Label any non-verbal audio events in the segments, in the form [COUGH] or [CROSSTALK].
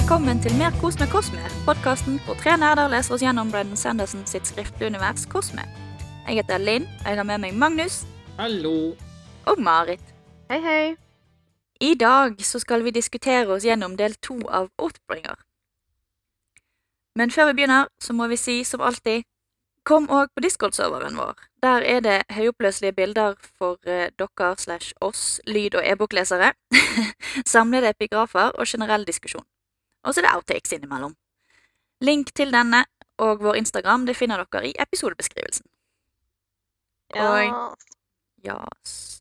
Velkommen til Mer kos med Kosme, podkasten hvor tre nerder leser oss gjennom Brennan Sanderson sitt skriftlige univers Kosme. Jeg heter Linn, og jeg har med meg Magnus Hallo. og Marit. Hei, hei. I dag så skal vi diskutere oss gjennom del to av Oathbringer. Men før vi begynner, så må vi si som alltid Kom òg på Discord-serveren vår. Der er det høyoppløselige bilder for eh, dere slash oss lyd- og e-boklesere, [LAUGHS] samlede epigrafer og generell diskusjon. Og så er det outtakes innimellom. Link til denne og vår Instagram det finner dere i episodebeskrivelsen. Ja. Ja,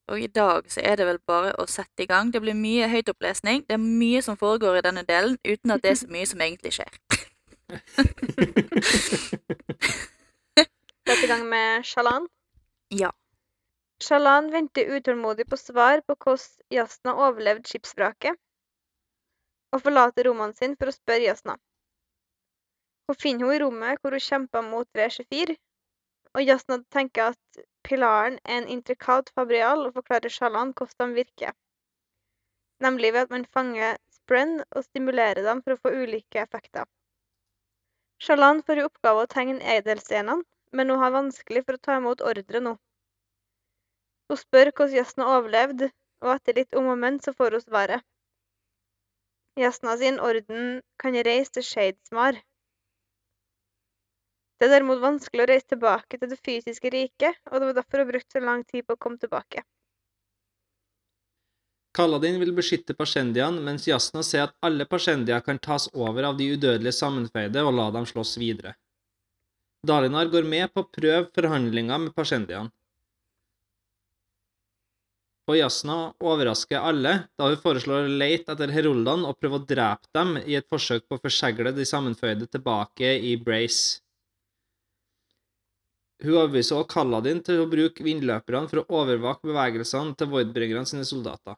og i dag så er det vel bare å sette i gang. Det blir mye høytopplesning. Det er mye som foregår i denne delen, uten at det er så mye som egentlig skjer. [LAUGHS] Sett i gang med Shalan. Ja. Shalan venter utålmodig på svar på hvordan Jasna overlevde skipsvraket, og forlater rommene sine for å spørre Jasna. Hun finner henne i rommet hvor hun kjemper mot V24, og Jasna tenker at pilaren er en intrikat fabrial og forklarer Shalan hvordan de virker. Nemlig ved at man fanger sprenn og stimulerer dem for å få ulike effekter. Shalan får i oppgave å tegne edelstenene, men hun har vanskelig for å ta imot ordre nå. Hun spør hvordan Jasna overlevde, og etter litt om og men så får hun svaret. Jasna sin orden kan reise til Shadesmar. Det er derimot vanskelig å reise tilbake til det fysiske riket, og det var derfor hun brukte så lang tid på å komme tilbake. Kaladin vil beskytte Pashendian, mens Jasna ser at alle Pashendia kan tas over av de udødelige sammenfeide og la dem slåss videre. Dalinar går med på å prøve forhandlinger med Pashendian. Og Jasna overrasker alle da hun foreslår å lete etter heroldene og prøve å drepe dem i et forsøk på å forsegle de sammenføyde tilbake i Brace. Hun overbeviser også Kaladin til å bruke vindløperne for å overvåke bevegelsene til Voidbringerne sine soldater.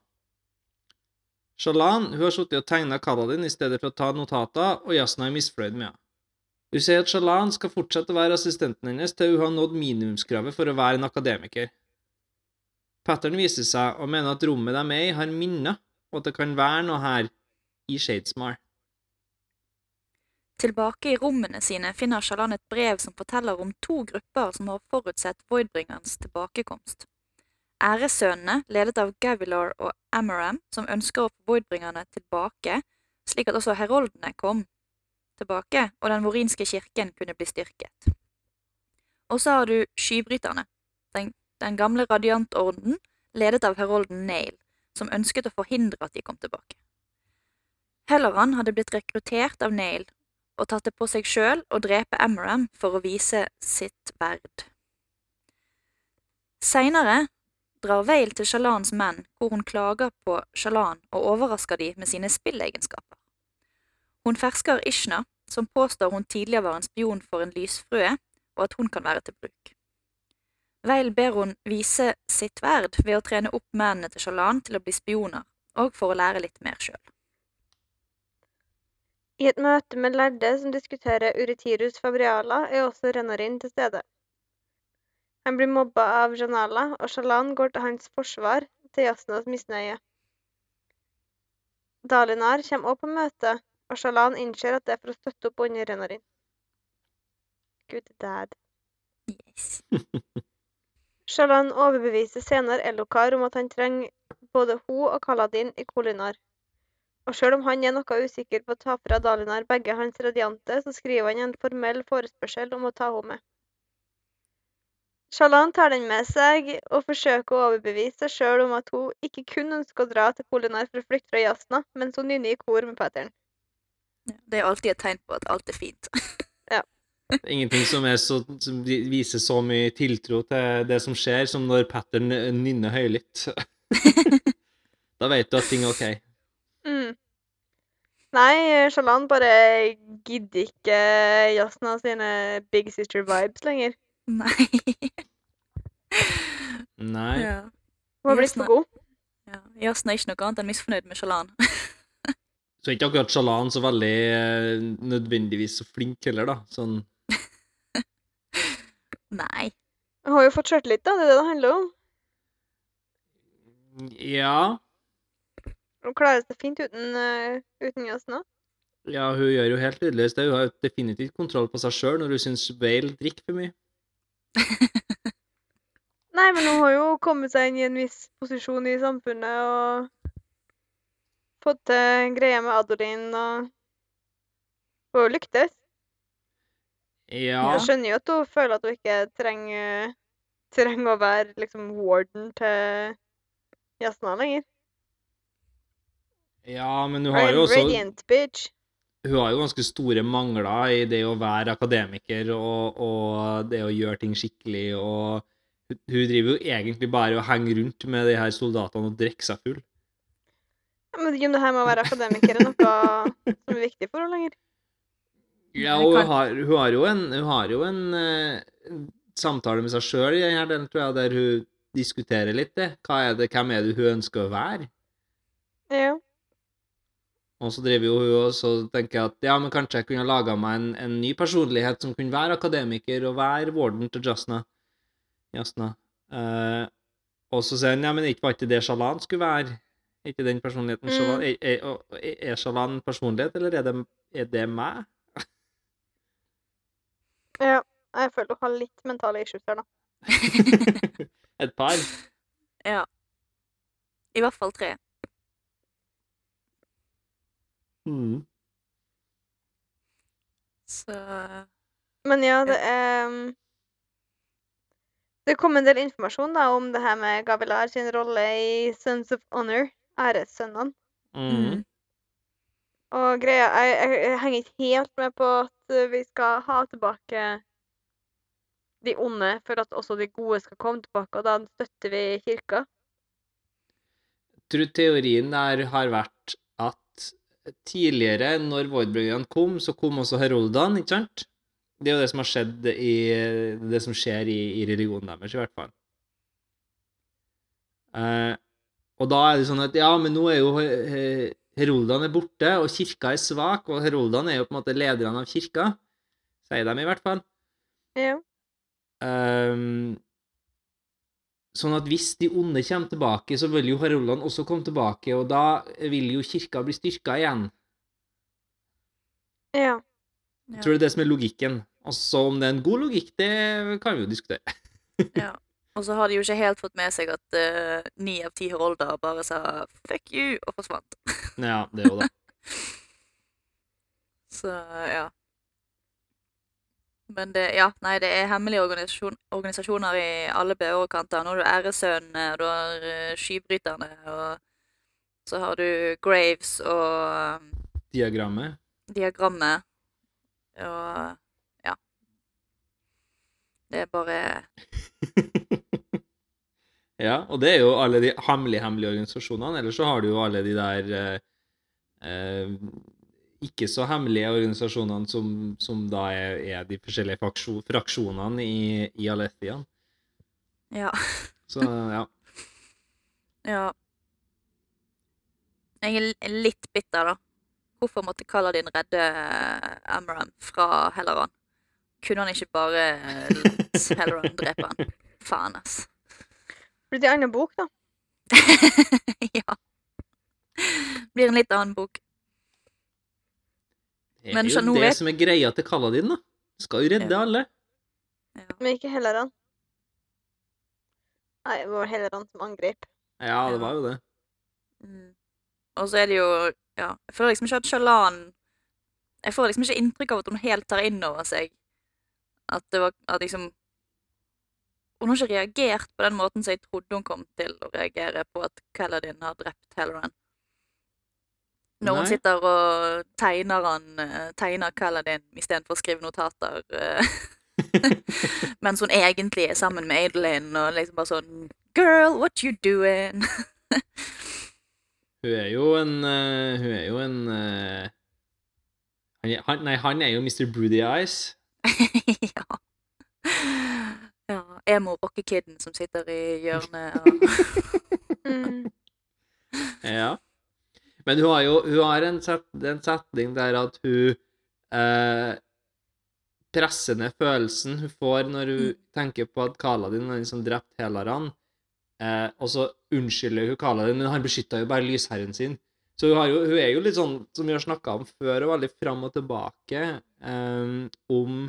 Shalan hun har sittet og tegna Kaladin i stedet for å ta notater, og Jasna er misfornøyd med henne. Hun sier at Shalan skal fortsette å være assistenten hennes til hun har nådd minimumskravet for å være en akademiker. Pattern viser seg og mener at rommet de er i, har minner, og at det kan være noe her i Shadesmar. Tilbake i rommene sine finner Shalan et brev som forteller om to grupper som har forutsett Voidbringerens tilbakekomst. Æressønnene, ledet av Gavilar og Amaram, som ønsker å få Voidbringerne tilbake, slik at også heroldene kom tilbake, og den vorinske kirken kunne bli styrket. Og så har du skybryterne, den, den gamle radiantorden, ledet av herolden Nail, som ønsket å forhindre at de kom tilbake. Helleran hadde blitt rekruttert av Nail og tatt det på seg sjøl å drepe Amaram for å vise sitt verd. Seinere drar Vale til Shalans menn, hvor hun klager på Shalan og overrasker de med sine spillegenskaper. Hun fersker Ishna, som påstår hun tidligere var en spion for en lysfrue, og at hun kan være til bruk. Vale ber hun vise sitt verd ved å trene opp mennene til Shalan til å bli spioner, og for å lære litt mer sjøl. I et møte med lærde som diskuterer Uritirus fabriala, er også Renarin til stede. Han blir mobba av Janala, og Shalan går til hans forsvar til Jasnas misnøye. Dalinar kommer også på møtet, og Shalan innser at det er for å støtte opp under Renarin. Good dad. Yes. [LAUGHS] Shalan overbeviser senere Elokar om at han trenger både hun og Kaladin i Kolinar. Og selv om han er noe usikker på å ta fra Dalinar begge hans radiante, så skriver han en formell forespørsel om å ta henne med. Shalan tar den med seg og forsøker å overbevise seg sjøl om at hun ikke kun ønsker å dra til Kolinar for å flykte fra Jasna, mens hun nynner i kor med Pattern. Det er alltid et tegn på at alt er fint. Ingenting som, er så, som viser så mye tiltro til det som skjer, som når Pattern nynner høylytt. [LAUGHS] da vet du at ting er ok. Mm. Nei, Shalan bare gidder ikke Jasna sine Big Sister vibes lenger. Nei. Nei. Ja. Hun har blitt for god. Ja. Jasna er ikke noe annet enn misfornøyd med Shalan. [LAUGHS] Så er ikke akkurat Shalan så veldig eh, nødvendigvis så flink heller, da. Sånn Nei. Hun har jo fått sjøltillit, da. Det er det det handler om. Ja. Hun klarer seg fint uten, uh, uten Jasna. Ja, hun gjør jo helt tydeligvis det. Hun har jo definitivt kontroll på seg sjøl når hun syns Vale drikker for mye. [LAUGHS] Nei, men hun har jo kommet seg inn i en viss posisjon i samfunnet og fått til greier med Adeline og Hun har jo lyktes. Ja. Jeg skjønner jo at hun føler at hun ikke trenger, trenger å være liksom warden til gjestene lenger. ja, men hun har jo også radiant, bitch. Hun har jo ganske store mangler i det å være akademiker og, og det å gjøre ting skikkelig, og hun, hun driver jo egentlig bare og henger rundt med de her soldatene og drikker seg full. Ja, men det her med å være akademiker er noe [LAUGHS] som er viktig for henne lenger. Ja, og hun har, hun har jo en, har jo en, uh, samtale med seg sjøl i denne delen, tror jeg, der hun diskuterer litt det. Er det, hvem er det hun ønsker å være? Ja. Og så driver jo hun og så tenker jeg at ja, men kanskje jeg kunne laga meg en, en ny personlighet som kunne være akademiker og være warden til Jasna. Jasna. Uh, og så sier han ja, men ikke var ikke det Shalan skulle være? Er ikke den personligheten Mm. Shalan er, er, er Shalan personlighet, eller er det, er det meg? Ja. Jeg føler du har litt mentale issues her, da. [LAUGHS] Et par? [LAUGHS] Ja. I hvert fall tre. Mm. Så Men ja, det er Det kom en del informasjon da om det her med Gavilar sin rolle i Sons of Honor, æressønnene. Mm. Og greia jeg, jeg, jeg henger ikke helt med på uh, vi skal ha tilbake de onde for at også de gode skal komme tilbake, og da støtter vi kirka. tror teorien der har vært at tidligere, når Voidbringerne kom, så kom også heroldene, ikke sant? Det er jo det som har skjedd i Det som skjer i, i religionen deres, i hvert fall. Eh, og da er det sånn at ja, men nå er jo eh, heroldene er borte, og kirka er svak, og heroldene er jo på en måte lederne av kirka, sier de i hvert fall. Ja. Um, sånn at hvis de onde kommer tilbake, så vil jo heroldene også komme tilbake, og da vil jo kirka bli styrka igjen. Ja. Jeg tror det er det som er logikken. Altså, om det er en god logikk, det kan vi jo diskutere. Ja. Og så har de jo ikke helt fått med seg at ni ni av ti herolder bare sa 'fuck you' og forsvant. [LAUGHS] Ja, det jo det. Så ja. Men det, ja, nei, det er hemmelige organisasjon, organisasjoner i alle bauger og kanter. Nå har du Æresønnene, og du har uh, Skybryterne, og så har du Graves og um, Diagrammet. Diagrammet. Og ja. Det er bare [LAUGHS] ja, og det er jo alle de hemmelige, hemmelige organisasjonene. Ellers så har du jo alle de der eh, eh, ikke så hemmelige organisasjonene som, som da er, er de forskjellige fraksjon, fraksjonene i, i Alethian. Ja. Så ja. [LAUGHS] Ja. Jeg er litt bitter, da. Hvorfor måtte Kaladin redde Amram fra Helleran? Kunne han ikke bare eh, latt Helleran drepe han? Faen, ass. Blir det en annen bok, da? [LAUGHS] ja. Blir en litt annen bok. Det er Men jo det vet- som er greia til Kaladin, da. Skal jo redde Ja. alle. Ja. Men ikke heller han. Nei, det var heller han som angrep. Ja, det var jo det. Mm. Og så er det jo Ja, jeg føler liksom ikke at Shalan Jeg får liksom ikke inntrykk av at hun helt tar inn over seg at det var at liksom Hun har ikke reagert på den måten som jeg trodde hun kom til å reagere på at Kaladin har drept Halloran. Når hun sitter og tegner han eh, Tegner Kaladin istedenfor å skrive notater. eh, [LAUGHS] mens hun egentlig er sammen med Adeline og liksom bare sånn Girl, what you doing? Hun er jo en uh, Hun er jo en uh, han, Nei, han er jo Mr. Broody Eyes. [LAUGHS] ja. Ja. Emo rockekidden som sitter i hjørnet og [LAUGHS] Mm. Ja. Men hun har jo hun har en, set, en setning der at hun eh, presser ned følelsen hun får når hun tenker på at Kaladin er den som drepte Helaran. Eh, og så unnskylder hun Kaladin, men han beskytta jo bare lysherren sin. Så hun, har jo, hun er jo litt sånn, som vi har snakka om før, og veldig fram og tilbake eh, om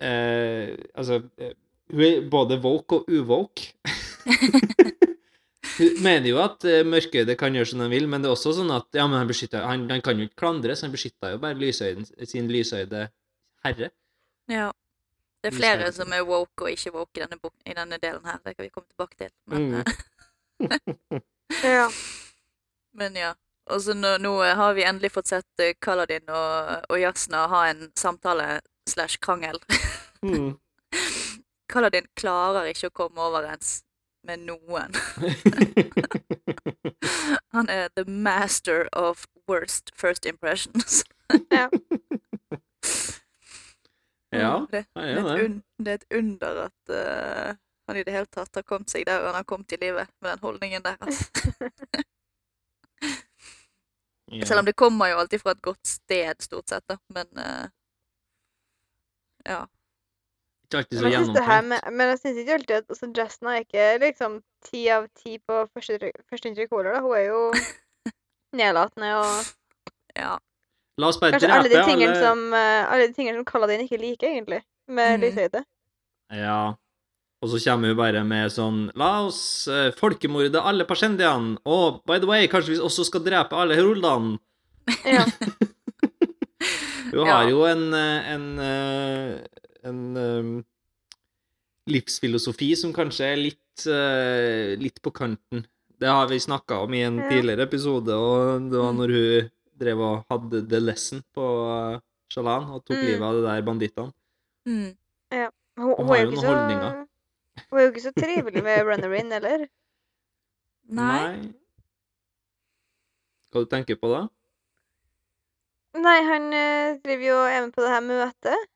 eh, Altså, eh, hun er både woke og uwoke. [LAUGHS] hun mener jo at eh, mørkøyde kan gjøre som de vil, men det er også sånn at ja, men han, beskytter, han, han kan jo ikke klandres, han beskytta jo bare lysøyden, sin lysøyde herre. Ja. Det er flere skal- som er woke og ikke woke i denne, i denne delen her. Det kan vi komme tilbake til. Men, Mm. eh, [LAUGHS] Ja. men ja. Og så nå, nå har vi endelig fått sett Kaladin og, og Jasna ha en samtale slash krangel. Mm. [LAUGHS] Kaladin klarer ikke å komme overens med noen. [LAUGHS] Han er the master of worst first impressions. [LAUGHS] Ja. ja, det, han det, er et det. un, det er et under at uh, han i det hele tatt har kommet seg der han har kommet i livet, med den holdningen der. Altså. Ja. Selv om det kommer jo alltid fra et godt sted, stort sett, da. Men eh, ja. Ikke alltid så gjennomtenkt. med, men jeg syns ikke alltid at altså, Jasna er ikke liksom ti av ti på første- førsteinntrykk heller. Hun er jo [LAUGHS] nedlatende og ja. La oss bare Kanskje alle de tingene alle som, eh, alle de tingene som Kaladin ikke liker, egentlig, med mm. lyshøyde. Ja. Og så kommer hun bare med sånn La oss uh, folkemorde alle persendiene, Og by the way, kanskje vi også skal drepe alle heroldene. Ja. [LAUGHS] Hun Ja. har jo en, en, en, eh, en eh, livsfilosofi som kanskje er litt, eh, litt på kanten. Det har vi snakka om i en Ja. tidligere episode, og det var Mm. når hun drev og hadde The Lesson på Shalan og tok Mm. livet av de der bandittene. Mm. Hun, Hun hun, har jo noen så, holdninger. hun er jo ikke så trivelig med Runner-In, eller? Nei. Hva du tenker på da? Nei, han eh, driver jo og er med på det her møtet,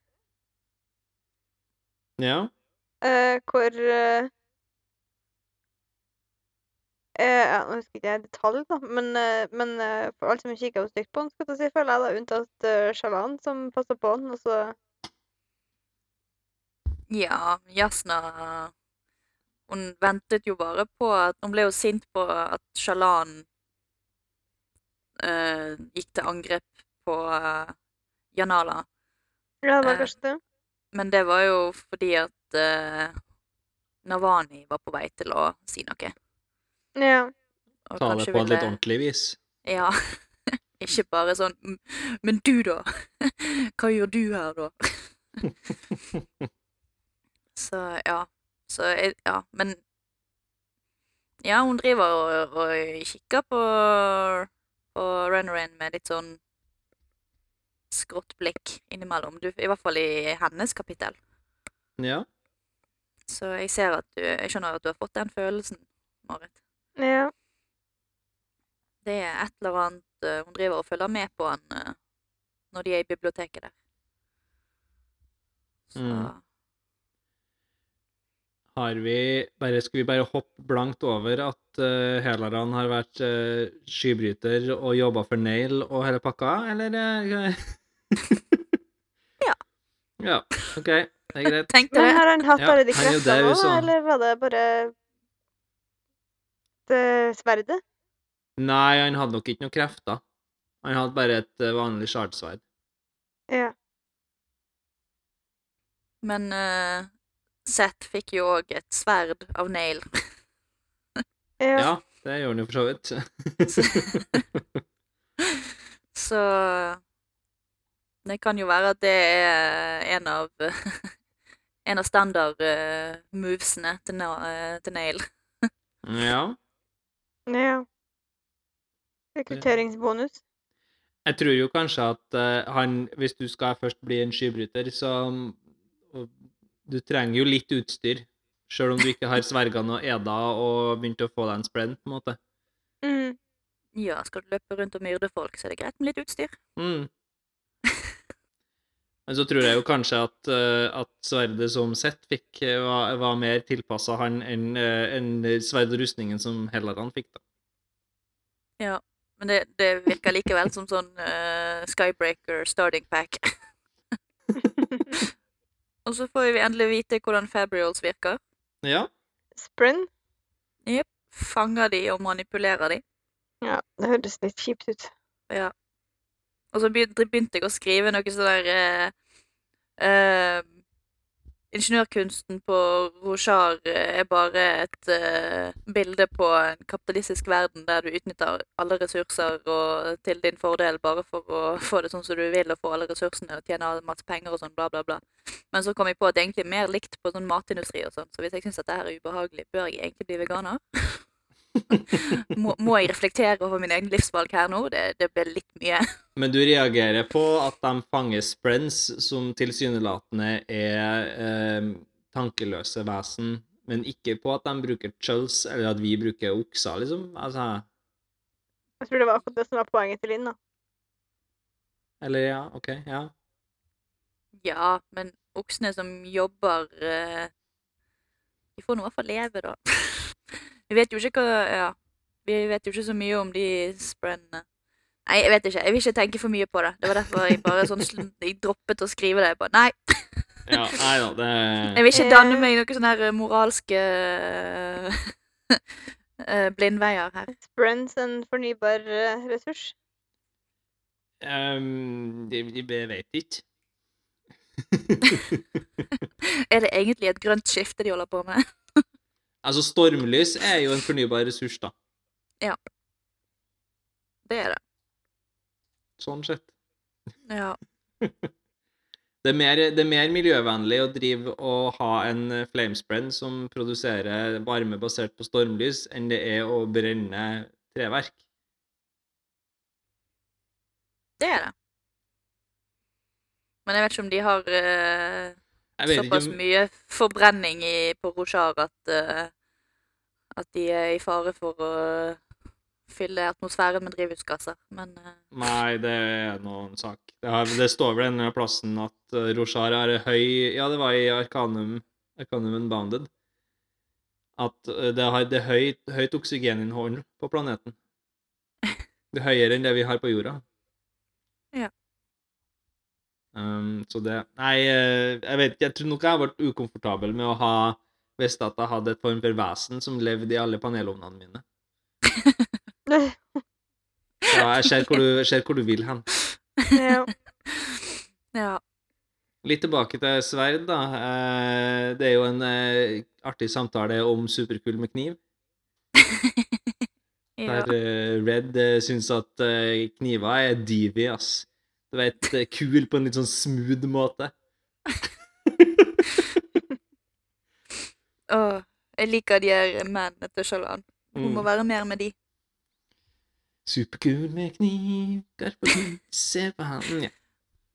Ja? eh, hvor eh, eh, ja, Nå husker ikke jeg detalj, da, men, eh, men eh, for alle som kikker stygt på han, skal jeg si, føler jeg da, unntatt uh, Shalan, som passer på han, og så Ja, Jasna Hun ventet jo bare på at Hun ble jo sint på at Shalan eh, gikk til angrep på uh, Janala. Ja, det var Eh, kanskje det. Men det var jo fordi at uh, Navani var på vei til å si noe. Ja. Og Ta det på et litt ville- ordentlig vis. Ja. [LAUGHS] Ikke bare sånn "Mm, Men du, da? [LAUGHS] Hva gjør du her, da? [LAUGHS] Så ja. Så ja, men Ja, hun driver og, og kikker på, på Runner-In med litt sånn skrått blikk innimellom. Du, I hvert fall i hennes kapittel. Ja. Så jeg ser at du Jeg skjønner at du har fått den følelsen, Marit. Ja. Det er et eller annet eh, hun driver og følger med på han eh, når de er i biblioteket der. Så Mm. Har vi bare, Skal vi bare hoppe blankt over at uh, Helaran har vært uh, skybryter og jobba for Nail og hele pakka, eller? [LAUGHS] [LAUGHS] Ja. Ja, OK. Det er greit. tenkte Men har han hatt alle de kreftene nå, eller var det bare det sverdet? Nei, han hadde nok ikke noe krefter. Han hadde bare et eh, vanlig sjardsverd. Ja. Men uh, Seth fikk jo òg et sverd av Nail. Ja. Ja, det gjorde han jo for så vidt. [LAUGHS] Så [LAUGHS] det kan jo være at det er en av [LAUGHS] en av standard-movesene til, eh, til Nail. ja. ja. Rekrutteringsbonus. Jeg tror jo kanskje at eh, han, hvis du skal først bli en skybryter, så og Du trenger jo litt utstyr, sjøl om du ikke har svergene og eda og begynt å få deg en sprint, på en måte. Mm. Ja, skal du løpe rundt og myrde folk, så er det greit med litt utstyr. Mm. Men så tror jeg jo kanskje at, eh, at sverdet som Sett fikk, eh, var, var mer tilpassa han enn uh, en sverd og rustningen som Hellaran fikk, da. Ja. Men det, det virker likevel som sånn uh, Skybreaker starting pack. [LAUGHS] og så får vi endelig vite hvordan Fabrials virker. Ja. Sprint. Fanger de og manipulerer de. Ja, det høres litt kjipt ut. Ja. Og så begynte, jeg å skrive noe sånn der uh, uh, Ingeniørkunsten på Rojar er bare et uh, bilde på en kapitalistisk verden der du utnytter alle ressurser og til din fordel bare for å [LAUGHS] få det sånn som du vil og få alle ressursene og tjene masse penger og sånn, bla, bla, bla. Men så kom jeg på at det egentlig er mer likt på sånn matindustri og sånn, så hvis jeg syns dette er ubehagelig, bør jeg egentlig bli veganer? [LAUGHS] må, må jeg reflektere over mine egne livsvalg her nå? Det, det blir litt mye. Men du reagerer på at de fanger sprens som tilsynelatende er eh, tankeløse vesen, men ikke på at de bruker chulls, eller at vi bruker okser, liksom? Altså Jeg tror det var akkurat det som var poenget til Linn. da. Eller ja, OK, ja. Ja, men oksene som jobber eh, De får nå i hvert fall leve, da. Vi vet jo ikke hva Ja. Vi vet jo ikke så mye om de sprennene. Nei, jeg vet ikke. Jeg vil ikke tenke for mye på det. Det var derfor jeg bare sånn sl- [LAUGHS] Jeg droppet å skrive det. Jeg bare Nei. ja nei da, det [LAUGHS] Jeg vil ikke danne meg noen sånne her moralske [LAUGHS] eh, blindveier her. Sprens en fornybar eh, ressurs. um, de, de vet ikke. Er det egentlig et grønt skifte de holder på med? Altså, stormlys er jo en fornybar ressurs, da. Ja. Det er det. Sånn sett. Ja. [LAUGHS] Det er, mer, det er mer miljøvennlig å drive og ha en eh, som produserer varme basert på stormlys, enn det er å brenne treverk. Det er det. Men jeg vet ikke om de har ikke såpass om mye forbrenning i, på Rojar at, uh, at de er i fare for å fylle atmosfæren med drivhusgasser. Men uh... Nei, det er noen sak. Det, har, det står vel en eller plassen at Rojar er høy Ja, det var i Arcanum, Arcanum Unbounded. At det, har, det er høyt, høyt oksygeninnhold på planeten. [LAUGHS] Det er høyere enn det vi har på jorda. Ja. Um, så det Nei, eh, jeg vet ikke. Jeg tror nok jeg har vært ukomfortabel med å ha visst at jeg hadde et form for vesen som levde i alle panelovnene mine. Ja, [LAUGHS] jeg ser hvor du, ser hvor du vil hen. [LAUGHS] ja. Litt tilbake til sverd, da. Eh, Det er jo en eh, artig samtale om superkull med kniv. [LAUGHS] Der Red syns at kniver er divy, ass. Du vet, eh, kul på en litt sånn smooth måte. [LAUGHS] Åh, jeg liker de her mennene til Sjalan. Hun må Mm. være mer med de. Superkul med kniv, garp på se på han ja.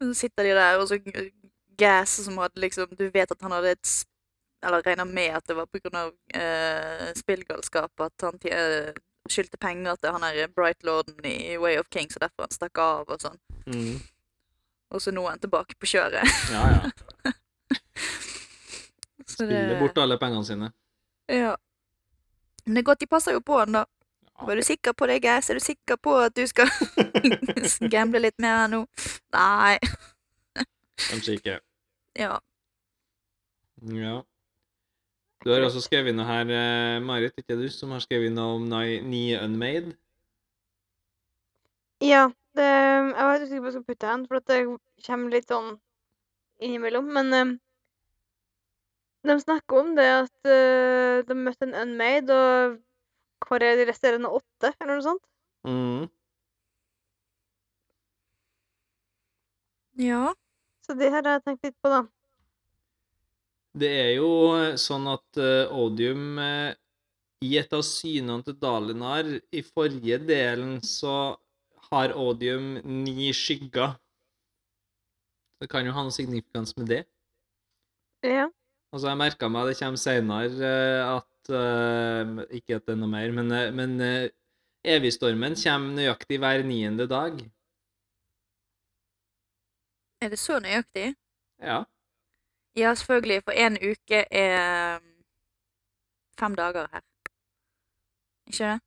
Så sitter de der, og så gasser som hadde liksom Du vet at han hadde et Eller regner med at det var av eh, spillgalskap at han eh, skyldte penger til han her Bright Lorden i Way of Kings, og derfor han stakk av og sånn. Mm. Og så nå er han tilbake på kjøret. [LAUGHS] Ja, ja. [LAUGHS] Spiller bort alle pengene sine. Ja. Men det er godt de passer jo på han, da. Var du sikker på det, Gass? Er du sikker på at du skal [LAUGHS] gamble litt mer nå? Nei. Kanskje ikke. Ja. Ja. Du har også skrevet noe her, eh, Marit, ikke du, som har skrevet noe om Nye Ni Unmade? ja. Det, jeg var usikker på hva jeg skulle putte hen, for at det kommer litt sånn innimellom. Men eh, de snakker om det at eh, de møtte en unmade, og hvor er de resterende åtte, eller noe sånt? Mm. Ja. Så det har jeg tenkt litt på, da. Det er jo eh, sånn at eh, Odium eh, I et av synene til Dalinar i forrige delen så har Odium ni skygger. Det kan jo ha noe signifikans med det. Ja. Altså, jeg merka meg det kommer seinere at uh, Ikke at det er noe mer, men, men uh, Evigstormen kommer nøyaktig hver niende dag. Er det så nøyaktig? Ja. Ja, selvfølgelig, for én uke er um, fem dager her. Ikke det?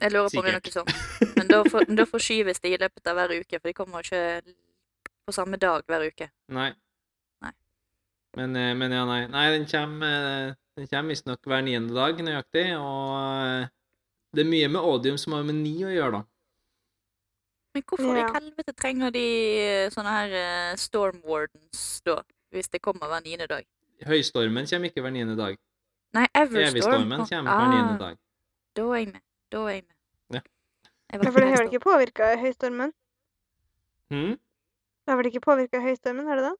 Jeg lurer på om det er noe sånt. Men da, for, da forskyves det i løpet av hver uke, for de kommer ikke på samme dag hver uke. Nei. Nei. Men, eh, men ja, nei. Nei, den kommer, eh, den kommer visstnok hver niende dag nøyaktig, og eh, Det er mye med odium som har med ni å gjøre, da. Men hvorfor Ja. i helvete trenger de eh, sånne her eh, storm wardens da, hvis det kommer hver niende dag? Høystormen kommer ikke hver niende dag. Nei, Everstorm. Evigstormen kommer hver niende dag. Da er jeg med. Da er jeg med. Ja. Jeg Ja, for det har vel ikke påvirka høystormen? Hm? Det har vel ikke påvirka høystormen, har det det?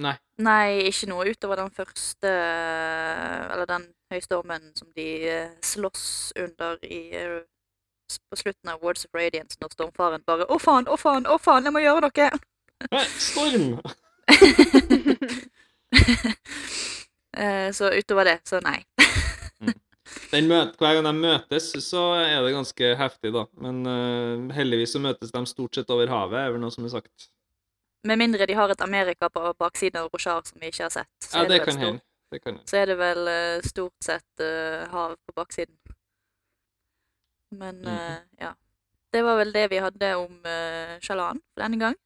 Nei. Nei, ikke noe utover den første Eller den høystormen som de eh, slåss under i eh, på slutten av Words of Radiance, når stormfaren bare 'Å, faen, å, faen, å, faen, jeg må gjøre noe!' [LAUGHS] Nei, storm! [LAUGHS] Eh, så utover det, så nei. Den møt, hver gang de møtes, så er det ganske heftig, da. Men uh, heldigvis så møtes de stort sett over havet, er vel noe som er sagt. Med mindre de har et Amerika på baksiden av Rochard som vi ikke har sett. Ja, det. Det kan hende. Så er det vel eh, stort sett uh, hav på baksiden. Men mm. uh, ja. Det var vel det vi hadde om uh, Shalan for denne gang.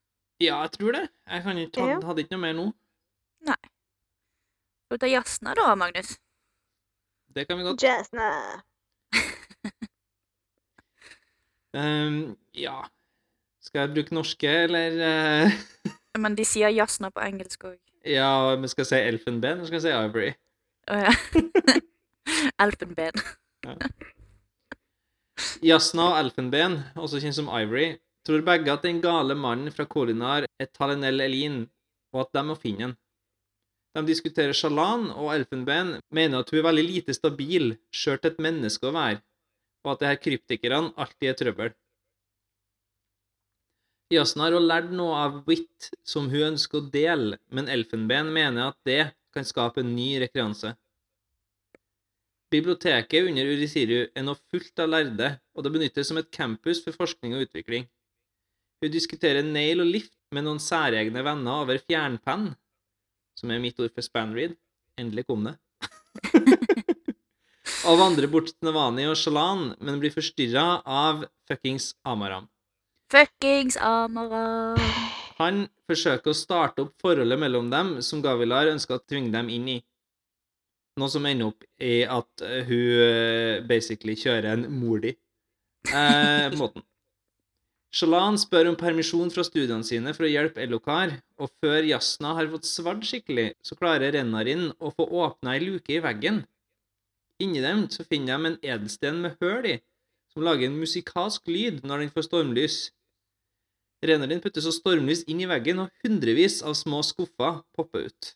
Ja, jeg tror det. Jeg kan ikke, Ja. hadde, hadde ikke noe mer nå. Nei. Skal du ta Jasna da, Magnus? Det kan vi godt. Jasna. um, [LAUGHS] ja Skal jeg bruke norske, eller uh... [LAUGHS] Men de sier Jasna på engelsk òg. Ja, men skal jeg si elfenben, eller skal jeg si ivory? Å ja. [LAUGHS] Elfenben. Jasna og elfenben, også kjent som ivory, tror begge at den gale mannen fra Kolinar er Talenel Elin, og at de må finne ham. De diskuterer Shalan, og elfenben mener at hun er veldig lite stabil, sjøl til et menneske å være, og at de her kryptikerne alltid er trøbbel. Jasna har lært noe av wit som hun ønsker å dele, men elfenben mener at det kan skape en ny rekreanse. Biblioteket under Urisiru er nå fullt av lærde, og det benyttes som et campus for forskning og utvikling. Hun diskuterer nail og lift med noen særegne venner over fjernpenn, som er mitt ord for spanread. Endelig kom det. [LAUGHS] og vandrer bort til Navani og Shalan, men blir forstyrra av fuckings Amaram. Fuckings Amaram. Han forsøker å starte opp forholdet mellom dem som Gavilar ønsker å tvinge dem inn i. Noe som ender opp i at eh, hun eh, basically kjører en mordi. Eh, måten. Shalan spør om permisjon fra studiene sine for å hjelpe Elokar, og før Jasna har fått svart skikkelig, så klarer Renarin å få åpna ei luke i veggen. Inni dem så finner de en edelsten med høl i, som lager en musikalsk lyd når den får stormlys. Renarin putter så stormlys inn i veggen, og hundrevis av små skuffer popper ut.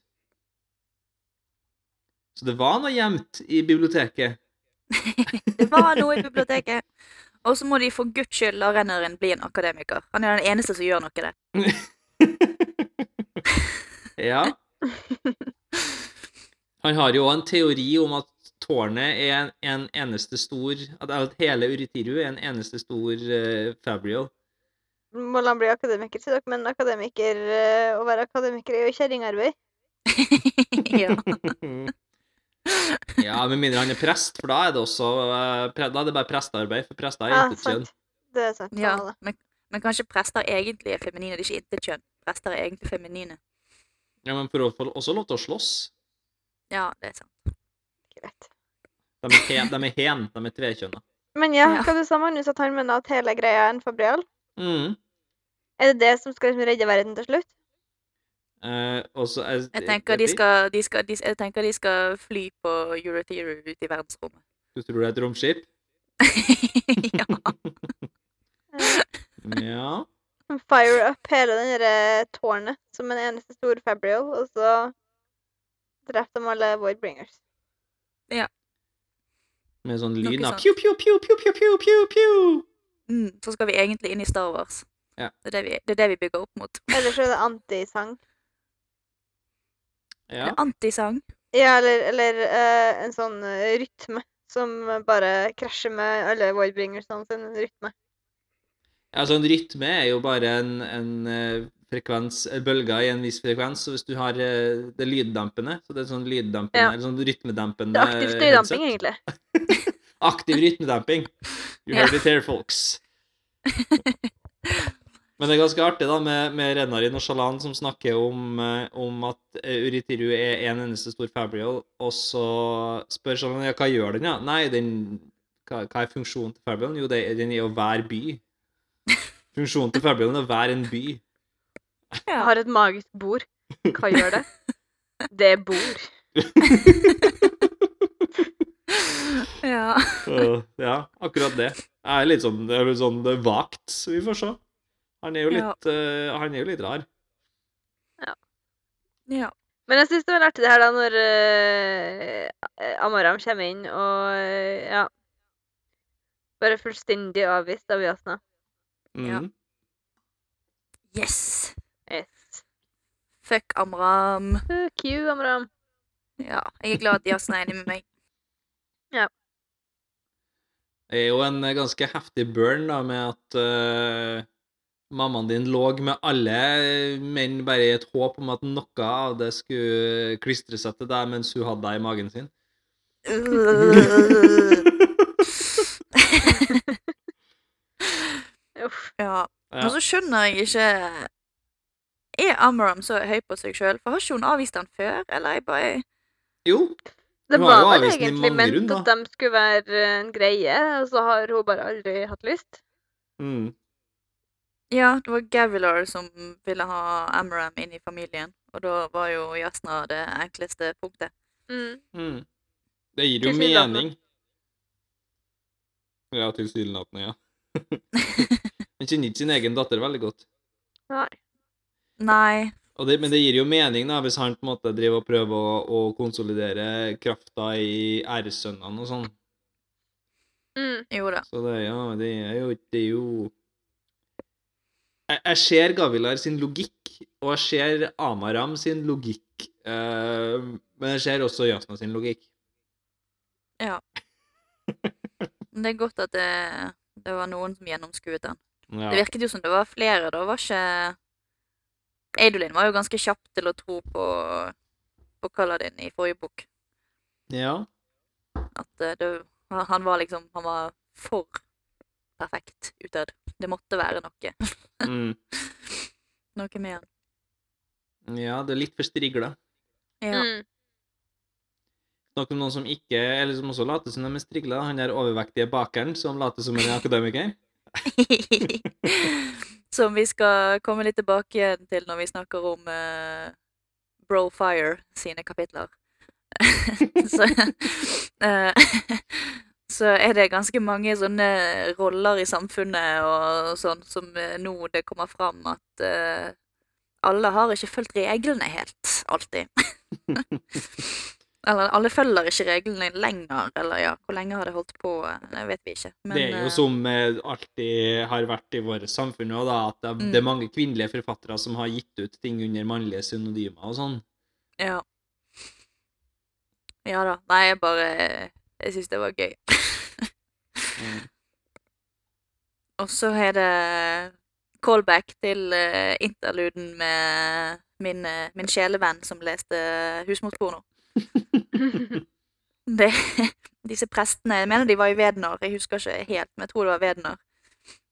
Så det var noe gjemt i biblioteket. [LAUGHS] Det var noe i biblioteket. Og så må de for guds skyld la renneren bli en akademiker. Han er den eneste som gjør noe der. [LAUGHS] ja. Han har jo også en teori om at tårnet er en, en eneste stor At at hele Uritiru er en eneste stor uh, fabrial. Må la han bli akademiker, sier dere, men akademiker, uh, å være akademiker er jo kjerringarbeid. [LAUGHS] ja. [LAUGHS] ja, med mindre han er prest, for da er det også eh, Da er det bare prestearbeid, for prester er Ja, intet kjønn. Det er sant. ja. Men, men kanskje prester egentlig er feminine. Det er ikke intetkjønn. Prester er egentlig feminine. Ja, men for å få også lov til å slåss. Ja, det er sant. Greit. De er hen, de er, hen, de er trekjønna. Men ja, hva du sa Magnus, at han mener at hele greia er en fabrial? Mm. Er det det som skal liksom redde verden til slutt? Eh, og så er- Jeg tenker de skal, de skal, de, jeg tenker de skal fly på Eurotheater ut i verdensrommet. Du tror det er et romskip? [LAUGHS] ja. [LAUGHS] Ja. Fire up hele den derre tårnet som en eneste stor fabrial, og så dreper de alle Voidbringers. Ja. Med sånn lyd. av. Pew, pew, pew, pew, pew, pew, pew, pew. Mm, så skal vi egentlig inn i Star Wars. Ja. Det, er det, vi, det er det vi bygger opp mot. Ellers så er det antisang. Ja. Er Antisang. Ja, eller, eller uh, en sånn eh, rytme som bare krasjer med alle Voidbringersene sin rytme. Altså, en rytme er jo bare en, en eh, frekvens, bølger i en viss frekvens. Så hvis du har det lyddempende, så det er sånn lyddempende, Ja. eller sånn rytmedempende Det er aktiv headset. støydamping, egentlig. [LAUGHS] Aktiv rytmedamping. You Ja. heard it here, folks. [LAUGHS] Men det er ganske artig da med, med Rennarin og Shalan som snakker om, eh, om at eh, Uritiru er en eneste stor fabrial, og så spør Shalan ja, hva gjør den, ja? Nei, den hva, hva er funksjonen til fabriolen? Jo, det, er- den er å være by. [LAUGHS] Funksjonen til fabriolen er å være en by. Jeg har et magisk bord. Hva gjør det? Det er bord. [LAUGHS] Ja. Så, ja, akkurat det. Det er litt sånn, det er litt sånn det er vagt, vi får se. Han er jo Ja. litt, eh, han er jo litt rar. ja. ja. Men jeg syns det var artig det her da når uh, Amaram kommer inn og uh, ja Bare fullstendig avvist av Jasna. Ja. Mm. Yes! Yes. Fuck Amram. Fuck you, Amram. Ja, jeg er glad at Jasna er enig med meg. Ja. Det er jo en eh, ganske heftig burn da, med at eh, mammaen din lå med alle menn bare i et håp om at noe av det skulle klistre seg til deg mens hun hadde deg i magen sin. [LAUGHS] Uff. ja. Ja. Og så skjønner jeg ikke Er Amram så høy på seg sjøl? For har ikke hun avvist han før? Eller jeg bare Jo, Det var vel egentlig ment at de skulle være en greie, og så har hun bare aldri hatt lyst. mm. Ja, det var Gavilar som ville ha Amram inn i familien. Og da var jo Jasna det enkleste punktet. Mm. Mm. Det gir jo mening. Ja, tilsynelatende, ja. [LAUGHS] Han kjenner ikke sin egen datter veldig godt. Nei. Nei. Og det, men det gir jo mening da, hvis han på en måte driver og prøver å, å konsolidere krafta i æresønnene og sånn. Mm. Jo da. Så det, ja, det er jo Det er jo jeg, jeg ser Gavilar sin logikk, og jeg ser Amaram sin logikk. Uh, men jeg ser også Jasna sin logikk. [LAUGHS] Men det er godt at det, det var noen som gjennomskuet den. Ja. Det virket jo som det var flere. Da var ikke Eidolin var jo ganske kjapp til å tro på, på Kaladin i forrige bok. ja. At eh, det, han var liksom Han var for perfekt utad. Det måtte være noe. Mm. [LAUGHS] Noe med han. ja, det er litt for strigla. Ja. Mm. Noe om noen som ikke Eller som også later som de er strigla. Han der overvektige bakeren som later som en akademiker. [LAUGHS] Som vi skal komme litt tilbake igjen til når vi snakker om uh, Brofire sine kapitler. [LAUGHS] så, eh, så er det ganske mange sånne roller i samfunnet og sånn som eh, nå det kommer fram at uh, alle har ikke fulgt reglene helt, alltid. [LAUGHS] eller alle følger ikke reglene lenger, eller ja, hvor lenge har det holdt på, eh, det vet vi ikke. Men, det er jo eh, som eh, alltid har vært i vårt samfunn òg, da, at det, Mm. det er mange kvinnelige forfattere som har gitt ut ting under mannlige synonymer og sånn. Ja. Ja da. Nei, jeg bare Jeg syns det var gøy. Mm. [LAUGHS] Og så er det callback til uh, interluden med min, uh, min sjelevenn som leste husmorsporno. [LAUGHS] Det, disse prestene Jeg mener de var i Wedner, jeg husker ikke helt, men jeg tror det var Wedner.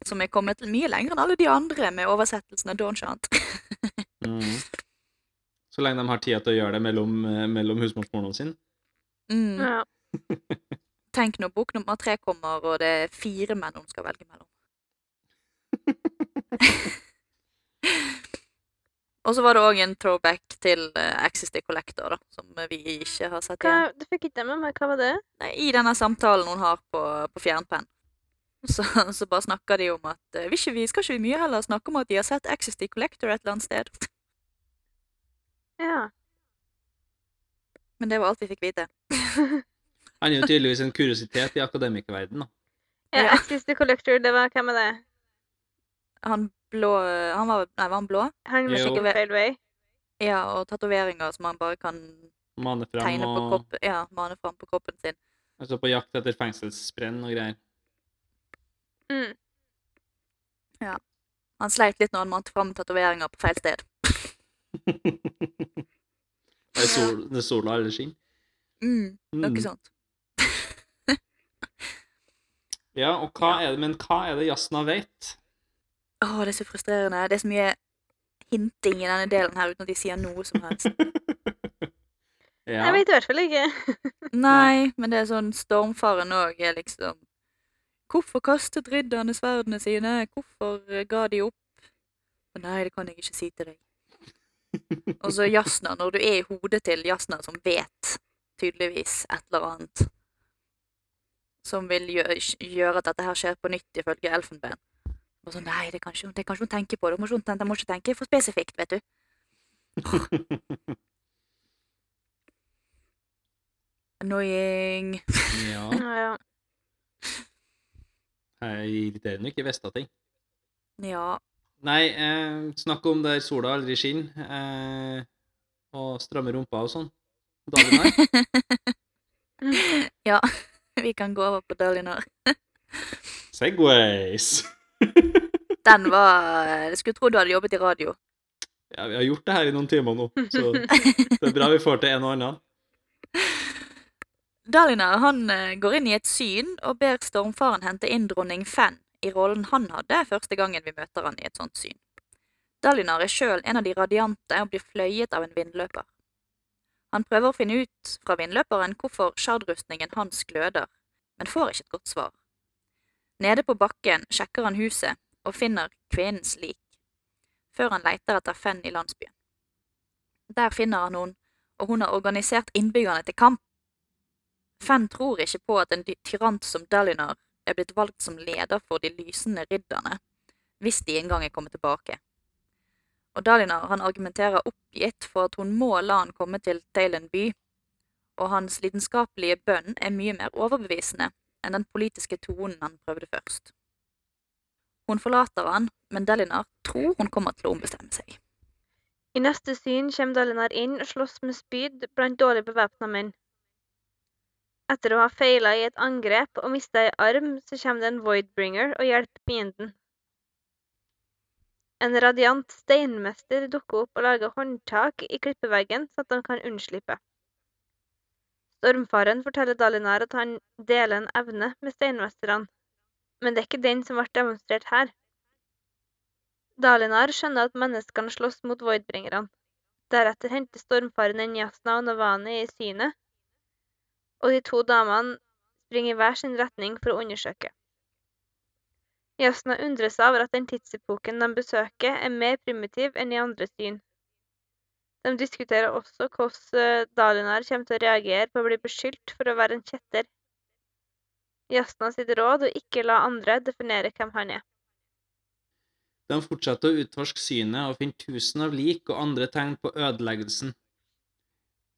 Som er kommet mye lenger enn alle de andre med oversettelsen av Don Chant. Mm. [LAUGHS] Så lenge de har tid til å gjøre det mellom, eh, mellom husmorspornoen sin. Mm. Ja. Tenk når bok nummer tre kommer, og det er fire menn hun skal velge mellom. [LAUGHS] og så var det òg en throwback til uh, the Collector, da, som vi ikke har sett Hva, igjen. Du fikk ikke med meg. Hva var det? Nei, I denne samtalen hun har på, på fjernpenn. Så, så bare snakker de om at uh, vi, ikke, vi skal ikke mye heller snakke om at de har sett the Collector et eller annet sted. Ja. Men det var alt vi fikk vite. [LAUGHS] Han er jo tydeligvis en kuriositet i akademikerverdenen. ja Ja. Axis the Collector, det var hvem er det? Han blå Han var Nei, var han blå? Han med skikkelig feil vei? Ja, og tatoveringer som han bare kan Mane fram tegne på og kroppen, ja, mane fram på kroppen sin. altså på jakt etter fengselsbrenn og greier. Mm. Han sleit litt når han mante fram tatoveringer på feil sted. [LAUGHS] det er sol, det er sol og alle skinn. Mm, noe Mm. sånt. [LAUGHS] Ja, og hva er det, men hva er det Jasna vet? Å, det er så frustrerende. Det er så mye hinting i denne delen her uten at de sier noe som helst. [LAUGHS] ja. Jeg vet i hvert fall ikke. [LAUGHS] Nei, men det er sånn Stormfaren òg er liksom Hvorfor kastet ridderne sverdene sine? Hvorfor eh, ga de opp? Å nei, det kan jeg ikke si til deg. Og så Jasna, når du er i hodet til Jasna, som vet tydeligvis et eller annet som vil gjøre, gjøre at dette her skjer på nytt, ifølge Elfenben. Og så, nei, det kan ikke, det kan ikke hun tenke på. Det må ikke, det må ikke tenke for spesifikt, vet du. [LAUGHS] Annoying. ja. [LAUGHS] Ja, ja. Det er irriterende ikke visste ting. Ja. Nei, eh, snakk om der sola aldri skinner, eh, og stramme rumpa og sånn. Dalinar. [LAUGHS] ja. Vi kan gå over på Dalinar. Segways. [LAUGHS] Den var Jeg skulle tro du hadde jobbet i radio. Ja, vi har gjort det her i noen timer nå, så [LAUGHS] det er bra vi får til en og annen. Dalinar han eh, går inn i et syn og ber stormfaren hente inn dronning Fenn i rollen han hadde første gangen vi møter han i et sånt syn. Dalinar er sjøl en av de radiante og blir fløyet av en vindløper. Han prøver å finne ut fra vindløperen hvorfor sjardrustningen hans gløder, men får ikke et godt svar. Nede på bakken sjekker han huset og finner kvinnens lik, før han leiter etter Fenn i landsbyen. Der finner han henne, og hun har organisert innbyggerne til kamp. Fenn tror ikke på at en tyrant som Dalinar er blitt valgt som leder for de lysende ridderne, hvis de en gang er kommet tilbake. Og Dalinar han argumenterer oppgitt for at hun må la han komme til Thailand by, og hans lidenskapelige bønn er mye mer overbevisende enn den politiske tonen han prøvde først. Hun forlater han, men Dalinar tror hun kommer til å ombestemme seg. I neste syn kommer Dalinar inn og slåss med spyd blant dårlig bevæpna menn. Etter å ha feila i et angrep og mista ei arm, så kommer det en Voidbringer og hjelper fienden. En radiant steinmester dukker opp og lager håndtak i klippeveggen, så at han kan unnslippe. Stormfaren forteller Dalinar at han deler en evne med steinmesterne, men det er ikke den som ble demonstrert her. Dalinar skjønner at menneskene slåss mot voidbringerne. Deretter henter stormfaren inn Jasna og Navani i synet, og de to damene springer i hver sin retning for å undersøke. Jasna undrer seg over at den tidsepoken de besøker, er mer primitiv enn i andre syn. De diskuterer også hvordan eh, Dalinar kommer til å reagere på å bli beskyldt for å være en kjetter. Jasna sitt råd å ikke la andre definere hvem han er. De fortsetter å utforske synet og finner tusen av lik og andre tegn på ødeleggelsen.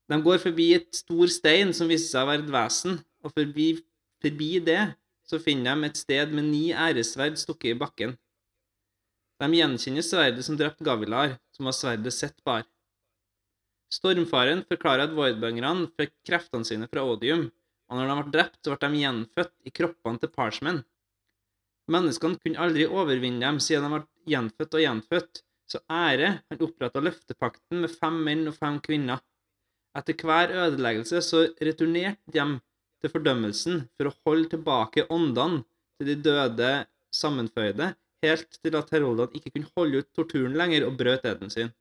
De går forbi et stor stein som viser seg å være et vesen, og forbi, forbi det så finner de et sted med ni æresverd stukket i bakken. De gjenkjenner sverdet som drepte Gavilar, som var sverdet sitt bar. Stormfaren forklarer at voidbangerne fikk kreftene sine fra odium, og når de ble drept, så ble de gjenfødt i kroppene til parsmen. Menneskene kunne aldri overvinne dem siden de ble gjenfødt og gjenfødt, så ære han oppretta løftepakten med fem menn og fem kvinner. Etter hver ødeleggelse så returnerte de til fordømmelsen for å holde tilbake åndene til de døde sammenføyde, helt til at heroldene ikke kunne holde ut torturen lenger og brøt eden sin.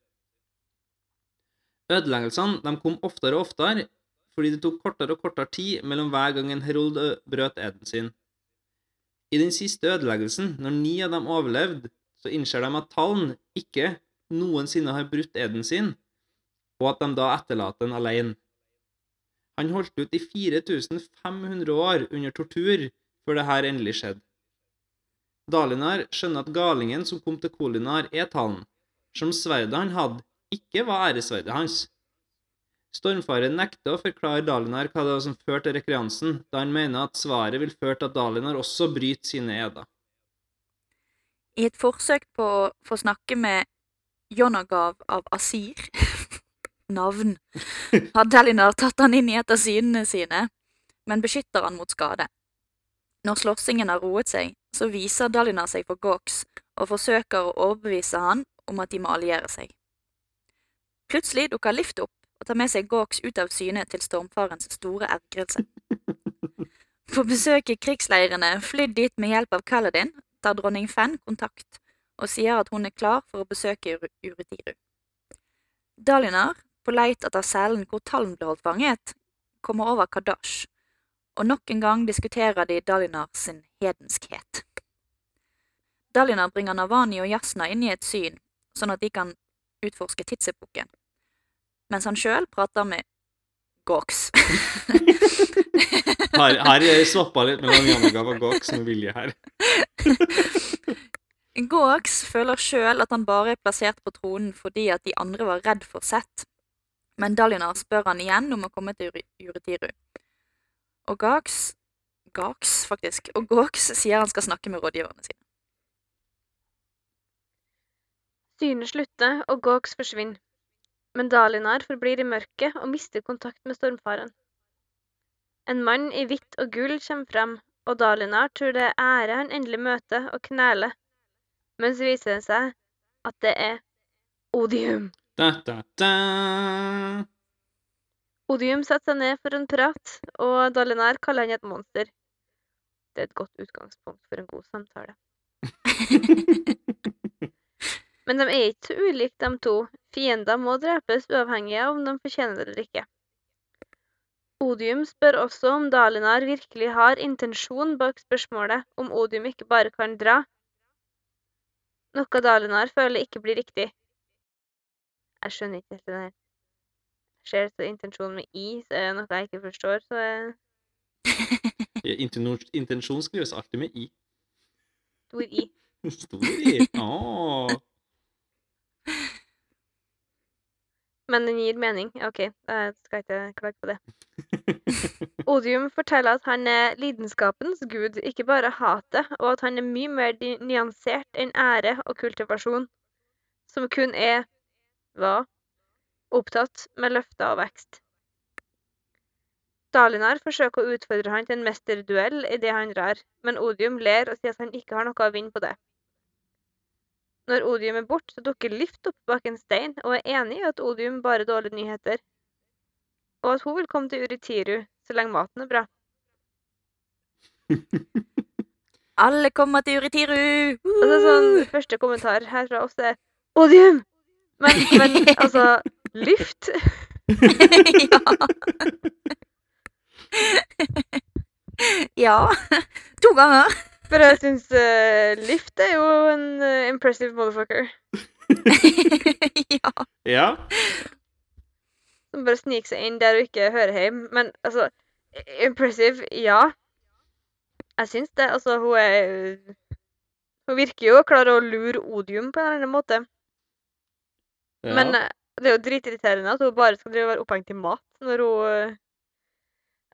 Ødeleggelsene de kom oftere og oftere, fordi det tok kortere og kortere tid mellom hver gang en herold brøt eden sin. I den siste ødeleggelsen, når ni av dem overlevde, så innser de at Tallen ikke noensinne har brutt eden sin, og at de da etterlater den alene. Han holdt ut i 4500 år under tortur før det her endelig skjedde. Dalinar skjønner at galingen som kom til Kolinar, er Tallen, som sverdet han hadde, ikke var æresverdet hans. Stormfaren nekter å forklare Dalinar hva det var som førte til rekreansen, da han mener at svaret vil føre til at Dalinar også bryter sine eder. I et forsøk på å få snakke med Jonagav av Asir Navn. Har Elinor tatt han inn i et av synene sine, men beskytter han mot skade. Når slåssingen har roet seg, så viser Dalinar seg for Gox og forsøker å overbevise han om at de må alliere seg. Plutselig dukker Lift opp og tar med seg Gox ut av syne til stormfarens store ergrelse. På besøk i krigsleirene flydd dit med hjelp av Kaladin, tar dronning Fenn kontakt og sier at hun er klar for å besøke Uretiru. Dalinar, på leit etter cellen hvor Talm ble holdt fanget, kommer over Kadash, og nok en gang diskuterer de Dalinar sin hedenskhet. Dalinar bringer Navani og Jasna inn i et syn, sånn at de kan utforske tidsepoken, mens han sjøl prater med Gox. [LAUGHS] Her, her svappa litt mellom Yanagav og Gox med vilje her. [LAUGHS] Gox føler sjøl at han bare er plassert på tronen fordi at de andre var redd for Sett, men Dalinar spør han igjen om å komme til Uri- Og Gax Gax, faktisk. Og Gax sier han skal snakke med rådgiverne sine. Synet slutter, og Gax forsvinner. Men Dalinar forblir i mørket og mister kontakt med stormfaren. En mann i hvitt og gull kommer frem, og Dalinar tror det er ære han endelig møter og kneler. Men så viser det seg at det er Odium. Da, da, da. Odium setter seg ned for en prat, og Dalinar kaller han et monster. Det er et godt utgangspunkt for en god samtale. [LAUGHS] Men de er ikke så ulike, de to. Fiender må drepes uavhengig av om de fortjener det eller ikke. Odium spør også om Dalinar virkelig har intensjon bak spørsmålet om Odium ikke bare kan dra. Noe Dalinar føler ikke blir riktig. Jeg skjønner ikke helt det der. Ser så intensjonen med i, så er det noe jeg ikke forstår, så jeg... Intensjon skrives alltid med i. stor i. [LAUGHS] Stor i. Oh. Men den gir mening. OK, jeg skal ikke klage på det. [LAUGHS] Odium forteller at han er lidenskapens gud, ikke bare hatet, og at han er mye mer nyansert enn ære og kultivasjon, som kun er hva? Opptatt med løfter og vekst. Dalinar forsøker å utfordre han til en mesterduell idet han drar, men Odium ler og sier at han ikke har noe å vinne på det. Når Odium er borte, så dukker Lift opp bak en stein og er enig i at Odium bare er dårlige nyheter, og at hun vil komme til Uritiru så lenge maten er bra. [LAUGHS] Alle kommer til Uritiru! Og så sånn, første kommentar her fra oss er Odium! Men, men altså Lyft? [LAUGHS] ja. [LAUGHS] ja. To ganger. For jeg syns Lyft er jo en uh, impressive motherfucker. [LAUGHS] ja. Ja. Som bare sniker seg inn der du ikke hører hjemme. Men altså Impressive, ja. Jeg syns det. Altså, hun er Hun virker jo å klare å lure odium på en eller annen måte. Ja. Men eh, det er jo dritirriterende at hun bare skal drive og være opphengt i mat når hun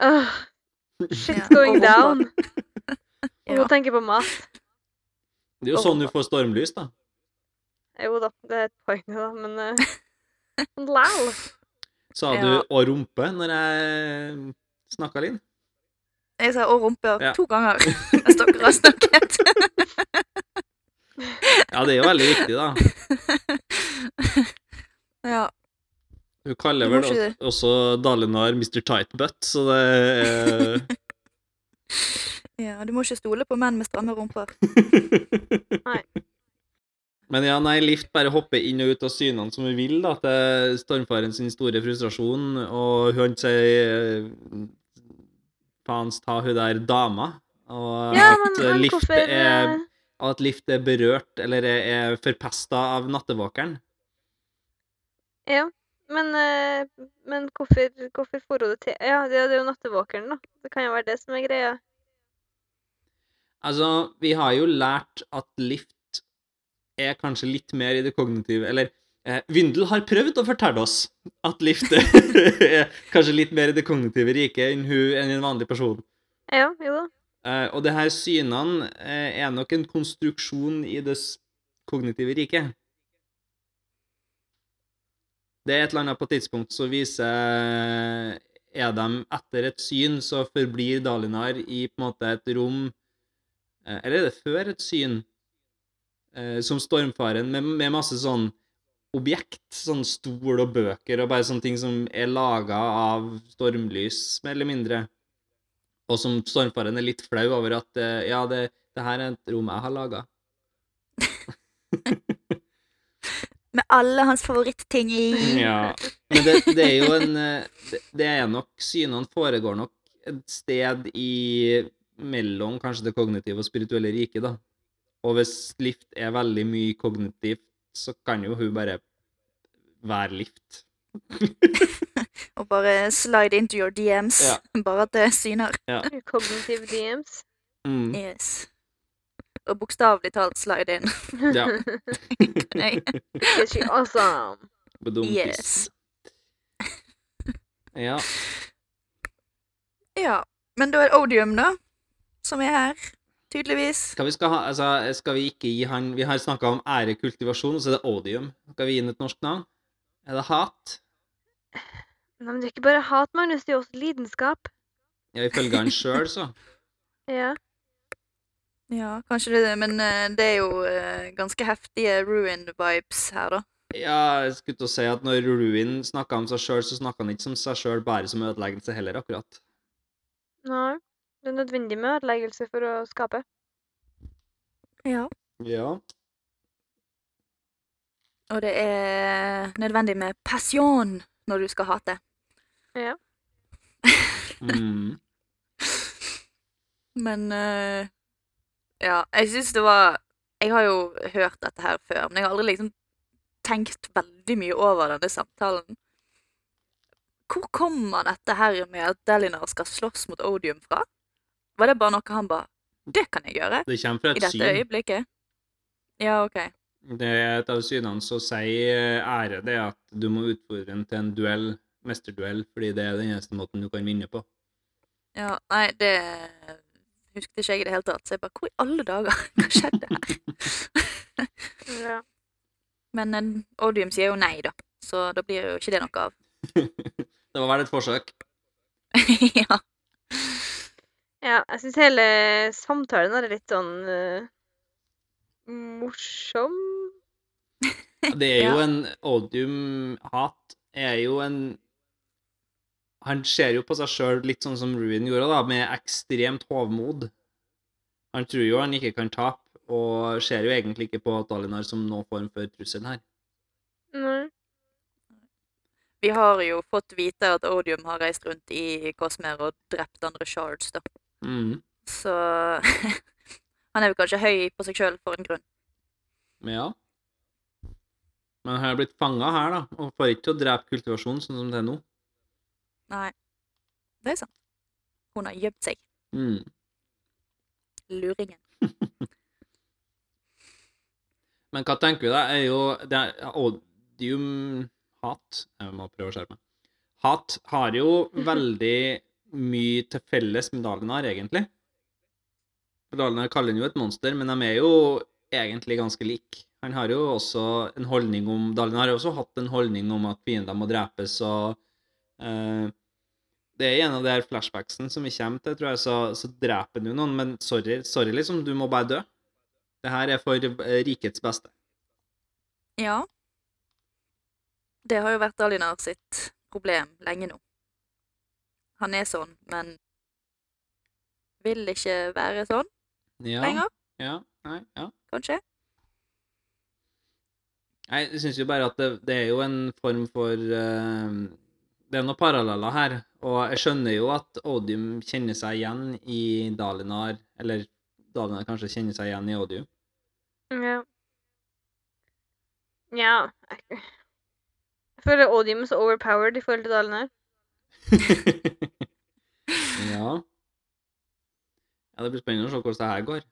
uh, Shit's going down. Ja. Hun tenker på mat. det er jo sånn du får stormlys, da. Jo da, det er et poeng, da, men uh, Lal. Sa Ja. du 'og rumpe' når jeg snakka Linn? Jeg sa 'å rumpe' Ja. to ganger mens dere har snakket. Ja, det er jo veldig viktig, da. [LAUGHS] ja. Hun kaller vel også- Dalinar Mr. Tightbutt, så det er [LAUGHS] ja, du må ikke stole på menn med stramme rumper. [LAUGHS] Nei. Men ja, nei, Lift bare hopper inn og ut av synene som hun vil, da, til stormfaren sin store frustrasjon, og hun sier faen ta hun der dama, og Ja, at men, men Lift hvorfor er eh, at Lift er berørt, eller er, forpesta av nattevåkeren. Ja, men, eh, men hvorfor, hvorfor får hun det til? Ja, det, det er jo nattevåkeren, da. Det kan jo være det som er greia. Altså, vi har jo lært at Lift er kanskje litt mer i det kognitive Eller eh, Vindel har prøvd å fortelle oss at Lift [LAUGHS] er kanskje litt mer i det kognitive riket enn hun enn en vanlig person. Ja, jo da. Eh, og det her synene eh, er nok en konstruksjon i det kognitive riket. Det er et eller annet på tidspunkt som viser Er de etter et syn, så forblir Dalinar i på en måte et rom eh, Eller er det før et syn? Eh, som stormfaren, med, med masse sånn objekt, sånn stol og bøker og bare sånne ting som er laga av stormlys, mer eller mindre. Og som stormfaren er litt flau over at eh, ja, det, det her er et rom jeg har laga. [LAUGHS] Med alle hans favorittting i. [LAUGHS] Ja. Men det, det er jo en det, det er nok Synene foregår nok et sted i mellom kanskje det kognitive og spirituelle riket, da. Og hvis Lift er veldig mye kognitivt, så kan jo hun bare være Lift. [LAUGHS] Og bare slide into your DMs. Ja. [LAUGHS] Bare at det syner. Cognitive DMs. Mm. Yes. Og bokstavelig talt slide in. Ja. [LAUGHS] Is she awesome? Bedumkis. Yes. Ja. Ja. Men da er det Odium, da, som er her. Tydeligvis. Skal vi, skal ha, altså, skal vi ikke gi han Vi har snakka om ærekultivasjon, og så er det odium. Skal vi gi han et norsk navn? Er det hat? Nei, men det er ikke bare hat, Magnus. Det er også lidenskap. Ja, ifølge han sjøl, så. [LAUGHS] Ja. Ja, kanskje det, men eh, det er jo eh, ganske heftige ruined-vibes her, da. Ja, jeg skulle til å si at når Ruin snakka om seg sjøl, så snakka han ikke som seg sjøl bare som ødeleggelse heller, akkurat. Nei. Det er nødvendig med ødeleggelse for å skape. Ja. Ja. Og det er nødvendig med passion når du skal hate. Mm. [LAUGHS] Men uh, Ja, jeg syns det var Jeg har jo hørt dette her før, men jeg har aldri liksom tenkt veldig mye over denne samtalen. Hvor kommer dette her med at Delinar skal slåss mot Odium fra? Var det bare noe han bare Det kan jeg gjøre Det kommer fra i et dette syn. øyeblikket? Ja, OK. Det er et av synene som sier ære, det at du må utfordre en til en duell, mesterduell, fordi det er den eneste måten du kan vinne på. Ja, nei, det husket ikke jeg i det hele tatt. Så jeg bare Hvor i alle dager? [LAUGHS] Hva skjedde her? [LAUGHS] Ja. Men en Odium sier jo nei, da. Så da blir jo ikke det noe av. [LAUGHS] Det var vel et forsøk. ja. ja jeg syns hele samtalen er litt sånn uh, morsom. Det er jo Ja. en Odium-hat er jo en Han ser jo på seg sjøl litt sånn som Ruin gjorde, da, med ekstremt hovmod. Han tror jo han ikke kan tape, og ser jo egentlig ikke på Dalinar som noen form for trussel her. Nei. Vi har jo fått vite at Odium har reist rundt i Cosmer og drept andre shards, da. Mm. Så [LAUGHS] han er jo kanskje høy på seg sjøl for en grunn. Men ja. Men han har blitt fanga her, da, og får ikke til å drepe kultivasjonen sånn som det er nå. Nei, det er sant. Hun har gjemt seg. Mm. Luringen. [LAUGHS] Men hva tenker vi da? Er jo det er Odium-hat Jeg må prøve å skjerpe meg. Hat har jo veldig mye til felles med Dalinar, egentlig. Dalinar kaller han jo et monster, men de er jo egentlig ganske like. Han har jo også en holdning om Dalinar har jo også hatt en holdning om at fiender må drepes, og eh, Det er en av de her flashbacksen som vi kommer til, tror jeg, så, så dreper jo noen, men sorry, sorry, liksom, du må bare dø. Det her er for eh, rikets beste. Ja. Det har jo vært Alinar sitt problem lenge nå. Han er sånn, men vil ikke være sånn Ja, lenger, ja, nei, ja. kanskje? Nei, jeg syns jo bare at det, det er jo en form for uh, Det er noen paralleller her, og jeg skjønner jo at Odium kjenner seg igjen i Dalinar, eller Dalinar kanskje kjenner seg igjen i Odium. Ja. Ja. Jeg føler Odium er så overpowered i forhold til Dalinar. [LAUGHS] ja. Ja, Det blir spennende å se hvordan det her går.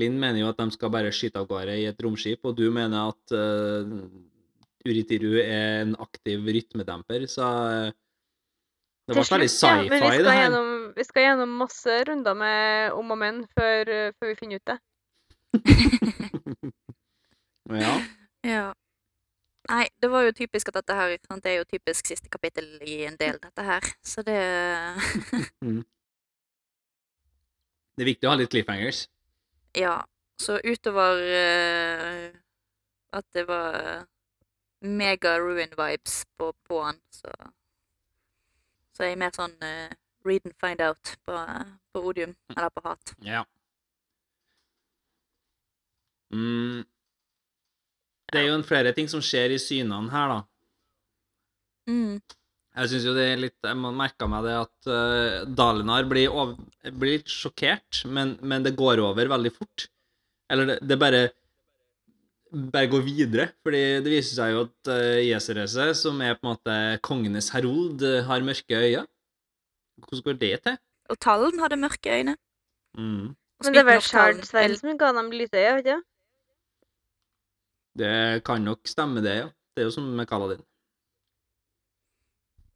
Linn mener jo at de skal bare skyte av gårde i et romskip, og du mener at uh, Uritiru er en aktiv rytmedemper, så eh, det ja, men vi sci-fi, skal det her. Gjennom, vi skal gjennom masse runder med om og men før, eh, før vi finner ut det. [LAUGHS] ja. Ja. Nei, det var jo typisk at dette her sant? Det er jo typisk siste kapittel i en del, dette her. Så det [LAUGHS] [LAUGHS] Det er viktig å ha litt cliffhangers. Ja. Så utover uh, at det var mega ruin-vibes på, på han, så Så er mer sånn uh, read and find out på, på odium, eller på hat. Ja. Mm. Det er jo en flere ting som skjer i synene her, da. Mm. Jeg syns jo det er litt Jeg merka meg det at uh, Dalinar blir, over, blir litt sjokkert, men, men, det går over veldig fort. Eller det, det bare bare gå videre, fordi det viser seg jo at uh, Jeserese, som er på en måte kongenes herold, uh, har mørke øyne. Hvordan går det til? Og Tallen hadde mørke øyne. Mm. Men det var Shard-sverdet som ga dem lysøye, vet du? Det kan nok stemme, det, ja. Det er jo som med Kaladin.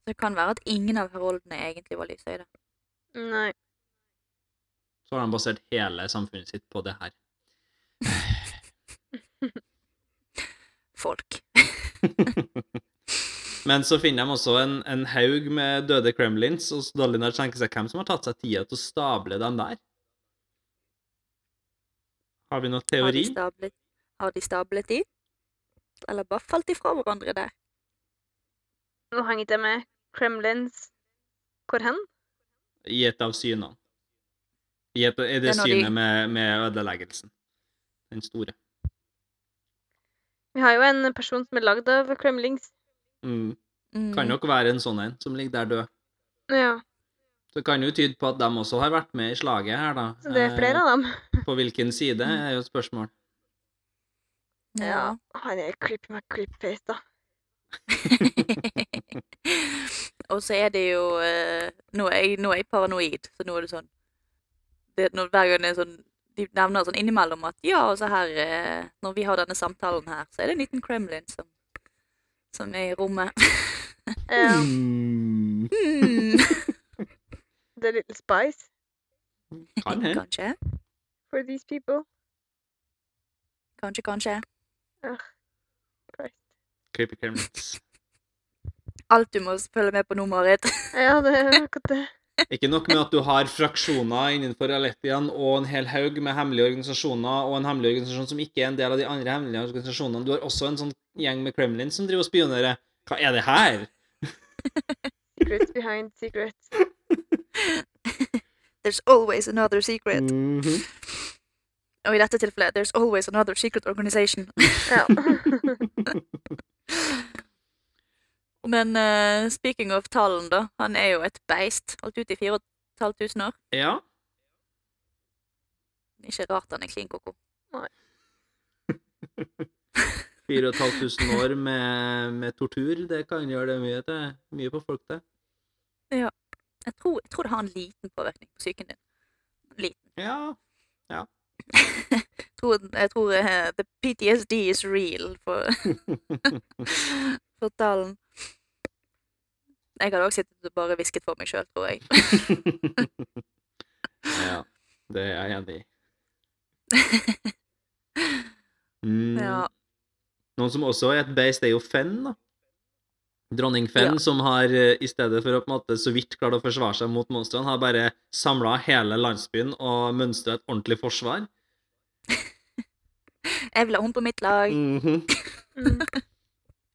Det kan være at ingen av heroldene egentlig var lysøyde. Nei. Så har de basert hele samfunnet sitt på det her. Folk. [LAUGHS] Men så finner de også en, en haug med døde kremlins, og Dalinar tenker seg hvem som har tatt seg tida til å stable dem der. Har vi noen teori? Har de stablet, har de, stablet de? Eller bare falt de fra hverandre der? Nå henger det med Kremlins Hvor hen? I et av synene. I, et, er det, det synet de... med, med ødeleggelsen. Den store. Vi har jo en person som er lagd av Kremlings. Mm. Kan nok være en sånn en som ligger der død. Ja. Så det kan jo tyde på at de også har vært med i slaget her, da. Så det er flere av dem. [LAUGHS] på hvilken side, er jo et spørsmål. Ja. Han er creepy med creepface, da. [LAUGHS] Og så er det jo uh, nå, er jeg, nå, er jeg, paranoid, så nå er det sånn det, når, Hver gang det er sånn De nevner sånn innimellom at ja, og så her uh, Når vi har denne samtalen her, så er det en liten Kremlin som, som er i rommet. um. Mm. The little spice. Kan hende. Kanskje. For these people. Kanskje, kanskje. Uh. Creepy Kremlins. Alt du må følge med på nå, Marit. ja, det er akkurat det. Ikke nok med at du har fraksjoner innenfor Alettian og en hel haug med hemmelige organisasjoner, og en hemmelig organisasjon som ikke er en del av de andre hemmelige organisasjonene. Du har også en sånn gjeng med Kremlin som driver og spionerer. Hva er det her? secrets behind secrets. [LAUGHS] There's always another secret. Mm -hmm. Og i dette tilfellet There's always another secret organization. ja. [LAUGHS] [LAUGHS] Men uh, speaking of tallen, da. Han er jo et beist. Holdt ute i 4500 år. Ja. Ikke rart han er klin koko. Nei. [LAUGHS] 4500 år med, med, tortur, det kan gjøre det mye, til, mye på folk, det. Ja. Jeg tror, jeg tror, det har en liten påvirkning på psyken din. Liten. Ja. Ja. jeg [LAUGHS] tror, jeg tror uh, the PTSD is real for, [LAUGHS] for talen. Jeg hadde også sittet og bare hvisket for meg sjøl, tror jeg. [LAUGHS] ja, det er jeg enig i. [LAUGHS] Mm. Ja. Noen som også er et beist, er jo Fenn, da. Dronning Fenn, ja. som har, eh, i stedet for å på en måte så vidt klare å forsvare seg mot monstrene, har bare samla hele landsbyen og mønstra et ordentlig forsvar. [LAUGHS] Jeg vil ha henne på mitt lag. Mm -hmm.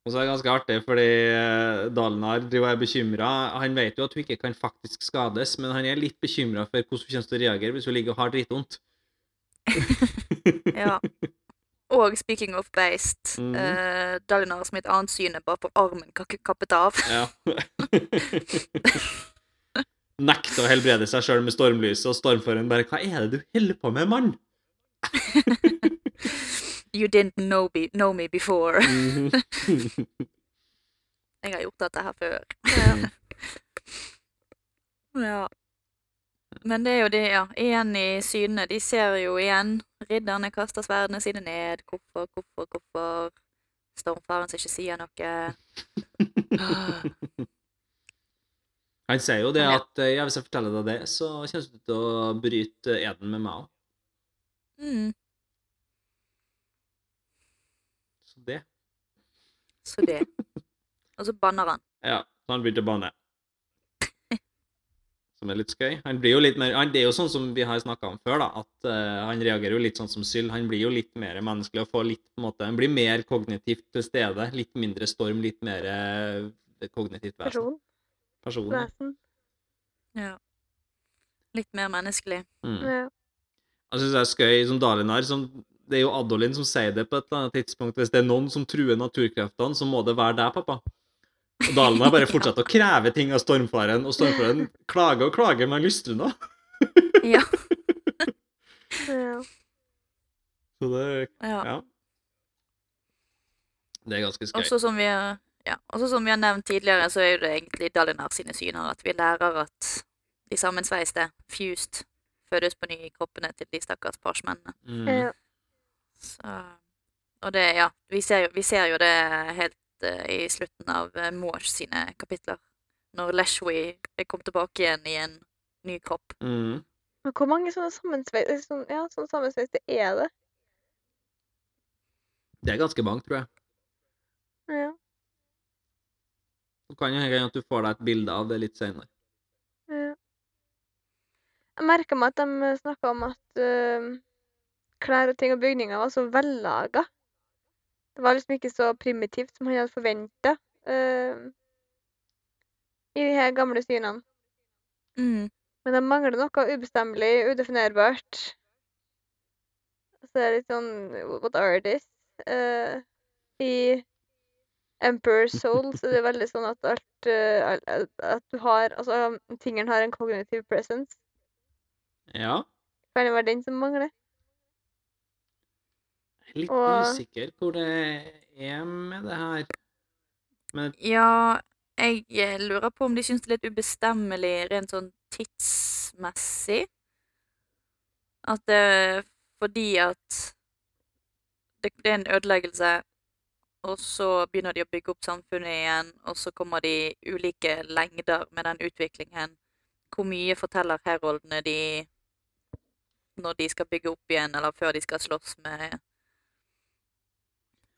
Og så er det ganske artig, fordi eh, Dalinar er bekymra. Han vet jo at hun ikke kan faktisk skades, men han er litt bekymra for hvordan hun kommer til å reagere hvis hun ligger og har dritvondt. [LAUGHS] ja. Og speaking of beist, mm. uh, Dalinar som et annet syn er bare for armen kappet av. ja. [LAUGHS] Nekter å helbrede seg sjøl med stormlyset, og stormføreren bare 'Hva er det du holder på med, mann?' [LAUGHS] you didn't know, me, know me before. Mhm. [LAUGHS] Jeg har gjort dette her før. Ja. [LAUGHS] ja. Men det er jo det, ja. Igjen i synene. De ser jo igjen. Ridderne kaster sverdene sine ned. Hvorfor, hvorfor, hvorfor? Stormfaren som ikke sier noe. [LAUGHS] Han sier jo det at ja, hvis jeg forteller deg det, så kommer du til å bryte eden med meg òg. Mm. Så det. Så det. Og så banner han. Ja, så han begynte å banne som er litt skøy. Han blir jo litt mer, han, det er jo sånn som vi har snakka om før, da, at uh, han reagerer jo litt sånn som Syl. Han blir jo litt mer menneskelig og får litt på en måte, Han blir mer kognitivt til stede. Litt mindre storm, litt mer uh, kognitivt vesen. Person. Person. Vesen. Ja. Litt mer menneskelig. Mm. Ja. Jeg syns det er skøy som Dalinar. Som, det er jo Adolin som sier det på et eller annet tidspunkt. Hvis det er noen som truer naturkreftene, så må det være deg, pappa. Og Dalen har bare fortsatt å kreve ting av stormfaren, og stormfaren klager og klager, men lystrer nå. Ja. [LAUGHS] Så det ja. Ja. Det er ganske skøy. Også som vi ja, også som vi har nevnt tidligere, så er jo det egentlig Dalinar sine syner at vi lærer at de sammensveiste, fused, fødes på ny i kroppene til de stakkars parsmennene. Mm. Ja. Så, og det, ja, vi ser jo, vi ser jo det helt uh, i slutten av uh, Moors sine kapitler. Når Leshwi kom tilbake igjen i en ny kropp. Mm. Men hvor mange sånne sammensveis sånn, ja, sånne sammensveiste er det? Det er ganske mange, tror jeg. Ja. Det kan jo hende at du får deg et bilde av det litt senere. ja. Jeg merka meg at de snakka om at eh, klær og ting og bygninger var så vellaga. Det var liksom ikke så primitivt som han hadde forventa i de her gamle synene. Mm. Men det mangler noe ubestemmelig, udefinerbart. Så det er litt sånn What are this? Uh, I Emperor's Soul så er det veldig sånn at alt uh, At du har Altså, tingene har en cognitive presence. Ja. Kan det være den som mangler? Litt Og- usikker hvor det er med det her. Men Ja, jeg eh, lurer på om de syns det er litt ubestemmelig rent sånn tidsmessig. At det er fordi at det, det er en ødeleggelse, og så begynner de å bygge opp samfunnet igjen, og så kommer de ulike lengder med den utviklingen. Hvor mye forteller heroldene de når de skal bygge opp igjen, eller før de skal slåss med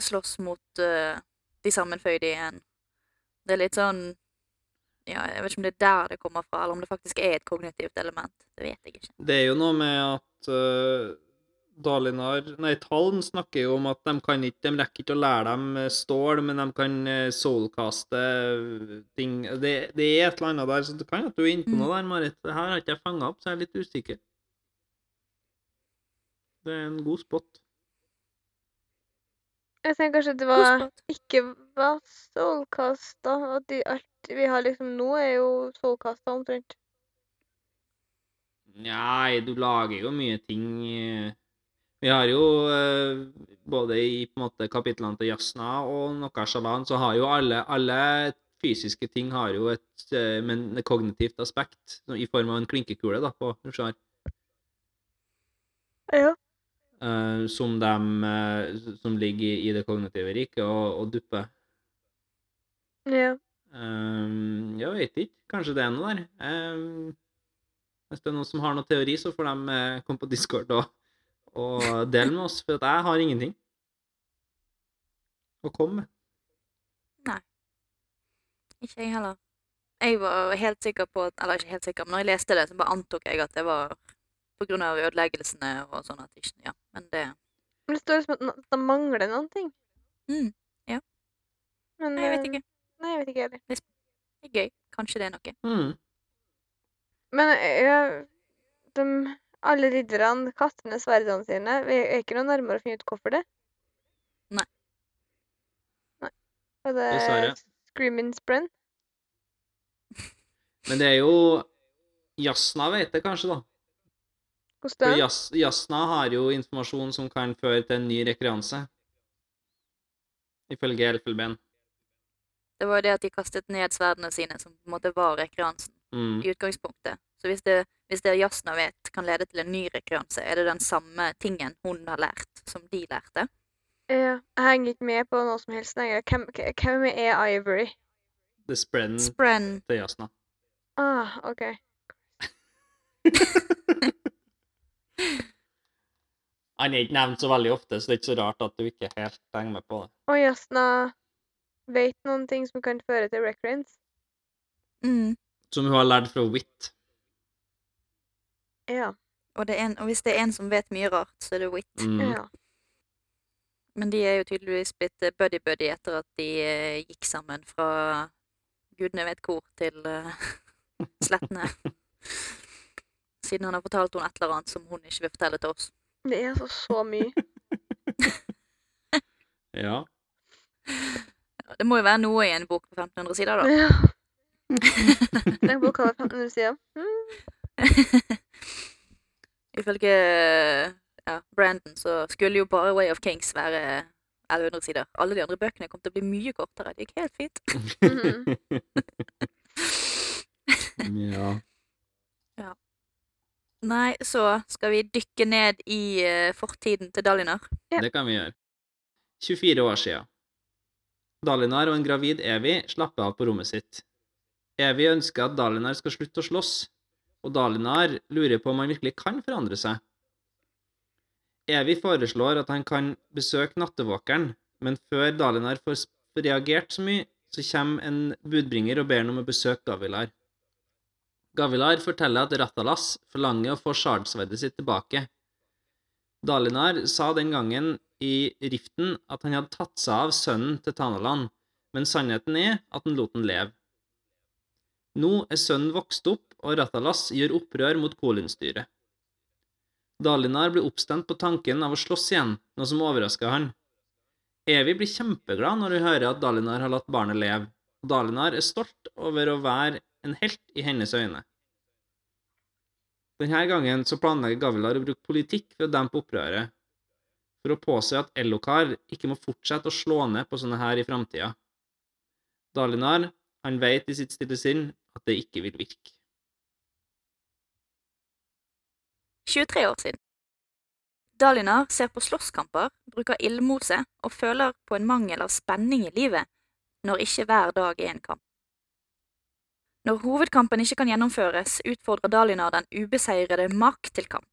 Slåss mot uh, de sammenføyde igjen. Det er litt sånn Ja, jeg vet ikke om det er der det kommer fra, eller om det faktisk er et kognitivt element. Det vet jeg ikke. det er jo noe med at uh, Dalinar Nei, Tallen snakker jo om at de kan ikke De rekker ikke å lære dem eh, stål, men de kan soulcaste ting det, det er et eller annet der, så det kan at du er inne på Mm. noe der, Marit. Det her har ikke jeg fanga opp, så jeg er litt usikker. Det er en god spot. Jeg tenker kanskje det var ikke var soulcasta. At de, alt vi har liksom nå, er jo soulcasta omtrent. Nei, du lager jo mye ting eh. Vi har jo eh, både i på en måte kapitlene til Jasna og noe Shalan, så har jo alle, alle fysiske ting har jo et eh, men et kognitivt aspekt, i form av en klinkekule da, på Rushar, Ja. Eh, som, de, uh, som ligger i, i det kognitive riket og, og dupper. ja. Um, jeg vet ikke. Kanskje det er noe der. Um, hvis det er noen som har noen teori, så får de eh, komme på Discord og, og dele med oss, for jeg har ingenting å komme med. Ikke jeg heller. Jeg var helt sikker på at Eller ikke helt sikker, men når jeg leste det, så bare antok jeg at det var av ødeleggelsene og sånn at ikke Ja, men det Men det står liksom at det mangler noen ting. mm, Men, Nei, jeg vet eh, ikke. Nei, jeg vet ikke heller. Det er gøy. Kanskje det er noe. Mm. Men ja, de, alle ridderne kaster ned sverdene sine. Vi er ikke noe nærmere å finne ut hvorfor det. Nei. Nei. Og det Dessverre. er Screaming Sprint. Men det er jo Jasna vet det kanskje, da. Hvordan? Jas, Jasna har jo informasjon som kan føre til en ny rekreanse. Ifølge Elfelben. Det var jo det at de kastet ned sverdene sine, som på en måte var rekreansen Mm. i utgangspunktet. Så hvis det, hvis det Jasna vet kan lede til en ny rekreanse, er det den samme tingen hun har lært, som de lærte? Ja, jeg henger ikke med på noe som helst lenger. Hvem, hvem er Ivory? Er Spren. Det til Jasna. Ah, OK. [LAUGHS] Han er ikke nevnt så veldig ofte, så det er ikke så rart at du ikke helt henger med på det. Og Jasna vet noen ting som kan føre til recurrence. mm. Som hun har lært fra Wit. Ja. og, det er en, og hvis det er en som vet mye rart, så er det Wit. Mm. ja. Men de er jo tydeligvis blitt eh, buddy-buddy etter at de eh, gikk sammen fra gudene vet hvor til uh, [LAUGHS] slettene. [LAUGHS] Siden han har fortalt henne et eller annet som hun ikke vil fortelle til oss. Det er altså så mye. [LAUGHS] Ja. Det må jo være noe i en bok på 1500 sider, da. Ja. Den boka var 1500 sider. Mm. Ifølge ja, Brandon så skulle jo bare Way of Kings være 1100 sider. Alle de andre bøkene kom til å bli mye kortere. Det gikk helt fint. Mhm. [LAUGHS] ja. Nei, så skal vi dykke ned i eh, fortiden til Dalinar. Ja. Det kan vi gjøre. 24 år siden. Dalinar og en gravid Evy slapper av på rommet sitt. Evy ønsker at Dalinar skal slutte å slåss, og Dalinar lurer på om han virkelig kan forandre seg. Evy foreslår at han kan besøke nattevåkeren, men før Dalinar får reagert så mye, så kommer en budbringer og ber ham om å besøke Gavilar. Gavilar forteller at Rattalas forlanger å få shardsverdet sitt tilbake. Dalinar sa den gangen i riften at han hadde tatt seg av sønnen til Tanaland, men sannheten er at han lot den leve. Nå er sønnen vokst opp, og Rattalas gjør opprør mot Kolin-styret. Dalinar blir oppstemt på tanken av å slåss igjen, noe som overrasker han. Evy blir kjempeglad når hun hører at Dalinar har latt barnet leve, og Dalinar er stolt over å være en helt i hennes øyne. Denne gangen så planlegger Gavilar å bruke politikk for å dempe opprøret, for å påse at Ellokar ikke må fortsette å slå ned på sånne her i framtida. Dalinar, han vet i sitt stille sinn at det ikke vil virke. 23 år siden. Dalinar ser på slåsskamper, bruker ildmose og føler på en mangel av spenning i livet når ikke hver dag er en kamp. Når hovedkampen ikke kan gjennomføres, utfordrer Dalinar den ubeseirede Mak til kamp.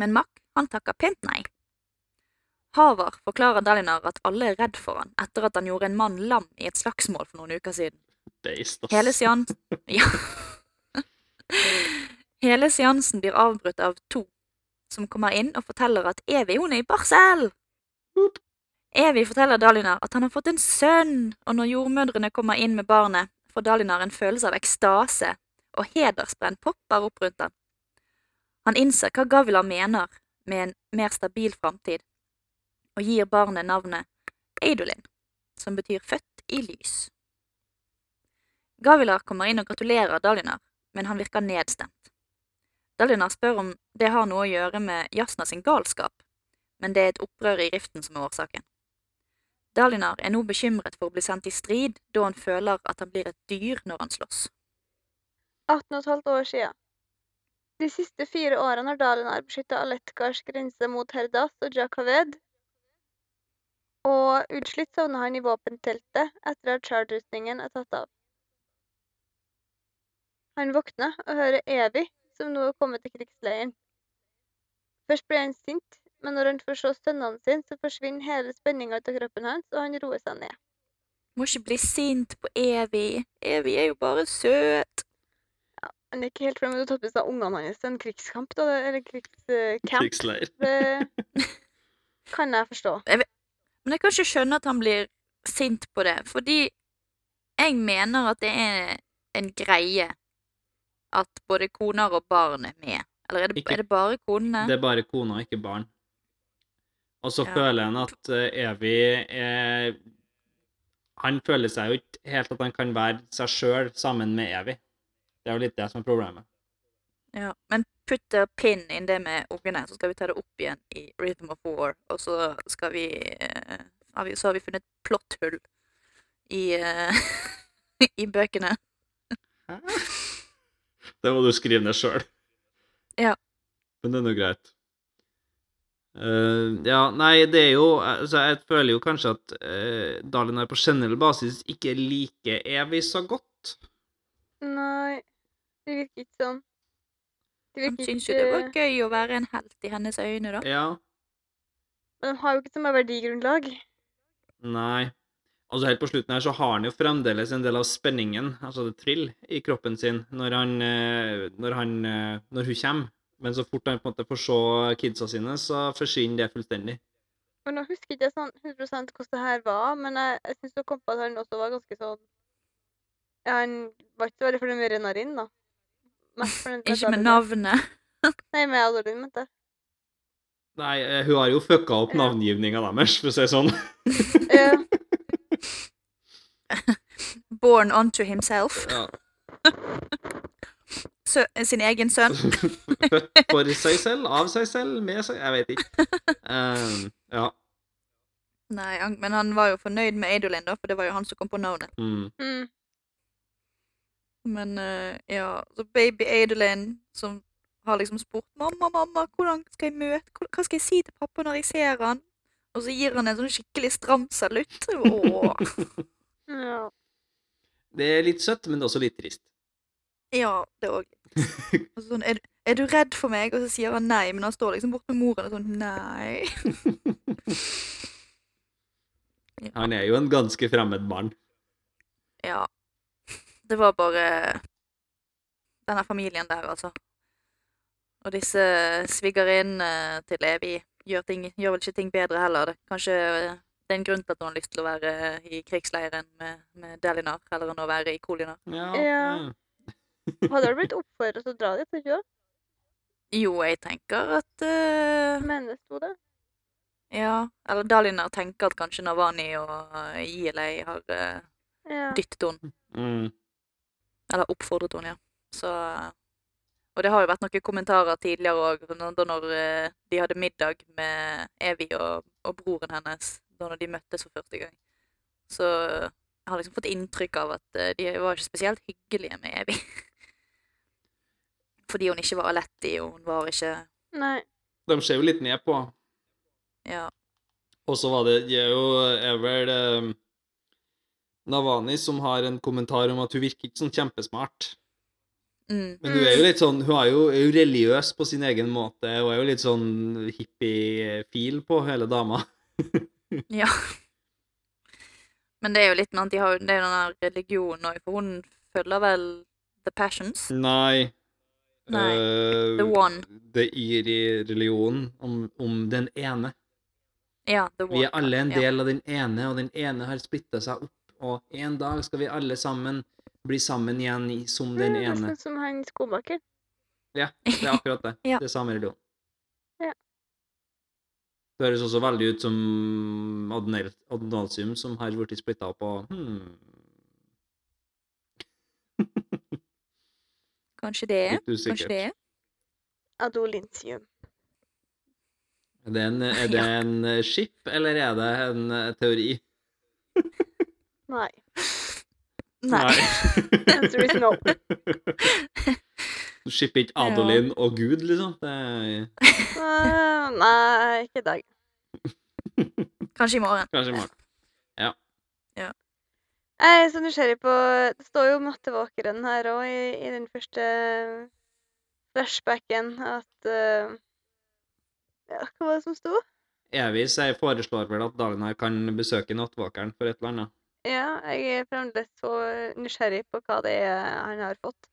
Men Mak, han takker pent nei. Havar forklarer Dalinar at alle er redd for han etter at han gjorde en mann lam i et slagsmål for noen uker siden. Hele seansen [LAUGHS] Ja. Hele seansen blir avbrutt av to, som kommer inn og forteller at Evy hun er i barsel. Evi forteller Dalinar at han har fått en sønn, og når jordmødrene kommer inn med barnet, får Dalinar en følelse av ekstase, og hedersbrenn popper opp rundt han. Han innser hva Gavilar mener med en mer stabil framtid, og gir barnet navnet Eidolin, som betyr født i lys. Gavilar kommer inn og gratulerer Dalinar, men han virker nedstemt. Dalinar spør om det har noe å gjøre med Jasna sin galskap, men det er et opprør i riften som er årsaken. Dalinar er nå bekymret for å bli sendt i strid, da han føler at han blir et dyr når han slåss. 18,5 år siden. De siste fire årene har Dalinar beskytta Aletkars grense mot Herdas og Jakaved, og utslitt sovna han i våpenteltet etter at charterstingen er tatt av. Han våkner og hører Evy, som nå er kommet til krigsleiren. Først blir han sint, men når han får se sønnene sine, så forsvinner hele spenninga ut av kroppen hans, og han roer seg ned. Må ikke bli sint på Evy. Evy er jo bare søt. Ja, Han er ikke helt fremme til å ta på seg ungene hans til en krigskamp, da, eller krigscamp. Krigsleir. Det kan jeg forstå. [LAUGHS] Men jeg kan ikke skjønne at han blir sint på det, fordi jeg mener at det er en greie at både koner og barn er med. Eller er det, Ikke- er det bare konene? Det er bare kona, ikke barn. Og så Ja. føler han at eh, Evi er Han føler seg jo ikke helt at han kan være seg sjøl sammen med Evy. Det er jo litt det som er problemet. Ja, men putt a pin inn det med ungene, så skal vi ta det opp igjen i Rhythm of War, og så skal vi, eh, har vi Så har vi funnet plotthull i, eh, [LAUGHS] i bøkene. Det må du skrive ned sjøl. Ja. Men det er nå greit. Eh, ja, nei, det er jo altså, Jeg føler jo kanskje at uh, er på generell basis ikke liker evig så godt. Nei, det virker ikke sånn. Det Han virker syns jo det var gøy å være en helt i hennes øyne, da. Ja. Men de har jo ikke samme verdigrunnlag. Nei. Altså Helt på slutten her så har han jo fremdeles en del av spenningen, altså det trill, i kroppen sin når han eh, Når, han, når hun kommer. Men så fort han på en måte får se kidsa sine, så forsvinner det fullstendig. Men nå husker ikke jeg sånn 100 hvordan det her var, men jeg, jeg syns jeg kom på at han også var ganske sånn ja, Han var ikke så veldig fornøyd med Renarin, da. Ikke med navnet. [LAUGHS] Nei, med Adolin, mente jeg. Nei, eh, hun har jo fucka opp navngivninga deres, for å si det sånn. [LAUGHS] [LAUGHS] Born onto himself. Ja. Sø sin egen sønn. [LAUGHS] For seg selv, av seg selv, med seg Jeg vet ikke. Um, ja. Nei, han, men han var jo fornøyd med Adolin, da, for det var jo han som kom på navnet. Mm. Mm. Men uh, ja, så baby Adolin som har liksom spurt 'Mamma, mamma, hvordan skal jeg møte hva- skal jeg si til pappa når jeg ser han?' Og så gir han en sånn skikkelig stram salutt. Åh. [LAUGHS] Ja. Det er litt søtt, men det er også litt trist. Ja, det òg. [LAUGHS] Sånn, er, 'Er du redd for meg?' Og så sier han nei, men han står liksom bort med moren og sånn 'Nei'. [LAUGHS] Han er jo en ganske fremmed mann. Ja. Det var bare denne familien der, altså. Og disse svigerinnene til Levi gjør, ting, gjør vel ikke ting bedre heller. Det. Kanskje det er en grunn til at hun har lyst til å være i krigsleiren med, med Delinar, heller enn å være i Kolinar. Ja. Ja. Hadde du blitt oppfordret til å dra dit, ikke det? Jo, jeg tenker at uh... Sto det. Ja. Eller Dalinar tenker at kanskje Navani og uh, Ielei har uh, Ja. dyttet henne. Mm. Eller oppfordret henne, ja. Så Og det har jo vært noen kommentarer tidligere òg, da når eh, de hadde middag med Evy og, og broren hennes, da når de møttes for første gang. Så jeg har liksom fått inntrykk av at eh, de var ikke spesielt hyggelige med Evy. [LAUGHS] Fordi hun ikke var Aletti, og hun var ikke Nei. De ser jo litt ned på. Ja. Og så var det de er jo er vel eh, Navani som har en kommentar om at hun virker ikke sånn kjempesmart. Mm. Men hun er jo litt sånn Hun er jo, er jo religiøs på sin egen måte, og er jo litt sånn hippie-feel på hele dama. [LAUGHS] Ja. Men det er jo litt med at de har, det er jo den der religionen òg, for hun følger vel The Passions. Nei. Nei, Uh, The One. Det gir i religionen om, om den ene. Ja, The One. Vi er alle en ja. del av den ene, og den ene har splitta seg opp. Og en dag skal vi alle sammen bli sammen igjen i, som den Ja, ene. Nesten som han skobakken. Ja, det er akkurat det. [LAUGHS] Ja. Det er samme religion. Ja. Det høres også veldig ut som Adnalsium, som har blitt splitta opp og hmm, Kanskje det er. Litt usikkert. Kanskje det er. Adolinsium. Er det en, er det Ja. en eh, skip, eller er det en eh, teori? Nei. Nei. [LAUGHS] Answer is no. Du skipper ikke Adolin og Gud, liksom? Det er Eh, nei, ikke i dag. [LAUGHS] Kanskje i morgen. kanskje i morgen. Jeg er så nysgjerrig på Det står jo mattevåkeren her òg, i, i den første flashbacken, at uh, Ja, hva var det som sto? Evis jeg foreslår vel at Dagnar kan besøke nattvåkeren for et eller annet. Ja, jeg er fremdeles så nysgjerrig på hva det er han har fått.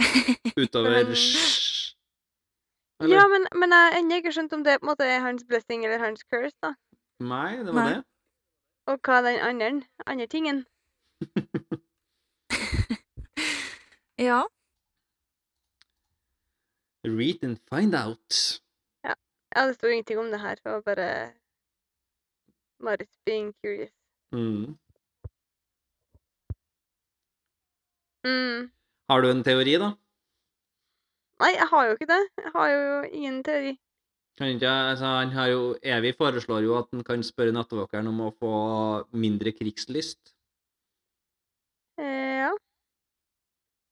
[LAUGHS] Utover Men- Eller? Ja, men, men jeg har ennå ikke skjønt om det på en måte er hans blessing eller hans curse, da. Nei, det var Nei. det. Og hva er den andre, andre tingen. [LAUGHS] Ja. Read and find out. Ja, det sto ingenting om det her. Det var bare Marit being curious. Mm. Mm. Har du en teori, da? Nei, jeg har jo ikke det. Jeg har jo ingen teori. Kan ikke, altså, han har jo, Evig foreslår jo at han kan spørre nattevåkeren om å få mindre krigslyst. Eh, ja.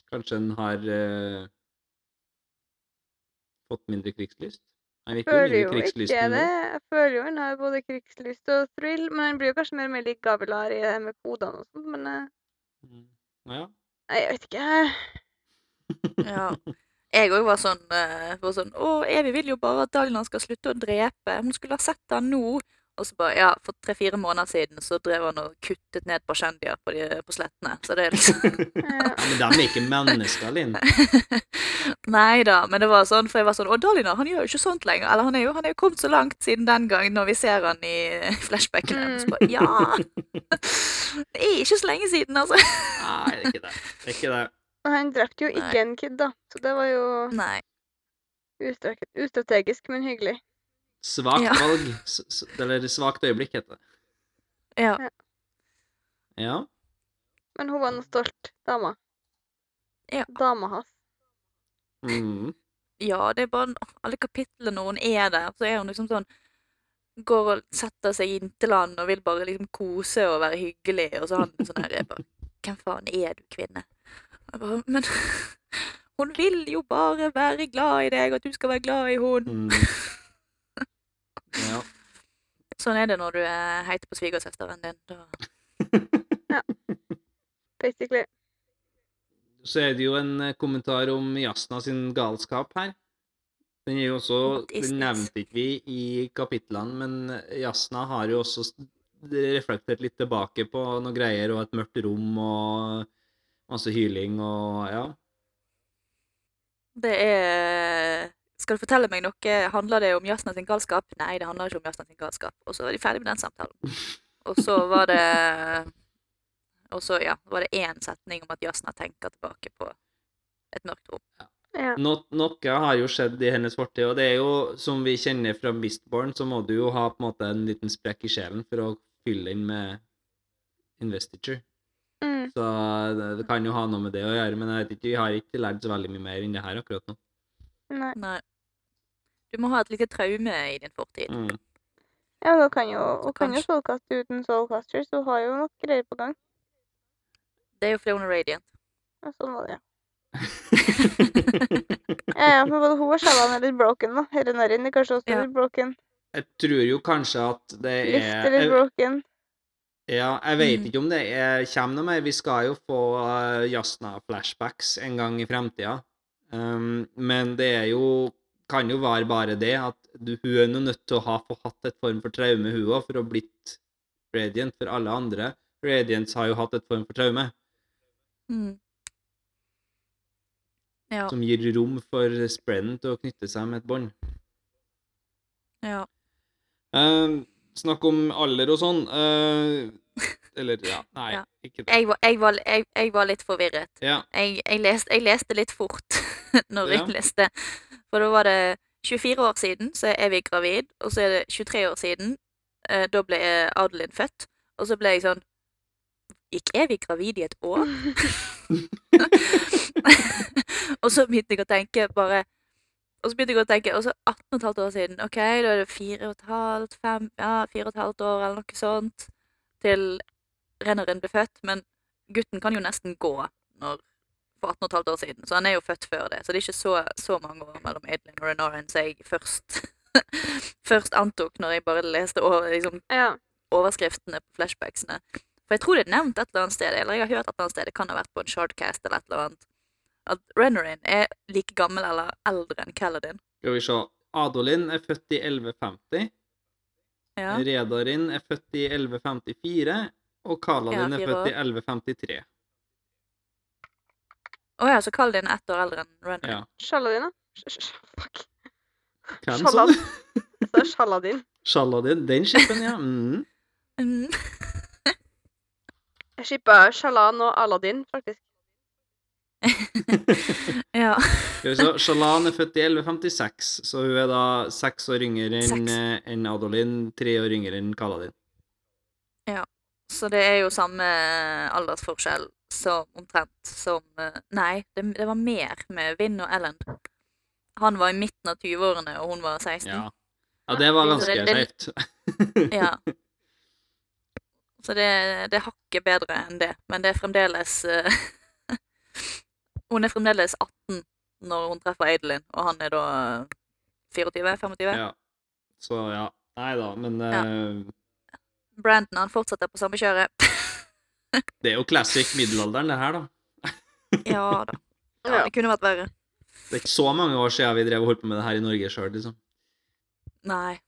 Kanskje han har eh, fått mindre krigslyst? Han virker jo Føler mindre jo ikke det. nå. Jeg føler jo han har både krigslyst og thrill, men han blir jo kanskje mer og mer lik Gavilar i det her med kodene og sånt, men eh, Mm. Ja. nei, jeg vet ikke. ja. [LAUGHS] Jeg òg var sånn, eh, var sånn Å, Evy vil jo bare at Dalina skal slutte å drepe. Hun skulle ha sett han nå. Og så bare Ja, for tre-fire måneder siden så drev han og kuttet ned på kjendier på, de, på slettene. Så det er liksom Ja. [LAUGHS] Ja, men de er ikke mennesker, Linn. [LAUGHS] Nei da, men det var sånn, for jeg var sånn Å, Dalina, han gjør jo ikke sånt lenger. Eller han er jo, han er jo kommet så langt siden den gang, når vi ser han i flashbackene. Mm. Så bare, ja! [LAUGHS] Det er ikke så lenge siden, altså. Nei, det er ikke det. Det er ikke det. Og han drepte jo Nei. ikke en kid, da, så det var jo Nei. ustrategisk, men hyggelig. Svakt Ja. valg. S eller svakt øyeblikk, heter det. Ja. Ja. Men hun var nå stolt dama. Ja. Dama hans. Mm. Ja, det er bare alle kapitlene når hun er der, så er hun liksom sånn Går og setter seg inntil han og vil bare liksom kose og være hyggelig, og så har han sånn her bare, Hvem faen er du, kvinne? Jeg bare, Men [LAUGHS] hun vil jo bare være glad i deg, og at du skal være glad i hun. Mm. [LAUGHS] Ja. Sånn er det når du er heit på svigersøsteren din. Da. [LAUGHS] Basically. Så er det jo en eh, kommentar om Jasna sin galskap her. Den er jo også Den nevnte ikke vi i kapitlene, men Jasna har jo også reflektert litt tilbake på noen greier og et mørkt rom og masse hyling og ja. Det er Skal du fortelle meg noe? Handler det om Jasna sin galskap? Nei, det handler ikke om Jasna sin galskap. Og så var de ferdig med den samtalen. Og så var det [LAUGHS] Og så, ja, var det én setning om at Jasna tenker tilbake på et mørkt rom. Ja. No, noe har jo skjedd i hennes fortid, og det er jo, som vi kjenner fra Mistborn, så må du jo ha på en måte en liten sprekk i sjelen for å fylle inn med investiture. Mm. Så det, det kan jo ha noe med det å gjøre, men jeg vet ikke, vi har ikke lært så veldig mye mer enn det her akkurat nå. Nei. Nei. Du må ha et lite traume i din fortid. Mm. Ja, men hun kan jo, og kan jo Soulcaster soulcaste uten soulcaster, så hun har jo nok greier på gang. Det er jo fordi hun er radiant. Ja, sånn var det, ja. [LAUGHS] Ja, ja, men både hun og Shallan er litt broken, da. Eller Narin er kanskje også Ja. litt broken. Jeg tror jo kanskje at det er Litt litt jeg, broken. Ja, jeg vet Mm. ikke om det er, kommer noe mer. Vi skal jo få uh, Jasna-flashbacks en gang i fremtida. Um, men det er jo kan jo være bare det at du, hun er nå nødt til å ha hatt et form for traume, hun òg, for å ha blitt Radiant for alle andre. Radiants har jo hatt et form for traume, Mm. Ja. som gir rom for spreaden til å knytte seg med et bånd. ja. Eh, snakk om alder og sånn. Uh, eller, ja, [LAUGHS] nei, Ja. ikke det. Jeg, var, jeg, var, jeg, jeg var litt forvirret. Ja, Jeg, jeg, leste, jeg leste litt fort [LAUGHS] når Ja. jeg leste. For da var det 24 år siden, så er vi gravid. Og så er det 23 år siden. uh, da ble Adelin født. Og så ble jeg sånn Gikk vi gravid i et år? [LAUGHS] og så begynte jeg å tenke bare Og så begynte jeg å tenke Og så 18 15 år siden. OK, da er det 4 15, 5, ja, 4 15 år eller noe sånt til Renneren ble født. Men gutten kan jo nesten gå når, for 18 15 år siden, så han er jo født før det. Så det er ikke så, så mange år mellom Adelin og Renoran som jeg først [LAUGHS] Først antok når jeg bare leste over, liksom, Ja. overskriftene på flashbacksene. For jeg tror det er nevnt et eller annet sted, eller jeg har hørt et eller annet sted, det kan ha vært på en shardcast eller et eller annet, at Rennerin er like gammel eller eldre enn Kaladin. skal vi se. Adolin er født i 1150. Ja. Redarin er født i 1154. Og Kaladin Ja, er født i 1153. Å ja, så Kaladin er ett år eldre enn Rennerin. Ja. Shaladin, da? Fuck. Hvem sa du? Det er Shaladin. [LAUGHS] Shaladin. Den skippen, ja. Mm. Mm. [LAUGHS] Jeg shippa Shalan og Aladdin, faktisk. [LAUGHS] ja. Shalan er født i 1156, så hun er da seks år yngre enn eh, Adolin, tre år yngre enn Kaladin. Så det er jo samme aldersforskjell som omtrent som eh, Nei, det, det var mer med Vinn og Ellen. Han var i midten av 20-årene, og hun var 16. Ja. ja, det var ganske skjevt. [LAUGHS] Ja. Så det, det er hakket bedre enn det, men det er fremdeles eh, [LAUGHS] Hun er fremdeles 18 når hun treffer Adelin, og han er da eh, 24-25. Ja. Så ja. Nei da, men Ja. uh... Brandon han fortsetter på samme kjøret. [LAUGHS] det er jo classic middelalderen, det her, da. [LAUGHS] ja da. Ja, Ja. det kunne vært verre. Det er ikke så mange år siden vi drev og holdt på med det her i Norge sjøl, liksom. Nei.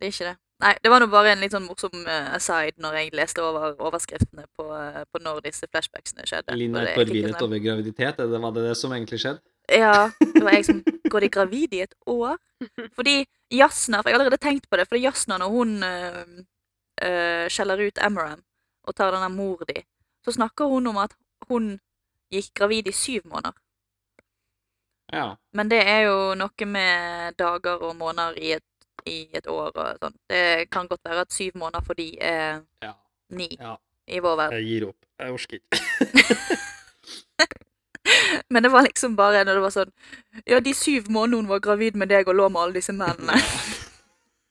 Det er ikke det. Nei, det var nå bare en litt sånn morsom eh, aside når jeg leste over overskriftene på, eh, på når disse flashbacksene skjedde. Jeg forvirret sånn- over graviditet. eller det, var det det som egentlig skjedde? Ja, det var jeg som [LAUGHS] Går de gravid i et år? Fordi Jasna For jeg har allerede tenkt på det, fordi Jasna, når hun øh, skjeller ut Amaram og tar denne mor di, så snakker hun om at hun gikk gravid i syv måneder. Ja. Men det er jo noe med dager og måneder i et, i et år og sånn. Det kan godt være at syv måneder for de er Ja. ni. ja. i vår verden. Jeg gir opp. Jeg orker ikke. [LAUGHS] Men det var liksom bare når det var sånn Ja, de syv månedene hun var gravid med deg og lå med alle disse mennene.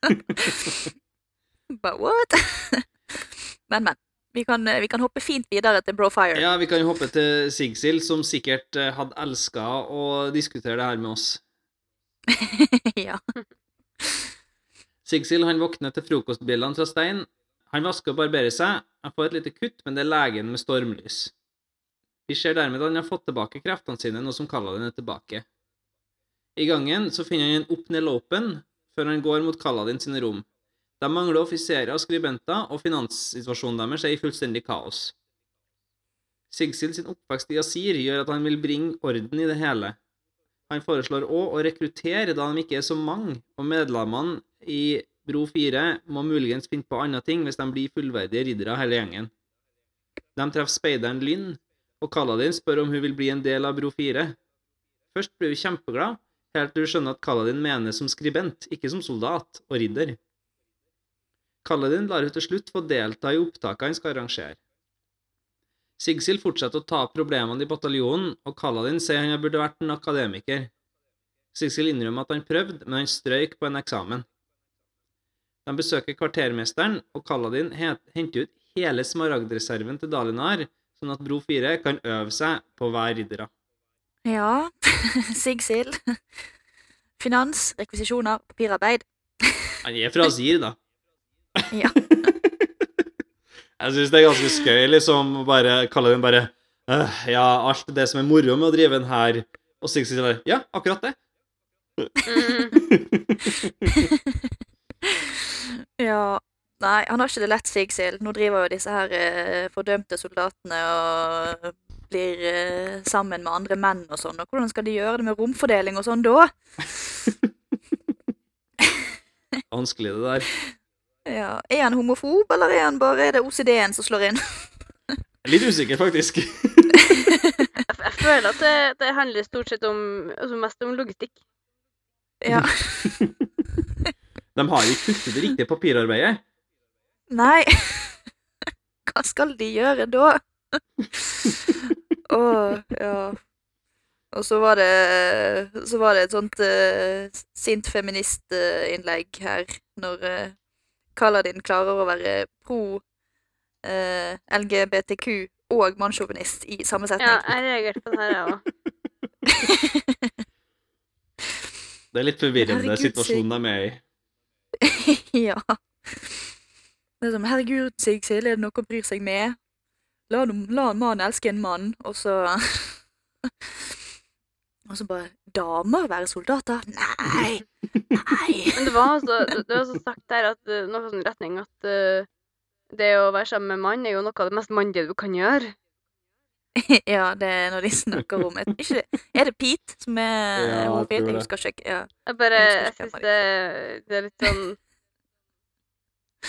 [LAUGHS] But what? [LAUGHS] Men, men. Vi kan, vi kan hoppe fint videre til Brofire. Ja, vi kan jo hoppe til Sigsil, som sikkert eh, hadde elska å diskutere det her med oss. ja. Sigsil han våkner til frokostbjellene fra Stein. Han vasker og barberer seg. Han får et lite kutt, men det er legen med stormlys. Vi ser dermed at han har fått tilbake kreftene sine, nå som Kaladin er tilbake. I gangen så finner han en opp-ned-låpen før han går mot Kaladin sine rom. De mangler offiserer og skribenter, og finanssituasjonen deres er i fullstendig kaos. Sigsil sin oppvekst i Asir gjør at han vil bringe orden i det hele. Han foreslår òg å rekruttere da de ikke er så mange, og medlemmene i Bro 4 må muligens finne på andre ting hvis de blir fullverdige riddere hele gjengen. De treffer speideren Lynn, og Kaladin spør om hun vil bli en del av Bro 4. Først blir hun kjempeglad, helt til hun skjønner at Kaladin mener som skribent, ikke som soldat og ridder. Kaladin lar hun til slutt få delta i opptakene han skal arrangere. Sigsil fortsetter å ta opp problemene i bataljonen, og Kaladin sier han burde vært en akademiker. Sigsild innrømmer at han prøvde, men han strøyk på en eksamen. De besøker kvartermesteren, og Kaladin henter ut hele smaragdreserven til Dalinar, sånn at Bro 4 kan øve seg på å være riddere. Ja, [LAUGHS] Sigsild. Finans, rekvisisjoner, papirarbeid. Han er fra Azir, da. Ja. [LAUGHS] Jeg syns det er ganske skøy, liksom, å bare kalle den bare øh, Ja, alt det som er moro med å drive den her Og Sigrid sier ja, akkurat det. [LAUGHS] ja. Nei, han har ikke det lett, Sigsild. Nå driver jo disse her eh, fordømte soldatene og blir eh, sammen med andre menn og sånn, og hvordan skal de gjøre det med romfordeling og sånn da? [LAUGHS] Vanskelig, det der. Ja. Er han homofob, eller er han bare er det OCD-en som slår inn? Litt usikker, faktisk. [LAUGHS] Jeg, føler at det, det handler stort sett om altså mest om logistikk. ja. [LAUGHS] De har ikke kuttet det riktige papirarbeidet. Nei. [LAUGHS] Hva skal de gjøre da? Å, ja. Og så var det Så var det et sånt uh, sint feministinnlegg her, når uh, Kaladin klarer å være pro eh, LGBTQ og mannssjåvinist i samme setning. Ja, jeg reagerte på det her, jeg òg. [LAUGHS] Det er litt forvirrende Herregud, situasjonen de er i. [LAUGHS] ja. Det er som Herregud, Sigsild, er det noe å bry seg med? La, la en mann elske en mann, og så Og så bare Damer være soldater? Nei! Nei! [LAUGHS] Men det var altså det var også sagt der at uh, noe sånn retning at uh, det å være sammen med mann er jo noe av det mest mannlige du kan gjøre. [LAUGHS] ja, det er når de snakker om et, ikke, Er det Pete som er Ja, jeg homofil? Jeg det. husker ikke. Ja. Jeg bare Jeg syns det, det er litt sånn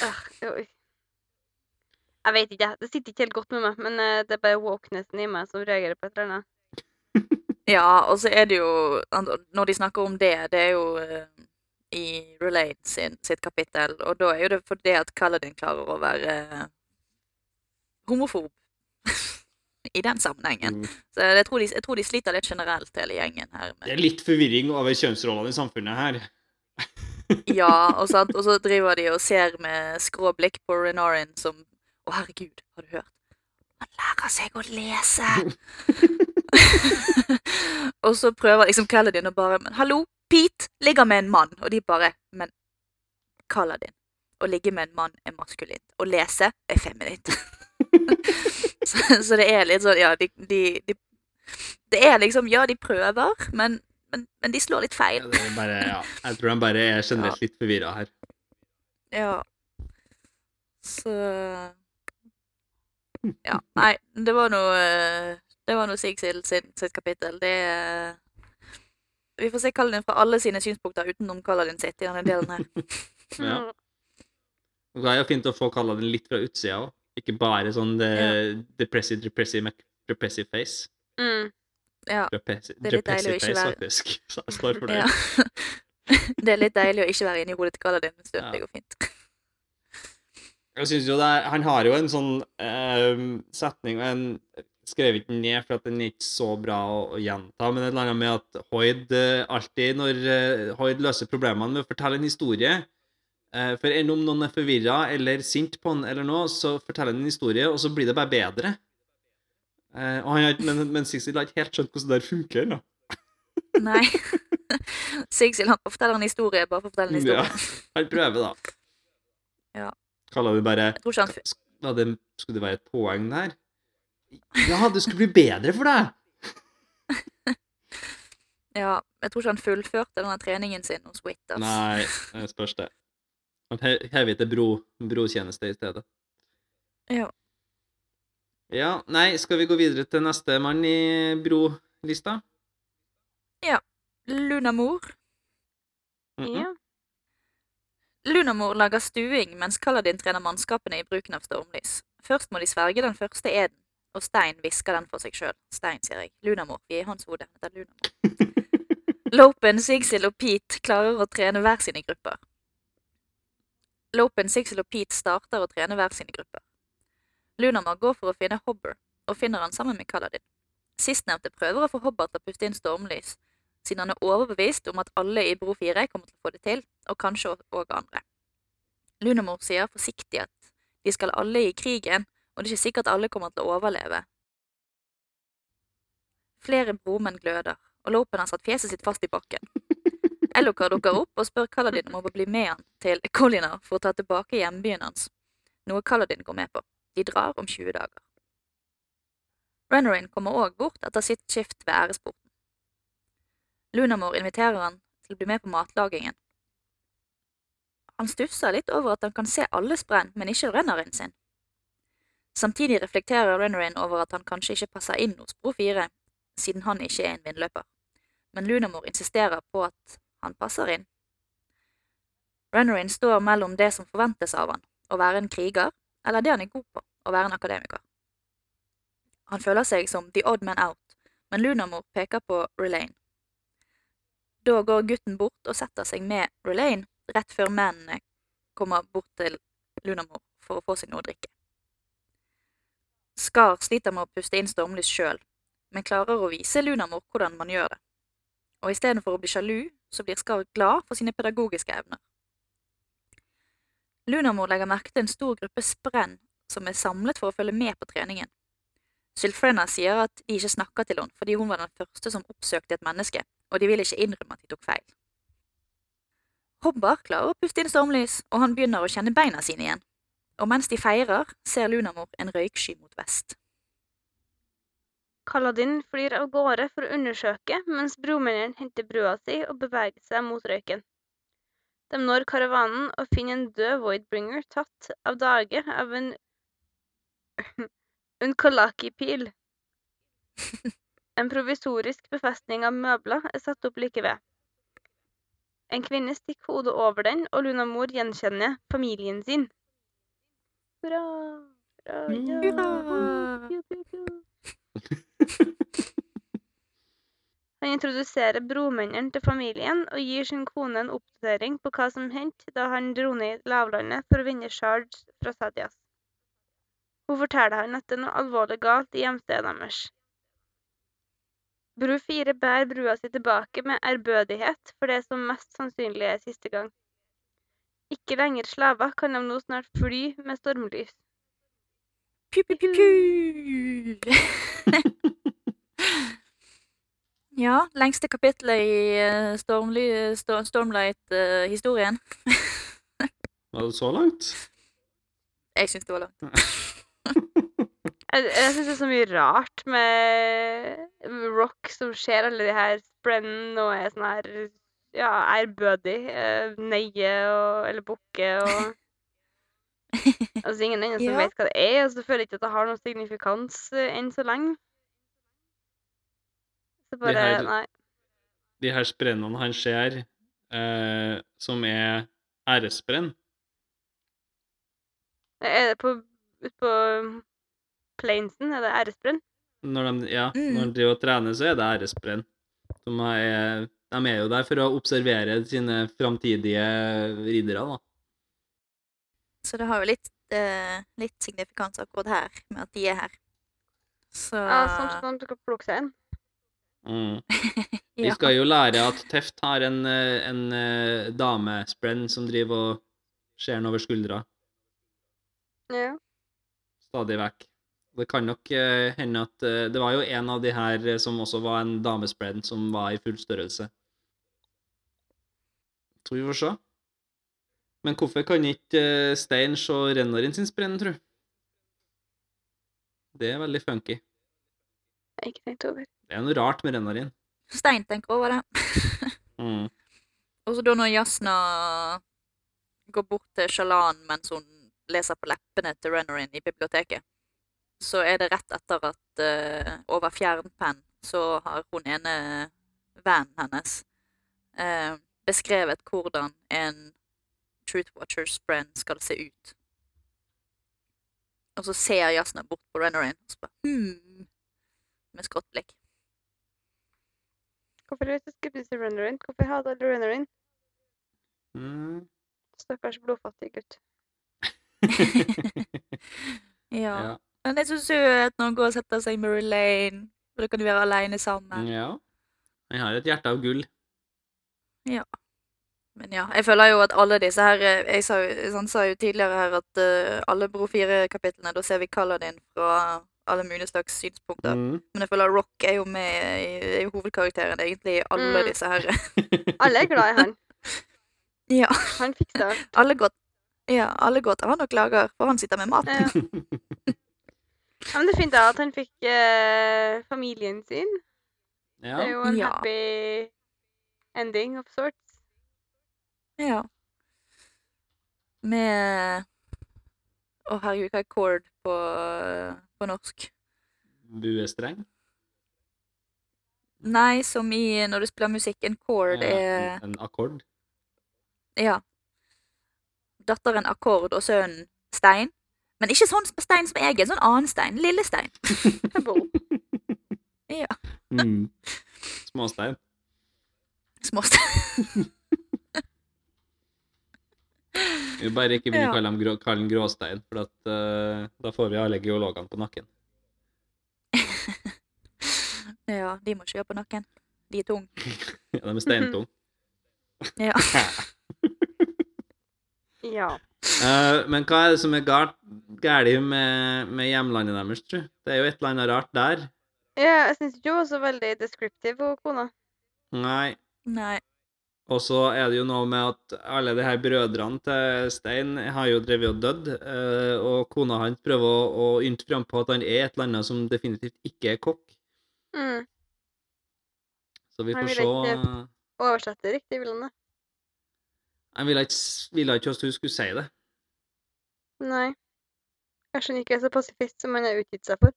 øh, oi. Jeg vet ikke, jeg. Det sitter ikke helt godt med meg, men uh, det er bare wokenessen i meg som reagerer på et eller annet. Ja, og så er det jo Når de snakker om det, det er jo eh, i Relate sin, sitt kapittel, og da er jo det fordi at Kaladin klarer å være eh, homofob [LAUGHS] i den sammenhengen. Mm. Så jeg tror, de, jeg tror de sliter litt generelt, hele gjengen her. Det er litt forvirring over kjønnsrollene i samfunnet her. [LAUGHS] ja, og, sant? og så driver de og ser med skrå blikk på Renorin som Å, herregud, har du hørt? Han lærer seg å lese! [LAUGHS] [LAUGHS] og så prøver liksom Kaladin å bare Men hallo, Pete ligger med en mann. Og de bare Men Kaladin, å ligge med en mann er maskulint. Å lese er feminint. [LAUGHS] så, så det er litt sånn Ja, de, de, de Det er liksom Ja, de prøver, men, men, men de slår litt Ja, feil. det er bare, ja. Jeg tror de bare er generelt litt forvirra her. Ja. Så Ja. Nei, det var noe eh, Det var noe Sigsil sin, sitt kapittel. Det er Vi får se Kaladin fra alle sine synspunkter utenom Kaladin sitt i denne delen her. [LAUGHS] Ja. Og Det er jo fint å få kalla litt fra utsida òg. Ikke bare sånn ja. depressive, depressive, depressive face. Mm. Ja. Depressive, Det er litt deilig å ikke face, være- faktisk. [LAUGHS] Så jeg står for det. ja. [LAUGHS] det er litt deilig å ikke være inni hodet til Kaladin en stund. Ja. Det går fint. Jeg synes jo det er, Han har jo en sånn uh, setning og en skrev ikke ned, for at den er ikke så bra å, å gjenta, men det er et eller annet med at Hoid eh, alltid, når eh, Hoid løser problemene med å fortelle en historie eh, For enn om noen er forvirra eller sint på han eller noe, så forteller han en historie, og så blir det bare bedre. Og han har, men, men Sixil har ikke helt skjønt hvordan det der funker. da. Nei. [LAUGHS] Sigsil han forteller en historie bare for å fortelle en historie. Ja, han prøver, da. [LAUGHS] Ja. Kaller vi bare Skulle det være et poeng der? Ja, det skulle bli bedre for deg! [LAUGHS] Ja, jeg tror ikke han fullførte denne treningen sin hos Witt. Altså. Nei, det spørs det. Han he- hever til bro, brotjeneste i stedet. Ja. Ja, nei, skal vi gå videre til neste mann i brolista? Lunamor. Mm -mm. Ja. Lunamor lager stuing mens Kaladin trener mannskapene i bruken av stormlys. Først må de sverge den første eden, og Stein hvisker den for seg sjøl. Stein, sier jeg. Lunamor. Vi er i hans hode. Det er Lunamor. [LAUGHS] Lopen, Sigsil og Pete klarer å trene hver sine grupper. Lopen, Sigsil og Pete starter å trene hver sine grupper. Lunamor går for å finne Hobber, og finner han sammen med Kaladin. Sistnevnte prøver å få Hobber til å puste inn stormlys, siden han er overbevist om at alle i Bro 4 kommer til å få det til, og kanskje òg andre. Lunamor sier forsiktig at de skal alle i krigen, og det er ikke sikkert alle kommer til å overleve. Flere bromenn gløder, og Lopen har satt fjeset sitt fast i bakken. Elokar dukker opp og spør Kaladin om å bli med han til Kolinar for å ta tilbake hjembyen hans, noe Kaladin går med på. De drar om 20 dager. Rennerin kommer òg bort etter sitt skift ved æresporten. Lunamor inviterer han til å bli med på matlagingen. Han stusser litt over at han kan se alle sprenn, men ikke Rennerin sin. Samtidig reflekterer Rennerin over at han kanskje ikke passer inn hos Bro 4, siden han ikke er en vindløper, men Lunamor insisterer på at han passer inn. Rennerin står mellom det som forventes av han, å være en kriger, eller det han er god på, å være en akademiker. Han føler seg som the odd man out, men Lunamor peker på Relaine. Da går gutten bort og setter seg med Relaine rett før mennene kommer bort til Lunamor for å få seg noe å drikke. Skar sliter med å puste inn stormlys sjøl, men klarer å vise Lunamor hvordan man gjør det. Og istedenfor å bli sjalu, så blir Skar glad for sine pedagogiske evner. Lunamor legger merke til en stor gruppe sprenn som er samlet for å følge med på treningen. Sylfrena sier at de ikke snakker til henne fordi hun var den første som oppsøkte et menneske, og de vil ikke innrømme at de tok feil. Hobbar klarer å puste inn stormlys, og han begynner å kjenne beina sine igjen. Og mens de feirer, ser Lunamor en røyksky mot vest. Kaladin flyr av gårde for å undersøke, mens bromennene henter brua si og beveger seg mot røyken. De når karavanen og finner en død Voidbringer tatt av dage av en [CLEARS THROAT] Unkalaki-pil. [LAUGHS] En provisorisk befestning av møbler er satt opp like ved. En kvinne stikker hodet over den, og Lunamor gjenkjenner familien sin. Hurra! Hurra! ja. [LAUGHS] Han introduserer bromennene til familien og gir sin kone en oppdatering på hva som hendte da han dro ned i lavlandet for å vinne Charles fra Sadias. Hun forteller han at det er noe alvorlig galt i hjemstedet deres. Bru 4 bærer brua si tilbake med ærbødighet for det som mest sannsynlig er siste gang. Ikke lenger slaver kan de nå snart fly med stormlys. Pu, pu, pu, ja, lengste kapitlet i eh, Stormly- Sto- Stormlight-historien. [LAUGHS] Var det så langt? Jeg syns det var langt. [LAUGHS] Jeg, jeg syns det er så mye rart med rock som skjer, alle de her sprennene og er sånn her ja, ærbødig. Eh, neie og Eller bukke og [LAUGHS] Altså ingen ennå som Ja. vet hva det er, og så føler jeg ikke at det har noen signifikans eh, enn så lenge. Så bare her- Nei. De her sprennene han ser, eh, som er æresbrenn Er det på utpå plainsen? Er det æresbrenn? Når de, ja, Mm. når de driver og trener, så er det æresbrenn. Som er, de er jo der for å observere sine framtidige riddere, da. Så det har jo litt eh, litt signifikans akkurat her, med at de er her. Så Ja, sånn som du kan plukke seg inn. Mm. [LAUGHS] Vi skal jo lære at Teft har en, eh, en eh, damesprenn som driver og ser den over skuldra Ja. stadig vekk. Det kan nok eh, hende at Det var jo en av de her som også var en damesprenn som var i full størrelse. Tror vi får se. Men hvorfor kan ikke eh, Stein se Rennarin sin sprenn, tru? Det er veldig funky. Jeg har ikke tenkt over. Det er noe rart med Rennarin. Stein tenker over det. [LAUGHS] Mm. Og så da når Jasna går bort til Shalan mens hun leser på leppene til Rennerin i biblioteket, så er det rett etter at uh, over fjernpenn så har hun ene vennen hennes eh, beskrevet hvordan en Truth Watchers brand skal se ut. Og så ser Jasna bort på Rennerin og så bare hmm, med skrått blikk. Hvorfor er du så skeptisk til Rennerin? Hvorfor hater du Rennerin? Mm. Stakkars blodfattig gutt. [LAUGHS] Ja. ja. Men det er så søt når han går og setter seg i Murray Lane, og da kan de være alene sammen. ja. Han har et hjerte av gull. Men ja, jeg føler jo at alle disse her eh, Jeg sa, jo- sånn, sa jo tidligere her at uh, alle Bro 4-kapitlene, da ser vi Kaladin fra alle mulige slags synspunkter. Mm. Men jeg føler Rock er jo med i, er jo hovedkarakteren egentlig i alle Mm. disse her. [LAUGHS] Alle er glad i han. [LAUGHS] ja, Han fikser alt. alle går, ja, alle går til han og klager, for han sitter med mat. Ja. [LAUGHS] Ja, men det er fint da at han fikk uh, familien sin. Det er jo en Ja. happy ending of sorts. Ja. Med Å, herregud, hva er chord på, på norsk? Buestreng. Nei, som i når du spiller musikk. En chord Ja, er en, en akkord. Ja. Datteren Akkord og sønnen Stein. Men ikke sånn stein som jeg er, sånn annen stein. Lille stein. [LAUGHS] Ja. Mm. Småstein. Småstein. [LAUGHS] Vi bare ikke begynne å kalle, dem grå, kalle den gråstein, for at, uh, da får vi alle geologene på nakken. [LAUGHS] Ja, de må ikke gjøre på nakken. De er tung. [LAUGHS] Ja, de er steintung. Ja. Ja. Uh, men hva er det som er galt galt med, med hjemlandet deres, tru? Det er jo et eller annet rart der. ja jeg syns ikke hun var så veldig descriptive, hun kona. Nei. Nei. Og så er det jo noe med at alle de her brødrene til Stein har jo drevet og dødd, eh, og kona hans prøver å, å ynte fram på at han er et eller annet som definitivt ikke er kokk. Mm. Så vi Han se vil ville ikke- Oversette det riktig, vil han det? Han ville ikke, ville at hun skulle si det. Nei. Kanskje han ikke er så pasifist som han har utgitt seg for.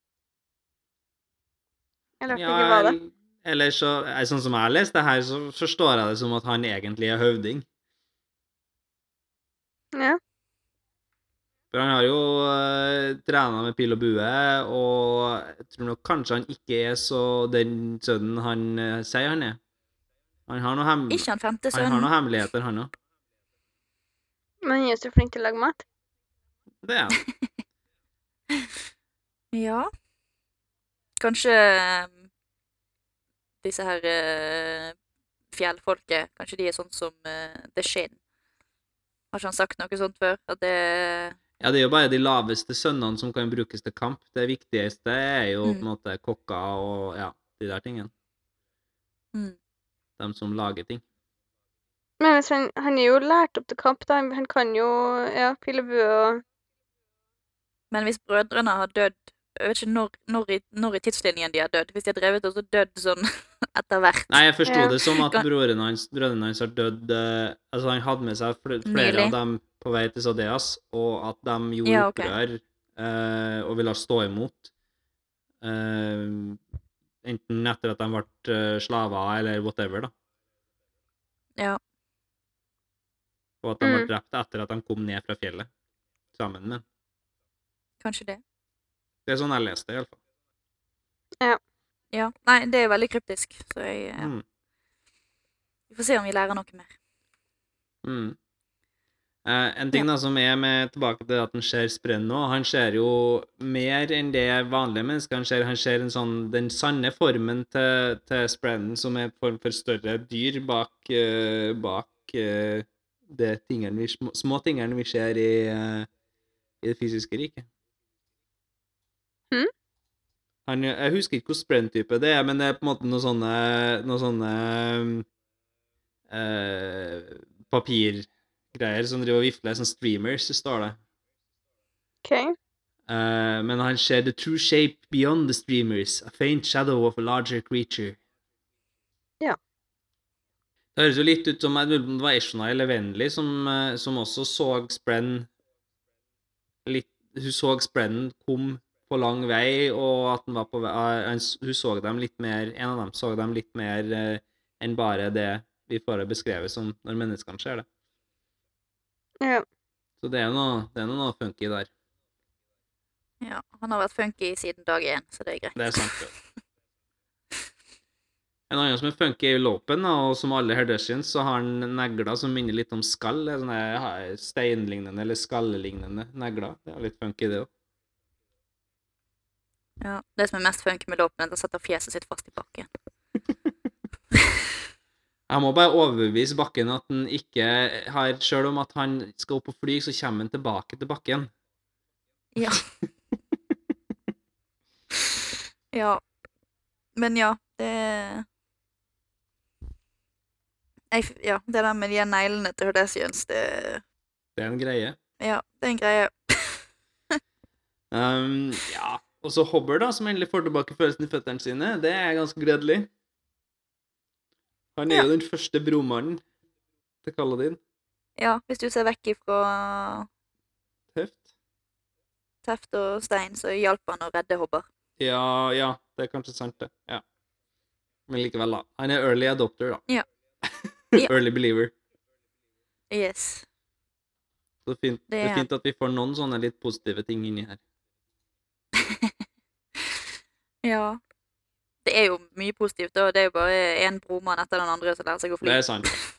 Eller at han ikke var det. El- eller så, eh, sånn som jeg leser det her, så forstår jeg det som at han egentlig er høvding. Ja. For han har jo uh, trena med pil og bue, og jeg tror nok kanskje han ikke er så den sønnen han uh, sier han er. Han har noen, hem Ikke han femte han har noen hemmeligheter, han òg. Men han er jo så flink til å lage mat. Det er han. [LAUGHS] Ja. Kanskje eh, disse her uh, fjellfolket, kanskje de er sånn som uh, The Shin. Har ikke han sagt noe sånt før? At det Ja, det er jo bare de laveste sønnene som kan brukes til kamp. Det viktigste er jo på en Mm. måte kokker og ja, de der tingene. mm. De som lager ting. Men hvis han, han er jo lært opp til kamp, da. Han, han kan jo ja, pil og bue og Men hvis brødrene har dødd Jeg vet ikke når, når, i, når i tidslinjen de har dødd. Hvis de har drevet og dødd sånn [LAUGHS] [LAUGHS] etter hvert. Nei, jeg forsto Ja. det som at broren hans, brødrene hans har dødd eh, Altså, han hadde med seg fl flere Nylig. av dem på vei til Sadeas, og at de gjorde Ja, okay. opprør eh, og ville stå imot. Eh, enten etter at de ble eh, slaver, eller whatever, da. Ja. Og at de ble Mm. drept etter at de kom ned fra fjellet sammen med. Kanskje det. Det er sånn jeg leste det, iallfall. Ja. Nei, det er veldig kryptisk, så jeg eh, Mm. Vi får se om vi lærer noe mer. Mm. Eh, en ting da som er med tilbake til at han ser sprenn nå, han ser jo mer enn det vanlige mennesker han ser. Han ser en sånn, den sanne formen til, til sprennen, som er en form for større dyr bak, uh, bak uh, det tingene vi, små, små tingene vi ser i, uh, i det fysiske riket. Mhm. Han, jeg husker ikke hvilken sprenntype det er, men det er på en måte noen sånne, noe sånne eh, papirgreier som driver og vifler, sånn streamers, står det. OK. Eh, men han ser the true shape beyond the streamers, a faint shadow of a larger creature. Ja. Det høres jo litt ut som det var Eshona eller Vennli som, eh, som også så Sprenn litt Hun så Sprenn kom på lang vei, og at den var på vei eh, han Hun så dem litt mer En av dem så dem litt mer eh, enn bare det vi får beskrevet som når menneskene ser det. Ja. Så det er noe, det er noe funky der. Ja, han har vært funky siden dag én, så det er greit. Det er sant. Ja. [LAUGHS] En annen som er funky, er Lopen, og som alle Herdushians så har han negler som minner litt om skall. Sånne steinlignende eller skallelignende negler. Det er litt funky, det òg. Ja, Det som er mest funky med låpen, er at han setter fjeset sitt fast i bakken. [LAUGHS] Jeg må bare overbevise Bakken at han ikke har Sjøl om at han skal opp og fly, så kommer han tilbake til bakken. Ja. [LAUGHS] ja. Men ja, det jeg, Ja, det der med de neglene til Hordesians, det Det er en greie. Ja, det er en greie. [LAUGHS] Um, ja. Og så Hobber, da, som endelig får tilbake følelsen i føttene sine. Det er ganske gledelig. Han er Ja. jo den første bromannen til Kaladin. Ja, hvis du ser vekk ifra Teft. Teft og Stein, så hjalp han å redde Hobber. Ja, ja, det er kanskje sant, det. Ja. Men likevel, da. Han er early adopter, da. Ja. [LAUGHS] Ja. early believer. Yes. Så fint, det, Det er er- fint at vi får noen sånne litt positive ting inni her. Ja. Det er jo mye positivt, da. Det er jo bare én bromann etter den andre som lærer seg å fly. Det er sant. [LAUGHS]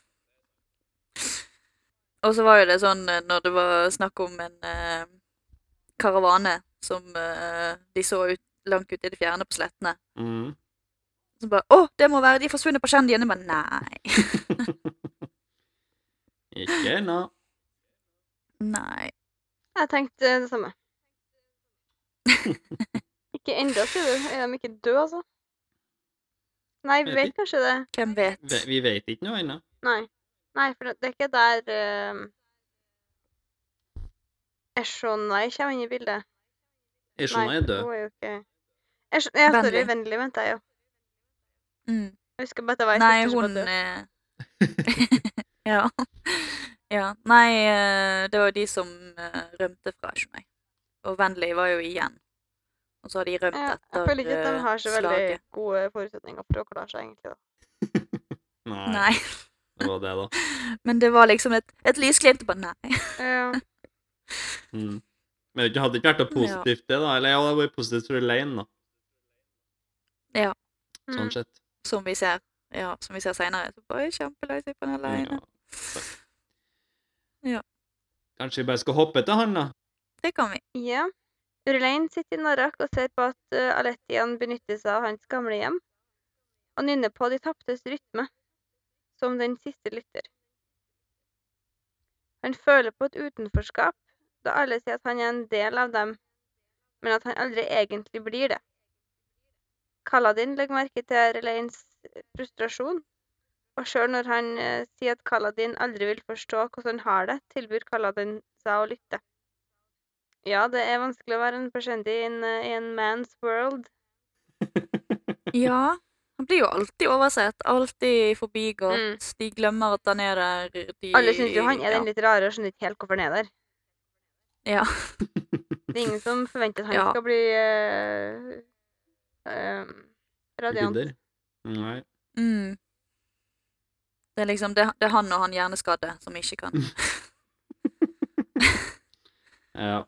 Og så var jo det sånn eh, når det var snakk om en eh, karavane som eh, de så ut, langt ute i det fjerne på slettene. Mm. Så bare Å, det må være de forsvunne på! Jeg bare Nei. [LAUGHS] Ikke ennå. Nei. Jeg tenkte det samme. [LAUGHS] Ikke ennå, sier du. Er de ikke døde, altså? Nei, vi Vet kanskje det. Hvem vet? Vi, vi vet ikke noe ennå. Nei. Nei, for det er ikke der uh, Eshonai kommer inn i bildet. Eshonai er død. hun er jo ikke Esh Ja, sorry, Vennlig. vennlig, mente jeg jo. Mm. Jeg husker bare at jeg var ei Nei, hun er... eh, [LAUGHS] Ja. [LAUGHS] ja. Nei, eh, det var de som eh, rømte fra Eshonai. Og Vennlig var jo igjen. Og så har de rømt Ja, etter jeg føler ikke at de eh, har så veldig slaget. gode forutsetninger for å klare seg, egentlig. da. [LAUGHS] Nei, Nei. det var det, da. [LAUGHS] Men det var liksom et, et lysglimt. Bare nei. Ja. [LAUGHS] Mm. Men det hadde ikke vært noe positivt, det, da? Eller ja, det hadde vært positivt for Elaine, da. Ja. Sånn Mm. sett. Som vi ser ja, som vi ser senere. Bare kjempelei seg på den alene. Ja. Ja. Kanskje vi bare skal hoppe etter han, da? Det kan vi. Ja. Urlein sitter i Narak og ser på at uh, Alettian benytter seg av hans gamle hjem, og nynner på De taptes rytme, som den siste lytter. Han føler på et utenforskap, da alle sier at han er en del av dem, men at han aldri egentlig blir det. Kaladin legger merke til Relains frustrasjon, og sjøl når han eh, sier at Kaladin aldri vil forstå hvordan han har det, tilbyr Kaladin seg å lytte. Ja, det er vanskelig å være en personlig i en man's world. [LAUGHS] Ja. Han blir jo alltid oversett. Alltid forbigått. Mm. De glemmer at han er der. De, Alle syns jo han er den litt rare og skjønner ikke helt hvorfor han er der. Ja. [LAUGHS] [LAUGHS] Det er ingen som forventer at han Ja. skal bli uh, uh, radiant. Gudder? Nei. Mm. Det er liksom det, det er han og han hjerneskadde som ikke kan. Ja.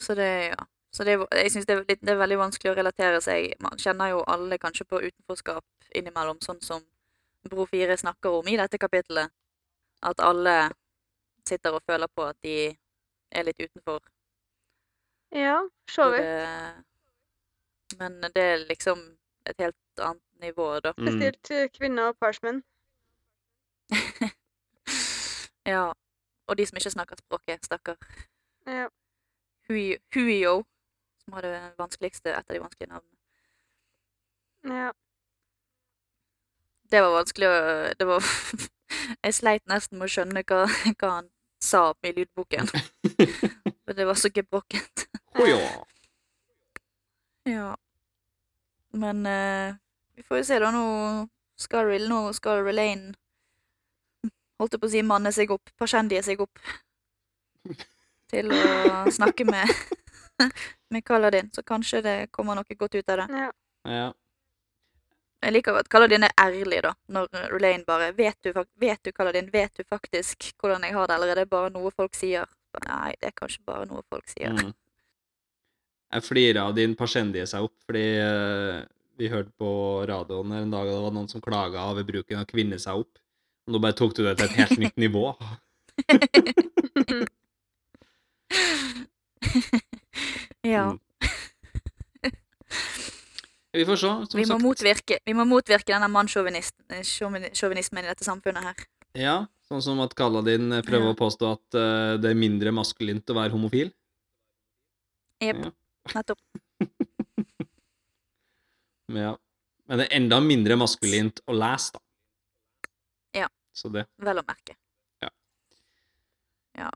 Så det, ja. Så det, jeg synes det, er litt, det er veldig vanskelig å relatere seg. Man kjenner jo alle kanskje på utenforskap innimellom, sånn som Bro 4 snakker om i dette kapitlet. At alle sitter og føler på at de er litt utenfor. Ja, så vidt. det- Men det er liksom et helt annet nivå, da. Mm. Spesielt mm. kvinner og parchment. [LAUGHS] Ja. Og de som ikke snakker språket, stakkar. Ja. Hui- Huio, som har det vanskeligste, et av de vanskelige navnene. ja. Det var vanskelig å det var, [LAUGHS] Jeg sleit nesten med å skjønne hva, hva han sa i lydboken. [LAUGHS] For det var så gebrokkent. Å ja. [LAUGHS] Ja. Men uh, vi får jo se, da. Nå skal nå skal Relaine Holdt jeg på å si manne seg opp, Pashendie seg opp. Til å snakke med [LAUGHS] med Kaladin, så kanskje det kommer noe godt ut av det. ja. ja. Jeg liker at Kaladin er ærlig, da. Når Relaine bare vet du, vet du, Kaladin, vet du faktisk hvordan jeg har det, eller er det bare noe folk sier? Nei, det er kanskje bare noe folk sier. Mm. Jeg flirer av din parsendie seg opp, fordi eh, vi hørte på radioen en dag, og det var noen som klaga over bruken av kvinne seg opp. Og nå bare tok du det til et helt nytt [LAUGHS] nivå. [LAUGHS] ja. Mm. Vi får se. Vi må, motvirke, vi må motvirke denne mannssjåvinismen i dette samfunnet her. Ja, sånn som at Kaladin din prøver Ja. å påstå at uh, det er mindre maskulint å være homofil. Jep, Ja. nettopp. Men [LAUGHS] ja. Men det er enda mindre maskulint å lese, da. Ja. Så det Vel å merke. Ja. Ja.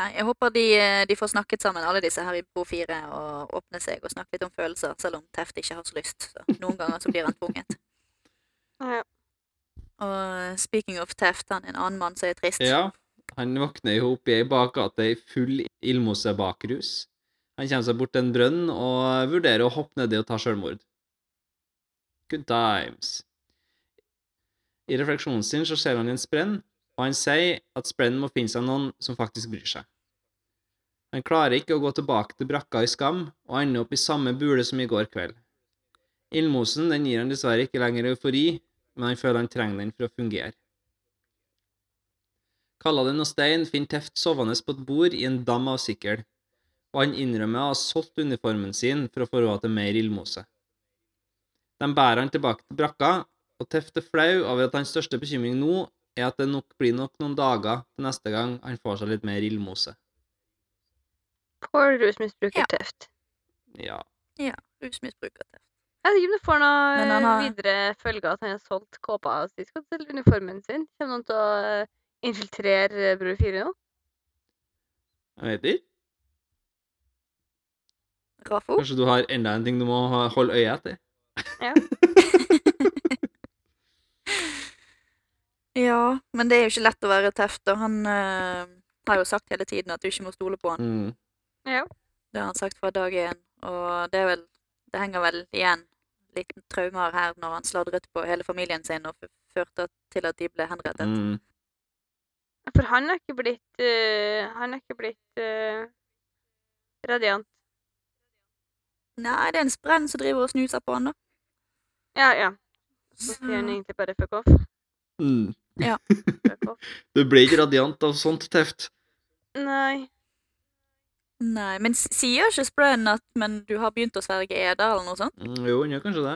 Nei, jeg håper de, eh, de får snakket sammen, alle disse her i Bo 4, og åpne seg og snakke litt om følelser, selv om Teft ikke har så lyst. Så noen ganger så blir han tvunget. [LAUGHS] ja. Og speaking of Teft, han er en annen mann som er trist. Ja, han våkner jo opp i ei bakgate i full ildmosebakrus. Han kommer seg bort til en brønn og vurderer å hoppe nedi og ta sjølmord. Good times. I refleksjonen sin så ser han en sprenn, og han sier at sprennen må finne seg noen som faktisk bryr seg. Han klarer ikke å gå tilbake til brakka i skam, og ender opp i samme bule som i går kveld. Ildmosen den gir han dessverre ikke lenger eufori, men han føler han trenger den for å fungere. Kalladin og Stein finner Teft sovende på et bord i en dam av sikkel, og han innrømmer å ha solgt uniformen sin for å få råd til mer ildmose. De bærer han tilbake til brakka, og Teft er flau over at hans største bekymring nå er at det nok blir nok noen dager til neste gang han får seg litt mer ildmose. Poor rusmisbruker Ja. Teft. Ja. Ja, rusmisbruker. Jeg vet ikke om det får noen har- videre følger at han har solgt kåpa si skal til uniformen sin. Kommer noen til å eh, infiltrere Bror 4 nå? Jeg vet ikke. Kanskje du har enda en ting du må holde øye etter? Ja. [LAUGHS] [LAUGHS] Ja, men det er jo ikke lett å være Teft, og han øh, har jo sagt hele tiden at du ikke må stole på han. Mm. Ja. Det har han sagt fra dag én, og det er vel Det henger vel igjen litt traumer her når han sladret på hele familien sin og f- førte til at de ble henrettet. Mm. For han er ikke blitt øh, Han er ikke blitt øh, radiant. Nei, det er en sprenn som driver og snuser på han, da. Ja, ja. Så sier han egentlig bare fuck off. Mm. Off. [LAUGHS] Du blir ikke radiant av sånt teft. Nei. Nei, men sier ikke Sprenn at 'men du har begynt å sverge eder', eller noe sånt? Mm, jo, han gjør kanskje det.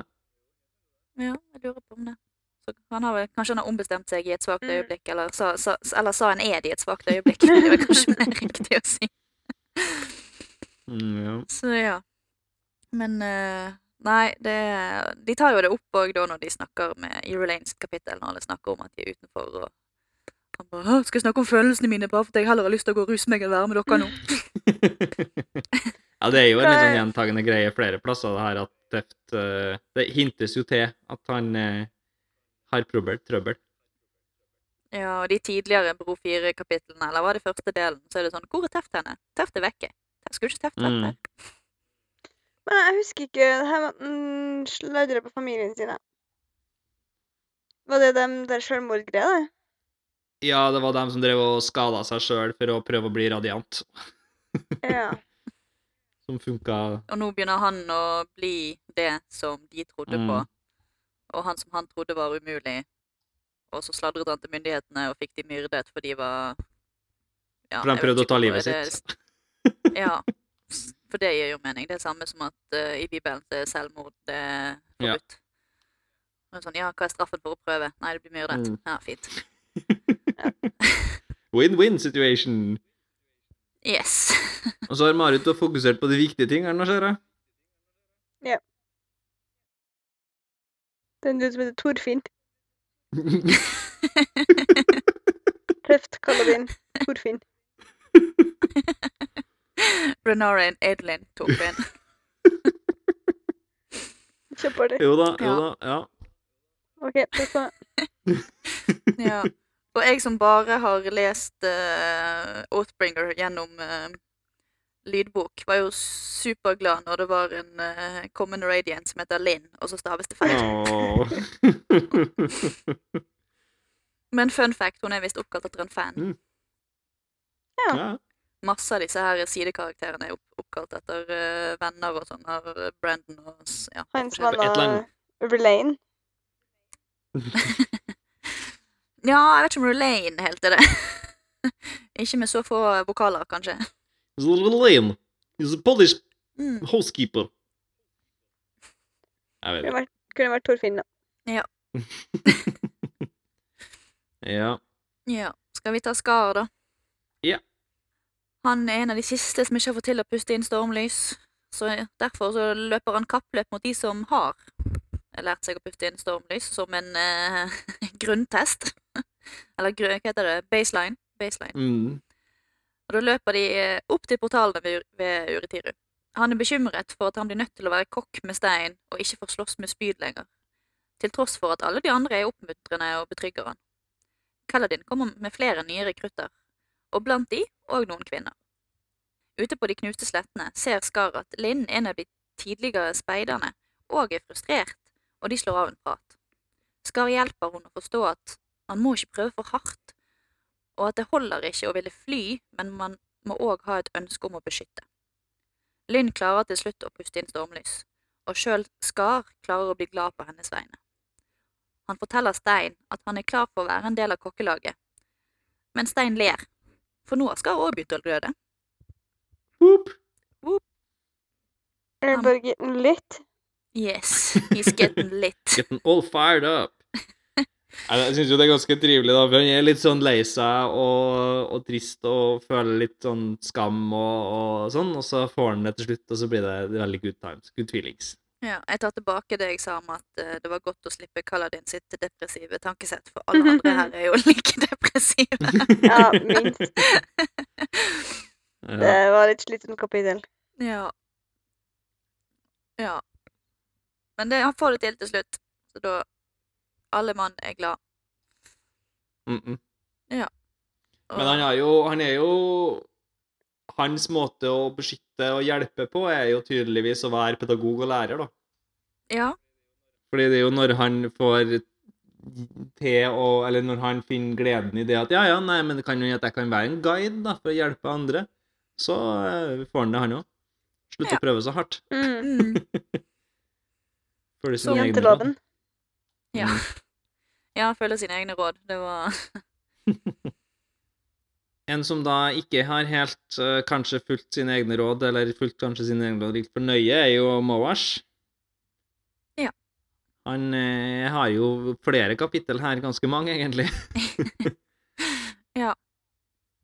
Ja, jeg lurer på om det. Så han har vel, kanskje han har ombestemt seg i et svakt Mm. øyeblikk, eller sa, sa, eller sa en ed i et svakt øyeblikk. Det er kanskje mer [LAUGHS] riktig å si. Mm, ja. Så ja. Men eh, nei, det, de tar jo det opp òg når de snakker med i Relaines kapittel, når alle snakker om at de er utenfor og han bare 'Skal jeg snakke om følelsene mine bare fordi jeg heller har lyst til å gå og ruse meg enn være med dere nå?' [LAUGHS] ja, det er jo en litt sånn gjentagende greie flere plasser, det her at Teft uh, Det hintes jo til at han uh, har trøbbel. trøbbel. Ja, og de tidligere Bro 4-kapitlene, eller var det første delen, så er det sånn 'Hvor er Teft henne?' Teft er vekke. Jeg Skulle ikke Teft vært Mm. der? Men jeg husker ikke det her med at han sladra på familien sine. Var det dem der sjølmordgreia, det? Ja, det var dem som drev og skada seg sjøl for å prøve å bli radiant, Ja. [LAUGHS] som funka Og nå begynner han å bli det som de trodde på, Mm. og han som han trodde var umulig, og så sladret han til myndighetene og fikk de myrdet, for de var ja, For han vet prøvde å ta livet det sitt. Ja, [LAUGHS] for det gir jo mening. Det er samme som at uh, i Bibelen det er selvmord det er Ja. forbudt. Og sånn, ja, hva er straffen for å prøve? Nei, det blir myrdet. Mm. Ja, fint. [LAUGHS] Win-win situation. Yes. [LAUGHS] Og så har Marit da fokusert på de viktige tingene, nå ser jeg. Det er en du som heter Torfinn. [LAUGHS] Tøft, kaller din. Torfinn. Renare Edlin tok inn. [LAUGHS] Kjøper det. jo da, jo da, ja. OK, så. [LAUGHS] Ja. Og jeg som bare har lest uh, Oathbringer gjennom uh, lydbok, var jo superglad når det var en uh, common radiant som heter Linn, og så staves det feil. Åh. [LAUGHS] Men fun fact, hun er visst oppkalt etter en fan. Mm. Ja. Ja. Masse av disse her sidekarakterene er opp oppkalt etter uh, venner og sånn. Av Brandon og ja. Hans venner Relaine. Ja, jeg vet ikke om Relaine helt er det. [LAUGHS] ikke med så få vokaler, kanskje. Rulaine is a Polish Mm. housekeeper. Jeg vet ikke. kunne vært Torfinn, da. [LAUGHS] Ja. Ja. Skal vi ta Skar, da? Ja. Han er en av de siste som ikke har fått til å puste inn stormlys. Så derfor så løper han kappløp mot de som har lært seg å puste inn stormlys, som en eh, [LAUGHS] grunntest. Eller hva heter det? Baseline. Baseline. Mm. Og da løper de eh, opp til portalene ved, ved Uretiru. Han er bekymret for at han blir nødt til å være kokk med stein og ikke får slåss med spyd lenger, til tross for at alle de andre er oppmuntrende og betrygger han. Kaladin kommer med flere nye rekrutter, og blant de òg noen kvinner. Ute på de knuste slettene ser Skar at Linn, en av de tidligere speiderne, òg er frustrert, og de slår av en prat. Skar hjelper hun å forstå at man må ikke prøve for hardt, og at det holder ikke å ville fly, men man må òg ha et ønske om å beskytte. Lynn klarer til slutt å puste inn stormlys, og sjøl Skar klarer å bli glad på hennes vegne. Han forteller Stein at han er klar for å være en del av kokkelaget, men Stein ler, for nå skal òg begynt Boop! gløde. Whoop. bare getting lit. Yes, he's getting lit. [LAUGHS] Getting all fired up. Jeg syns jo det er ganske trivelig, da, for han er litt sånn lei seg og, og trist og føler litt sånn skam og, og sånn, og så får han det til slutt, og så blir det veldig good times. Good feelings. Ja, jeg tar tilbake det jeg sa om at uh, det var godt å slippe Kaladin sitt depressive tankesett, for alle andre her er jo [LAUGHS] like depressive. [LAUGHS] Ja, minst. [LAUGHS] Det var litt slitsomt kapittel. Ja. Ja. Men det, han får det til til slutt, så da Alle mann er glad. Mm -mm. Og, Men han, er jo, han er jo Hans måte å beskytte og hjelpe på er jo tydeligvis å være pedagog og lærer, da. Ja. Fordi det er jo når han får til å Eller når han finner gleden i det at ja, ja, nei, men det kan jo hende at jeg kan være en guide da, for å hjelpe andre, så eh, får han det, han òg. Slutt Ja. å prøve så hardt. Mm. [LAUGHS] Følge Så sine egne råd. Ja. Mm. [LAUGHS] ja, følge følger sine egne råd. Det var [LAUGHS] En som da ikke har helt uh, kanskje fulgt sine egne råd, eller fulgt kanskje sine egne råd litt for nøye, er jo Moash. Ja. Han uh, har jo flere kapittel her, ganske mange egentlig. [LAUGHS] Ja.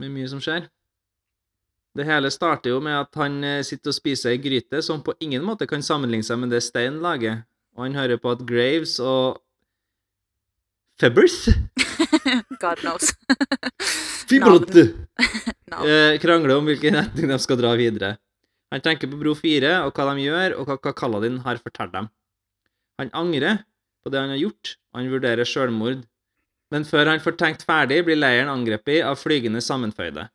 Med mye som skjer. Det hele starter jo med at han uh, sitter og spiser ei gryte som på ingen måte kan sammenligne seg med det Stein lager, og han hører på at Graves og Febbers [LAUGHS] God knows. [LAUGHS] Fibrotte [LAUGHS] Navn. eh, krangler om hvilken retning de skal dra videre. Han tenker på Bro 4 og hva de gjør, og hva, hva Kaladin har fortalt dem. Han angrer på det han har gjort, og han vurderer selvmord. Men før han får tenkt ferdig, blir leiren angrepet av flygende sammenføyde.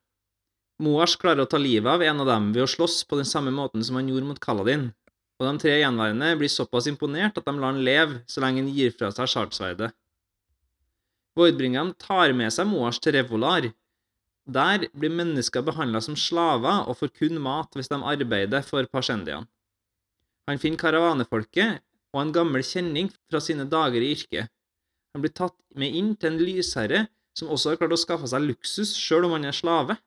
Moash klarer å ta livet av en av dem ved å slåss på den samme måten som han gjorde mot Kaladin, og de tre gjenværende blir såpass imponert at de lar han leve så lenge han gir fra seg shardsverdet. Voidbringeren tar med seg Moars til Revolar, der blir mennesker behandla som slaver og får kun mat hvis de arbeider for Pashendian. Han finner karavanefolket og en gammel kjenning fra sine dager i yrket. Han blir tatt med inn til en lysherre som også har klart å skaffe seg luksus sjøl om han er slave,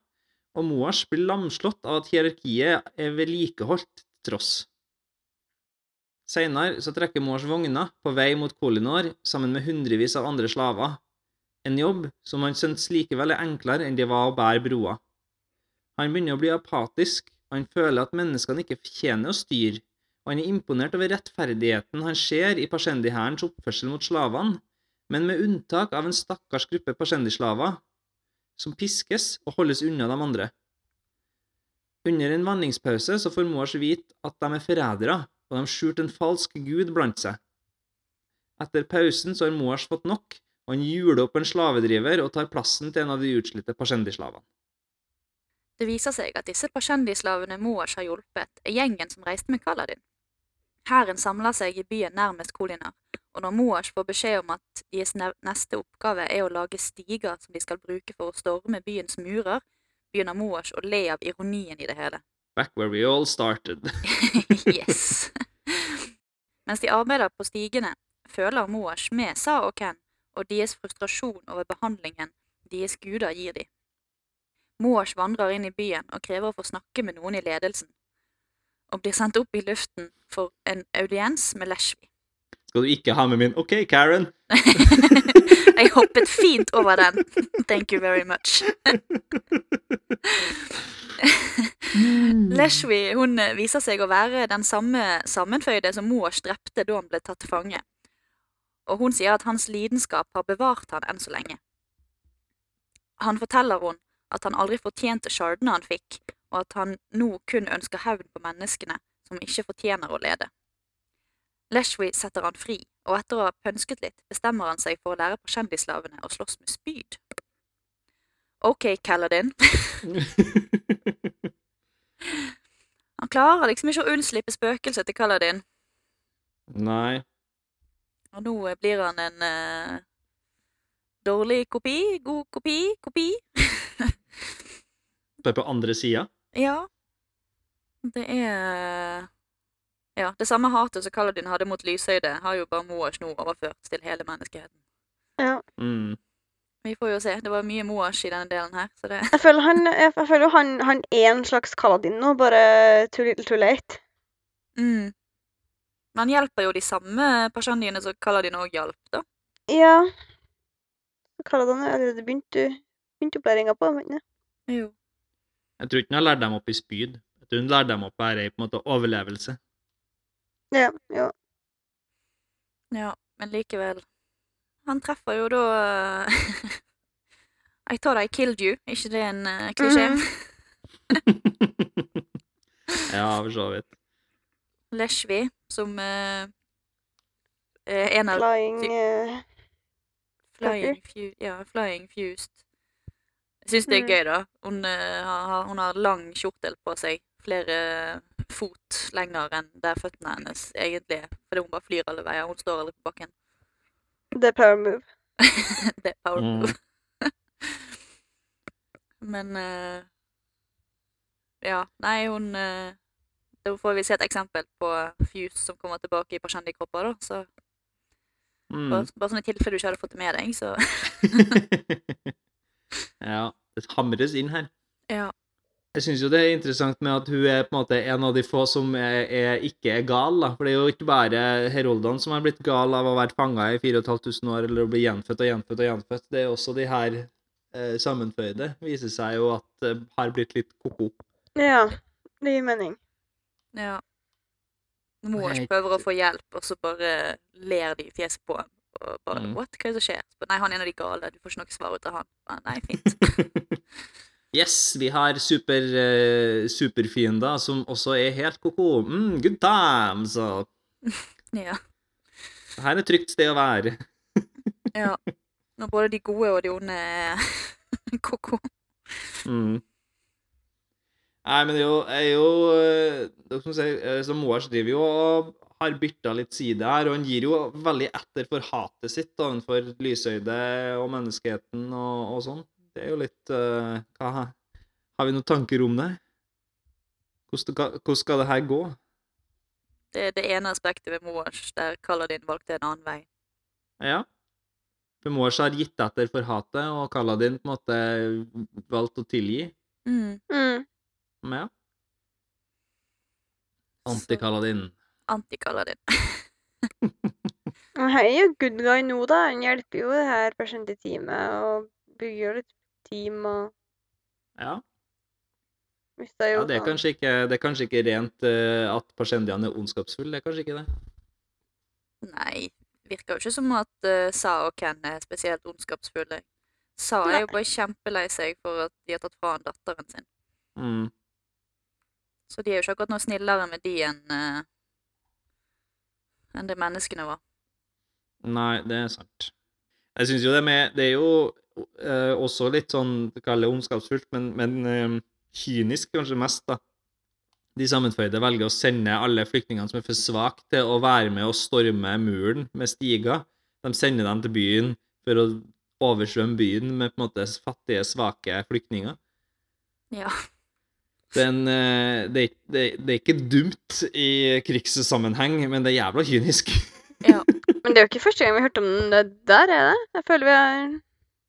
og Moars blir lamslått av at hierarkiet er vedlikeholdt tross. Seinere trekker Moars vogner på vei mot Kolinor sammen med hundrevis av andre slaver, en jobb som han syntes likevel er enklere enn det var å bære broa. Han begynner å bli apatisk, og han føler at menneskene ikke fortjener å styre, og han er imponert over rettferdigheten han ser i Pasjendi-hærens oppførsel mot slavene, men med unntak av en stakkars gruppe Pasjendi-slaver, som piskes og holdes unna de andre. Under en vanningspause så får Moash vite at de er forrædere, og de skjulte en falsk gud blant seg. Etter pausen så har Moash fått nok, og han hjuler opp en slavedriver og tar plassen til en av de utslitte Pasjendi-slavene. Det viser seg at disse Pasjendi-slavene Moash har hjulpet, er gjengen som reiste med Kaladin. Hæren samler seg i byen nærmest Kolinar, og når Moash får beskjed om at deres neste oppgave er å lage stiger som de skal bruke for å storme byens murer, begynner Moash å le av ironien i det hele. Back where we all started. [LAUGHS] yes. [LAUGHS] Mens de arbeider på stigene, føler Moash med Sa og Ken og deres frustrasjon over behandlingen deres guder gir dem. Moash vandrer inn i byen og krever å få snakke med noen i ledelsen, og blir sendt opp i luften for en audiens med Leshvi. Skal du ikke ha med min OK, Karen? [LAUGHS] Jeg hoppet fint over den. Thank you very much. Leshwi hun eh, viser seg å være den samme sammenføyde som Moash drepte da han ble tatt til fange. Og hun sier at hans lidenskap har bevart han enn så lenge. Han forteller hun at han aldri fortjente shardene han fikk, og at han nå kun ønsker hevn på menneskene som ikke fortjener å lede. Leshwi setter han fri, og etter å ha pønsket litt, bestemmer han seg for å lære på kjendislavene å slåss med spyd. Ok, Kaladin. [LAUGHS] Han klarer liksom ikke å unnslippe spøkelset til Kaladin, Nei. Og nå eh, blir han en eh, dårlig kopi, god kopi, kopi. [LAUGHS] Er på andre sida. Ja. Det er Ja, det samme hatet som Kaladin hadde mot Lyshøyde, har jo bare Moash nå overført til hele menneskeheten. Ja. Mm. Vi får jo se. Det var mye Moash i denne delen her, så det Jeg føler han, jeg, jeg føler han, han er en slags Kaladin nå, bare too little too late. mm. Men han hjelper jo de samme pasjandiene som Kaladin òg hjalp, da. Ja. Kaladin har allerede begynt, begynt opplæringa på ham. ikke? Jo. Jeg tror ikke hun har lært dem opp i spyd. Jeg tror han lærte dem opp bare i på en måte overlevelse. Ja, jo. Ja, men likevel. Han treffer jo da [LAUGHS] I thought I killed you. ikke det en uh, klisjé? Mhm. [LAUGHS] ja, for så vidt. Leshvi, som eh, er en av Flying eh, Flying, fu ja, flying Fused. Jeg syns det er Mm. gøy, da. Hun, har, hun har lang kjortel på seg. Flere fot lenger enn der føttene hennes egentlig er. Fordi hun bare flyr alle veier. Hun står aldri på bakken. Det er power move. [LAUGHS] det er power Mm. move. [LAUGHS] Men uh, Ja, nei, hun eh, Da får vi se et eksempel på Fuse som kommer tilbake i Pasjendi-kropper, da. Så Mm. bare, bare sånn i tilfelle du ikke hadde fått det med deg, så [LAUGHS] ja, det hamres inn her. Ja. Jeg syns jo det er interessant med at hun er på en måte en av de få som er, er, ikke er gal. da. For det er jo ikke bare Heroldene som har blitt gal av å være fanga i 4500 år eller å bli gjenfødt og gjenfødt og gjenfødt. Det er også de her eh, sammenføyde viser seg jo at eh, har blitt litt ko-ko. Ja, det gir mening. Ja. Morsprøver å få hjelp, og så bare ler de i fjeset på ham. Og bare Mm. What? Hva er det som skjer? Nei, han er en av de gale. Du får ikke noe svar ut av han. Nei, fint. [LAUGHS] yes, vi har super, uh, superfiender som også er helt ko-ko. Mm, good times! Og [LAUGHS] ja. her er et trygt sted å være. ja. Når både de gode og de onde er [LAUGHS] ko-ko. Mm. Nei, men det er jo, er jo eh, Dere som sier, eh, så Moash driver jo og har bytta litt side her, og han gir jo veldig etter for hatet sitt overfor Lysøyde og menneskeheten og, og sånn. Det er jo litt uh, hva, Har vi noen tanker om det? Hvordan, skal- hvordan skal det her gå? Det er det ene aspektet ved Moash der Kaladin valgte en annen vei. Ja. For Mors har gitt etter for hatet, og Kaladin på en måte valgt å tilgi. Mm. Mm. Ja. Antikaladin. Anti-Kaladin. [LAUGHS] Anti-Kaladin. Han er jo good guy nå, da. Han hjelper jo det her personlige teamet og bygger jo litt team og Ja. ja, det er sånn- kanskje ikke, det er kanskje ikke rent uh, at Pashendian er ondskapsfull. Det er kanskje ikke det. Nei, virker jo ikke som at uh, Sa og Ken er spesielt ondskapsfulle. Sa er jo bare kjempelei seg for at de har tatt fra han datteren sin. Mm. Så de er jo ikke akkurat noe snillere med de enn uh, enn det menneskene var. Nei, det er sant. Jeg syns jo det med Det er jo uh, også litt sånn Kall det ondskapsfullt, men, men uh, kynisk kanskje mest, da. De sammenføyde velger å sende alle flyktningene som er for svake til å være med og storme muren med stiger. De sender dem til byen for å oversvømme byen med på en måte fattige, svake flyktninger. Ja. Det er, eh, det, det, det er ikke dumt i krigssammenheng, men det er jævla kynisk. [LAUGHS] ja. Men det er jo ikke første gang vi har hørt om det der, er det? Jeg føler vi har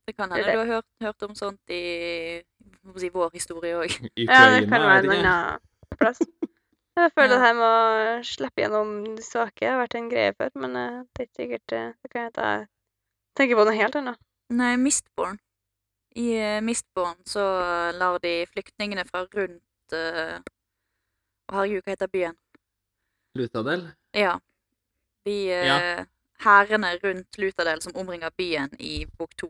Det kan hende du har hørt, hørt om sånt i jeg si, vår historie òg. Ja, det kan være en annen plass. Jeg føler Ja. at her med å slippe gjennom de svake har vært en greie før, men eh, det er ikke sikkert eh, Det kan hende jeg tenker på noe helt annet. Nei, Mistborn. I Mistborn så lar de flyktningene fra rundt Å, herregud, hva heter byen? Lutadel? Ja. De eh, hærene rundt Lutadel som omringer byen i bok to,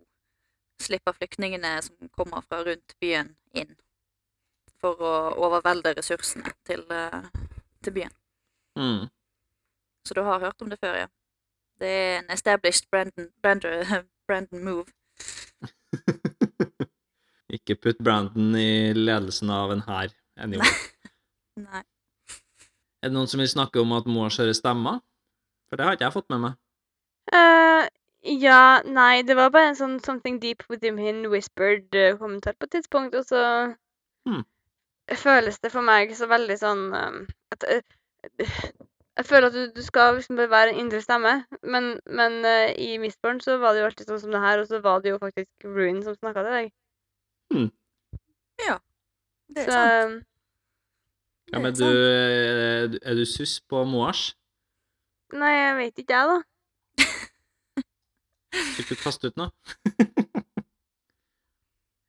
slipper flyktningene som kommer fra rundt byen, inn. For å overvelde ressursene til, uh, til byen. Mm. Så du har hørt om det før, ja. Det er en established Brandon, Brandon, [LAUGHS] Brandon move. [LAUGHS] Ikke putt Brandon i ledelsen av en hær. Anyway. [LAUGHS] Nei. Er det noen som vil snakke om at Moore hører stemmer? For det har ikke jeg fått med meg. Uh, ja, nei, det var bare en sånn 'something deep within him whispered' eh, kommentar på et tidspunkt, og så Hmm. føles det for meg så veldig sånn um, at uh, Jeg føler at du, du skal liksom bare være en indre stemme, men, men uh, i Mistborn så var det jo alltid sånn som det her, og så var det jo faktisk Ruin som snakka til deg. Det er Så sant. Ja, men du, sant. er du suss på Moars? Nei, jeg vet ikke, jeg, da. [LAUGHS] Fikk du kaste ut noe? [LAUGHS]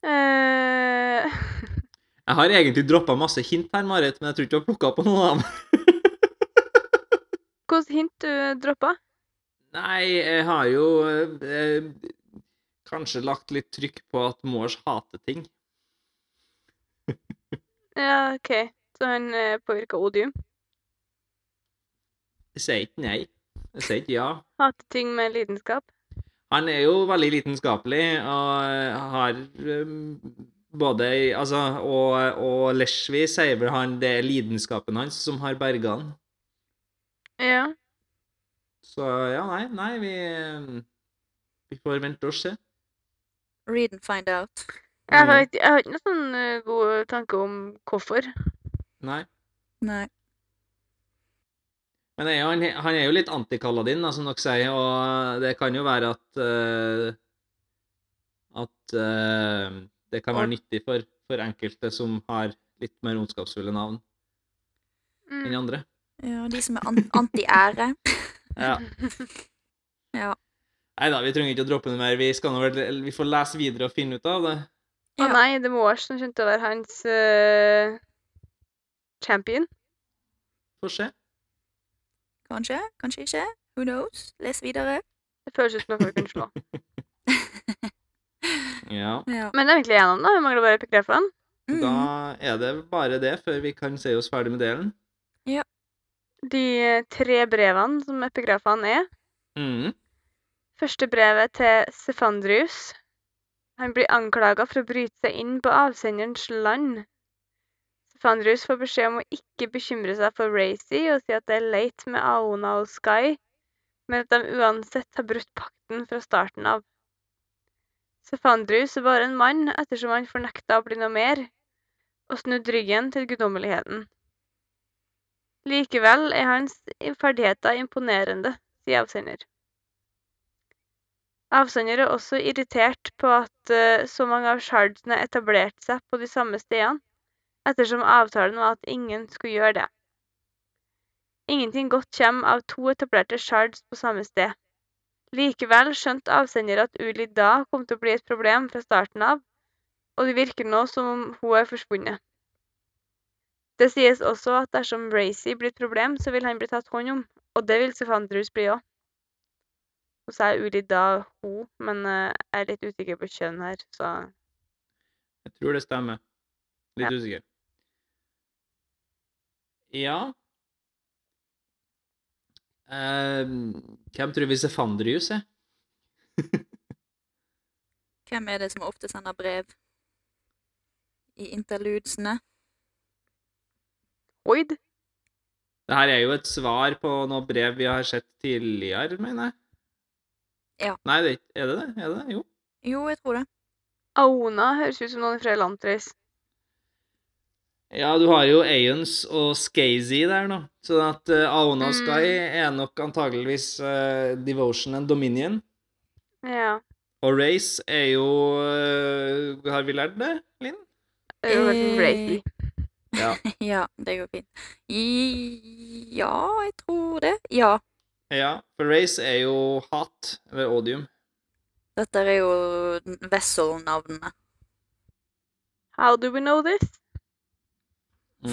Eh, [LAUGHS] Jeg har egentlig droppa masse hint her, Marit, men jeg tror ikke du har plukka på noen av dem. Hvilket hint du droppa? Nei, jeg har jo eh, kanskje lagt litt trykk på at Moars hater ting. Ja, OK. Så han uh, påvirka odium. Jeg sier ikke nei. Jeg sier ikke ja. Hater ting med lidenskap. Han er jo veldig lidenskapelig og eh, har um, både Altså, og, og Leshvi sier vel han det er lidenskapen hans som har berga han. Ja. Så ja, nei, nei, vi um, Vi får vente og se. Read and find out. Jeg har, Mm. ikke- jeg har ikke noen sånn eh, god tanke om hvorfor. Nei. Nei. Men er jo, han, han er jo litt anti-Kaladin, som dere sier, og det kan jo være at uh, At uh, det kan være nyttig for, for enkelte som har litt mer ondskapsfulle navn enn Mm. andre. Ja, de som er an anti-ære. Ja. [LAUGHS] Ja. Nei da, vi trenger ikke å droppe noe mer. Vi, skal nå vel, vi får lese videre og finne ut av det. Å Ja. nei, det må være som kjente å være hans uh, champion. Får se. Kanskje, kanskje ikke. Who knows? Les videre. Det føles ut som noe vi kunne slå. [LAUGHS] Ja. Ja. Men det er egentlig gjennom, da. Vi mangler bare epigrafene. Mm. Da er det bare det før vi kan se oss ferdig med delen. Ja. De eh, tre brevene som epigrafene er. Mhm. Første brevet til Sefandrius. Han blir anklaga for å bryte seg inn på avsenderens land. Fandrus får beskjed om å ikke bekymre seg for Racy og si at det er leit med Aona og Sky, men at de uansett har brutt pakten fra starten av. Sefandrus bare en mann ettersom han fornekta å bli noe mer, og snudd ryggen til guddommeligheten. Likevel er hans ferdigheter imponerende, sier avsender. Avsender er også irritert på at eh, så mange av shardsene etablerte seg på de samme stedene, ettersom avtalen var at ingen skulle gjøre det. Ingenting godt kommer av to etablerte shards på samme sted. Likevel skjønte avsender at Uli da kom til å bli et problem fra starten av, og det virker nå som om hun er forsvunnet. Det sies også at dersom Racy blir et problem, så vil han bli tatt hånd om, og det vil Sefandrus bli òg. Og så er Uli da hun, men eh, jeg er litt usikker på kjønn her, så Jeg tror det stemmer. Litt Ja. usikker. Ja. Ehm, hvem tror vi Sefandrius er? [LAUGHS] Hvem er det som ofte sender brev i interludesene? Oid. Det her er jo et svar på noe brev vi har sett tidligere, mener jeg. Ja. Nei, det er Er det det? Er det det? Jo. Jo, jeg tror det. Aona høres ut som noen fra Elantris. Ja, du har jo Aeons og Skazy der, nå. Så at uh, Aona og Mm. Sky er nok antageligvis uh, Devotion and Dominion. Ja. Og Race er jo uh, Har vi lært det, Linn? Eh, Ja. [LAUGHS] Ja, det går fint. I, ja, jeg tror det. Ja. Ja. For Race er jo hat, eller odium. Dette er jo Vessel-navnene. How do we know this?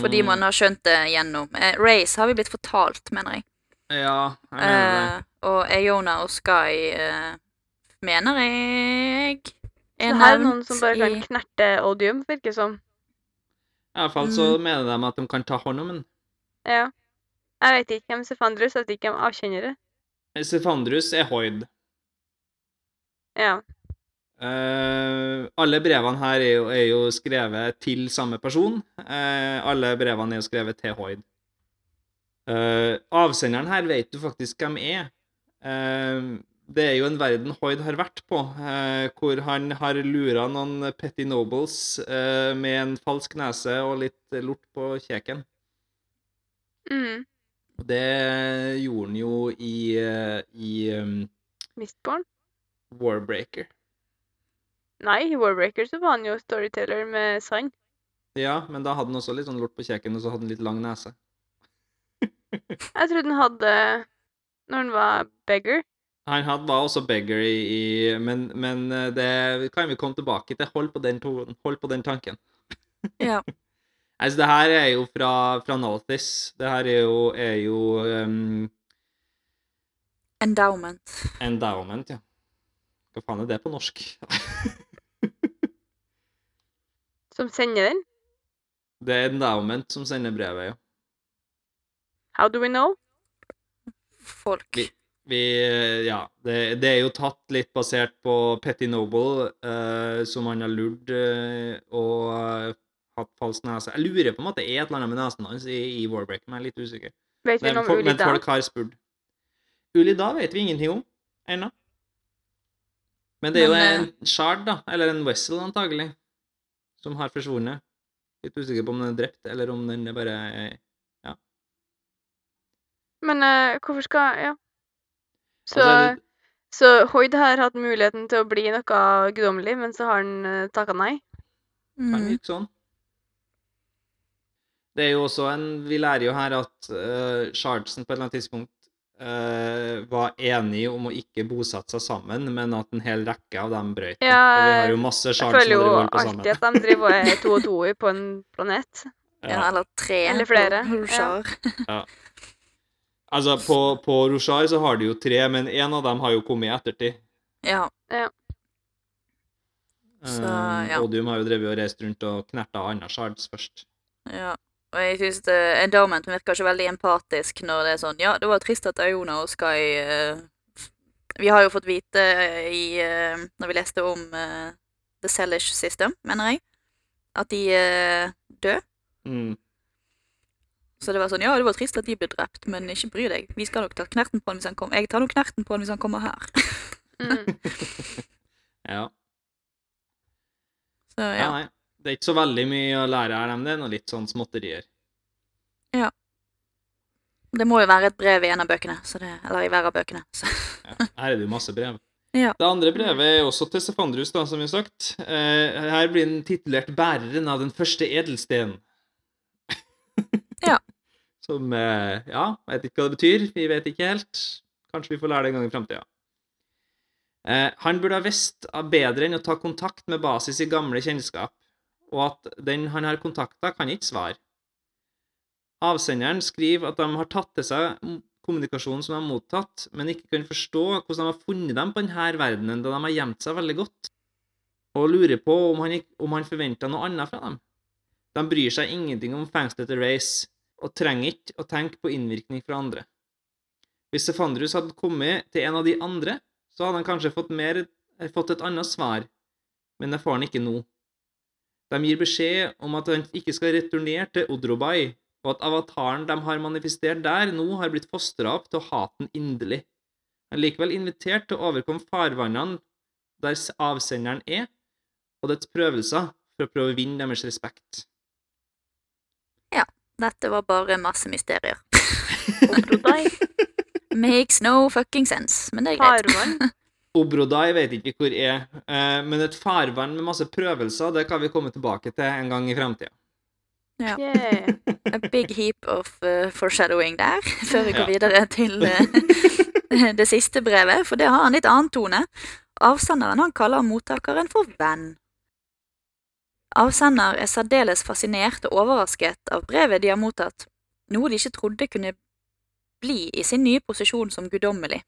Fordi Mm. man har skjønt det gjennom eh, Race har vi blitt fortalt, mener jeg. Ja, jeg mener det. Eh, og Eona og Sky eh, mener jeg er nevnt Så er her er noen som bare kan i knerte odium, virker det som. I hvert fall så Mm. mener de at de kan ta hånd om den. Ja. Jeg vet ikke hvem Sefandrus, jeg vet ikke hvem det. Sefandrus er Hoid. Ja. Uh, alle brevene her er jo, er jo skrevet til samme person. Uh, alle brevene er jo skrevet til Hoid. Uh, avsenderen her vet du faktisk hvem er. Det er jo en verden Hoid har vært på, hvor han har lura noen petty nobles med en falsk nese og litt lort på kjeken. Mm. Og det gjorde han jo i, eh, i um, Mistborn? Warbreaker. Nei, i Warbreaker så var han jo storyteller med sand. Ja, men da hadde han også litt sånn lort på kjeken, og så hadde han litt lang nese. [LAUGHS] Jeg trodde han hadde når han var beggar. Han hadde, var også beggar i, i men, men eh, det kan vi komme tilbake til. Hold på den, to, hold på den tanken. Ja. [LAUGHS] Altså, det her er jo fra, fra Nalthis. Det her er jo, er jo um, Endowment. endowment, ja. Hva faen er det på norsk? [LAUGHS] Som sender den. Det er endowment som sender brevet, ja. How do we know? Folk. Vi- Vi, ja, det, det er jo tatt litt basert på Petty Noble, uh, som han har lurt uh, og falsk nese. Jeg lurer på om at det er et eller annet med nesen hans i, i Warbreak, men jeg er litt usikker. Vet vi Men, noe om Ulida? Uli men folk har spurt. Uli da vet vi ingenting om ennå. Men det er jo eh, en shard, da, eller en wessel antagelig, som har forsvunnet. Litt usikker på om den er drept, eller om den er bare Ja. Men uh, hvorfor skal Ja. Så, Altså, så Hoid har hatt muligheten til å bli noe guddommelig, men så har han uh, takka nei? Kan Mm. virke sånn. Det er jo også en Vi lærer jo her at uh, Shardsen på et eller annet tidspunkt uh, var enige om å ikke bosette seg sammen, men at en hel rekke av dem brøt. Ja, vi har jo masse Jeg føler jo alltid at de driver og er to og to på en planet. Ja, eller tre. Eller flere, ja. Altså, på, på Roshar så har de jo tre, men en av dem har jo kommet i ettertid. Ja. ja. Så, ja. Odium har jo drevet og reist rundt og knerta andre Shards først. ja. Og jeg synes det, Endowment virker ikke veldig empatisk når det er sånn Ja, det var trist at Iona og Sky uh, Vi har jo fått vite eh, i uh, Når vi leste om uh, The Sellish System, mener jeg, at de er døde. Mm. Så det var sånn, ja, det var trist at de ble drept, men ikke bry deg. Vi skal nok ta knerten på han hvis han kommer. Jeg tar nok knerten på han hvis han kommer her. Mm. [LAUGHS] Ja. Så ja. ja. Det er ikke så veldig mye å lære her, men det er noe litt sånn småtterier. Ja. Det må jo være et brev i en av bøkene, så det, eller i hver av bøkene. Så. Ja. Her er det jo masse brev. [LAUGHS] Ja. Det andre brevet er også til Stefandrus, da, som vi har sagt. Eh, her blir den titulert 'bæreren av den første edelstenen'. [LAUGHS] Ja. Som eh, Ja, vet ikke hva det betyr. Vi vet ikke helt. Kanskje vi får lære det en gang i framtida. Eh, han burde ha visst bedre enn å ta kontakt med basis i gamle kjennskap, og at den han har kontakta, kan ikke svare. Avsenderen skriver at de har tatt til seg kommunikasjonen som de har mottatt, men ikke kan forstå hvordan de har funnet dem på denne verdenen, da de har gjemt seg veldig godt, og lurer på om han, om han forventa noe annet fra dem. De bryr seg ingenting om fengselet til Race, og trenger ikke å tenke på innvirkning fra andre. Hvis Stefandrus hadde kommet til en av de andre, så hadde han kanskje fått, mer, fått et annet svar, men det får han ikke nå. De gir beskjed om at han ikke skal returnere til Odrobai, og at avataren de har manifestert der, nå har blitt fostra opp til å hate den inderlig. Han er likevel invitert til å overkomme farvannene der avsenderen er, og dets prøvelser for å prøve å vinne deres respekt. Ja, Dette var bare masse mysterier. [LAUGHS] Odrobai. Makes no fucking sense, men det er greit. Farvann. Obrodai vet ikke hvor er, eh, men et farvann med masse prøvelser, det kan vi komme tilbake til en gang i fremtiden. Yeah. A big heap of uh, foreshadowing der, [LAUGHS] før vi går Ja. videre til uh, [LAUGHS] det siste brevet, for det har en litt annen tone. Avsenderen han kaller mottakeren for venn. Avsender er særdeles fascinert og overrasket av brevet de har mottatt, noe de ikke trodde kunne bli i sin nye posisjon som guddommelig.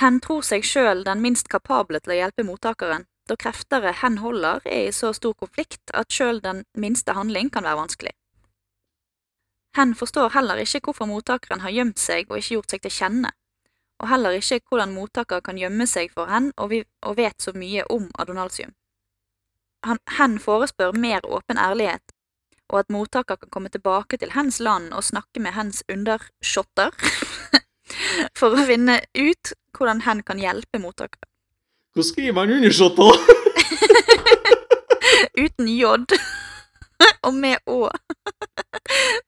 Hen tror seg sjøl den minst kapable til å hjelpe mottakeren, da krefter hen holder er i så stor konflikt at sjøl den minste handling kan være vanskelig. Hen forstår heller ikke hvorfor mottakeren har gjemt seg og ikke gjort seg til kjenne, og heller ikke hvordan mottaker kan gjemme seg for hen og, vet så mye om Adonalsium. Hen forespør mer åpen ærlighet, og at mottaker kan komme tilbake til hens land og snakke med hens undershotter [LAUGHS] [LAUGHS] for å finne ut hvordan hen kan hjelpe mottakeren. Hvor skriver man undersåtter? [LAUGHS] Uten J. [LAUGHS] Og med Å.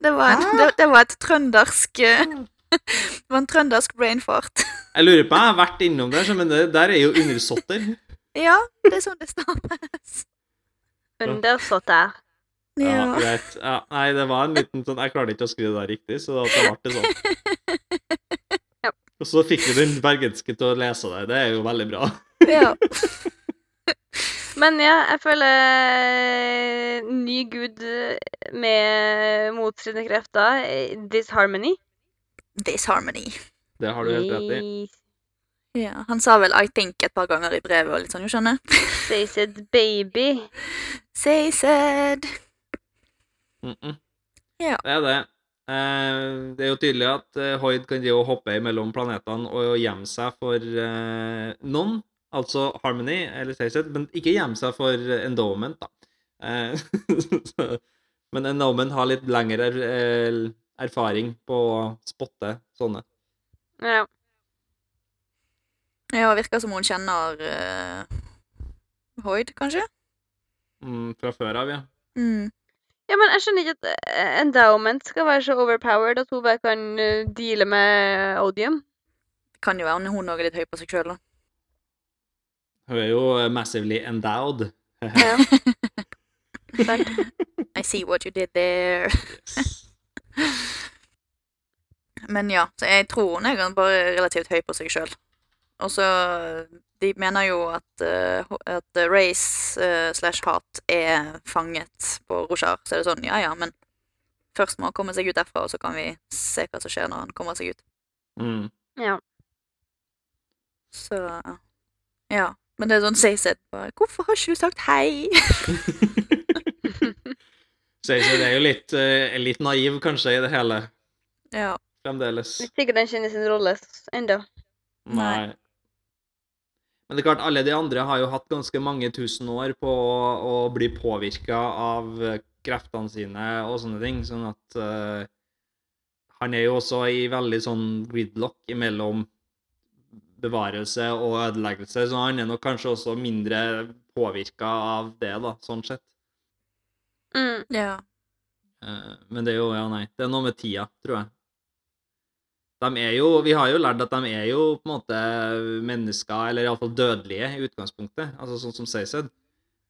Det var, en, det, det var et trøndersk eh, Det var en trøndersk brainfart. Jeg lurer på, jeg har vært innom der, men det der er jo undersåtter. Ja, det er sånn det staves. Undersåtter. Ja, Ja. greit. Ja, nei, det var en liten sånn Jeg klarte ikke å skrive det der riktig, så da ble det sånn. Og så fikk vi den bergenske til å lese det. Det er jo veldig bra. ja. [LAUGHS] Men ja, jeg føler eh, ny gud med motstridende krefter. Disharmony. Disharmony. Det har du helt rett i. Ja, han sa vel 'I think' et par ganger i brevet og litt sånn, jo skjønner. Say [LAUGHS] said baby. Say said. Mm -mm. Ja. Det er det. Eh, det er jo tydelig at eh, Hoid kan drive og hoppe mellom planetene og gjemme seg for eh, noen, altså Harmony, eller Stacey, men ikke gjemme seg for Endowment, da. [LAUGHS] Men Endowment har litt lengre erfaring på å spotte sånne. Ja. Ja, virker som hun kjenner uh, Hoid, kanskje? Mm, fra før av, ja. Mm. Ja, men jeg skjønner ikke at eh, endowment skal være så overpowered at hun bare kan eh, deale med odium. Det Kan jo være hun òg er litt høy på seg sjøl, da. Hun er jo eh, massively endowed. Ja. [LAUGHS] I see what you did there. Men ja, så jeg tror hun er bare relativt høy på seg sjøl. Og så De mener jo at, eh, at race eh, slash hat er fanget på Roshar. Så er det sånn, ja ja, men først må han komme seg ut derfra, og så kan vi se hva som skjer når han kommer seg ut. Mm. Ja. Så Ja. Men det er sånn Say-Said bare Hvorfor har ikke du sagt hei? [LAUGHS] Stacey er jo litt, uh, litt naiv, kanskje, i det hele. ja. Fremdeles. Ikke sikkert den kjenner sin rolle ennå. Nei. Men det er klart, alle de andre har jo hatt ganske mange tusen år på å, å bli påvirka av eh, kreftene sine og sånne ting, sånn at uh, han er jo også i veldig sånn gridlock imellom bevarelse og ødeleggelse, så han er nok kanskje også mindre påvirka av det, da, sånn sett. Mm. Ja. Uh, men det er jo, ja, nei, det er noe med tida, tror jeg. De er jo, vi har jo lært at de er jo på en måte mennesker, eller iallfall dødelige i utgangspunktet, altså sånn som Seised.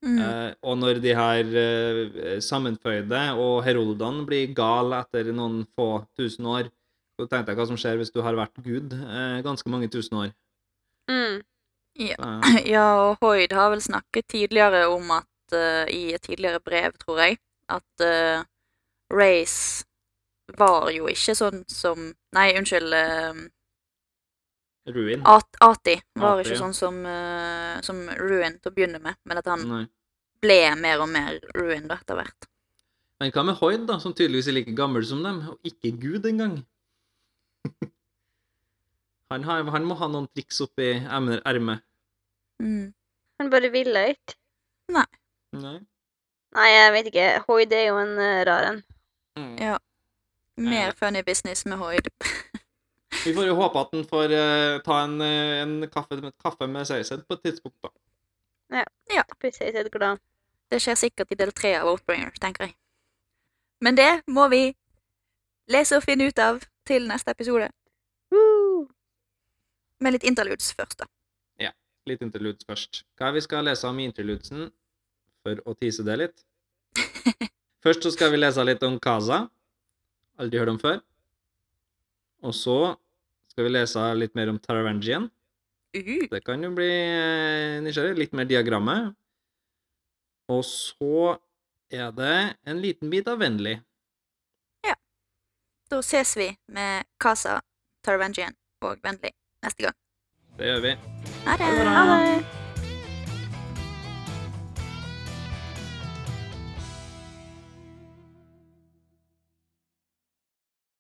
Mm. Eh, og når de her eh, sammenføyde og heroldene blir gal etter noen få tusen år, så tenkte jeg hva som skjer hvis du har vært Gud eh, ganske mange tusen år. Mm. Eh, [CLEARS THROAT] Ja, og Hoyd har vel snakket tidligere om at uh, I et tidligere brev, tror jeg, at uh, Race var jo ikke sånn som Nei, unnskyld. eh, ruin. At Ati var Ati, ikke ja. sånn som, uh, som Ruin til å begynne med, men at han Nei. ble mer og mer Ruin da, etter hvert. Men hva med Hoid, da, som tydeligvis er like gammel som dem, og ikke Gud engang? [LAUGHS] han, har, han må ha noen triks oppi ermet. Mm. Han bare ville ikke. Nei? Nei, jeg vet ikke. Hoid er jo en uh, rar en. Mm. Ja. Mer funny business med Hoid. Vi får jo håpe at han får uh, ta en, eh, en kaffe, kaffe med Seised på et tidspunkt, da. Ja. ja. litt glad. Det skjer sikkert i del tre av Outbringer, tenker jeg. Men det må vi lese og finne ut av til neste episode. Woo! Med litt interludes først, da. Ja. Litt interludes først. Hva er vi skal lese om i interludesen, for å tease det litt? [LAUGHS] Først så skal vi lese litt om Kaza. Aldri hørt om før. Og så skal vi lese litt mer om Taravangian. Uh, Det kan jo bli eh, nysgjerrig. Litt mer diagrammet. Og så er det en liten bit av vennlig. da ses vi med Casa, Taravangian og Vennlig neste gang. Det gjør vi. Ha det! Ha det bra. Ha det!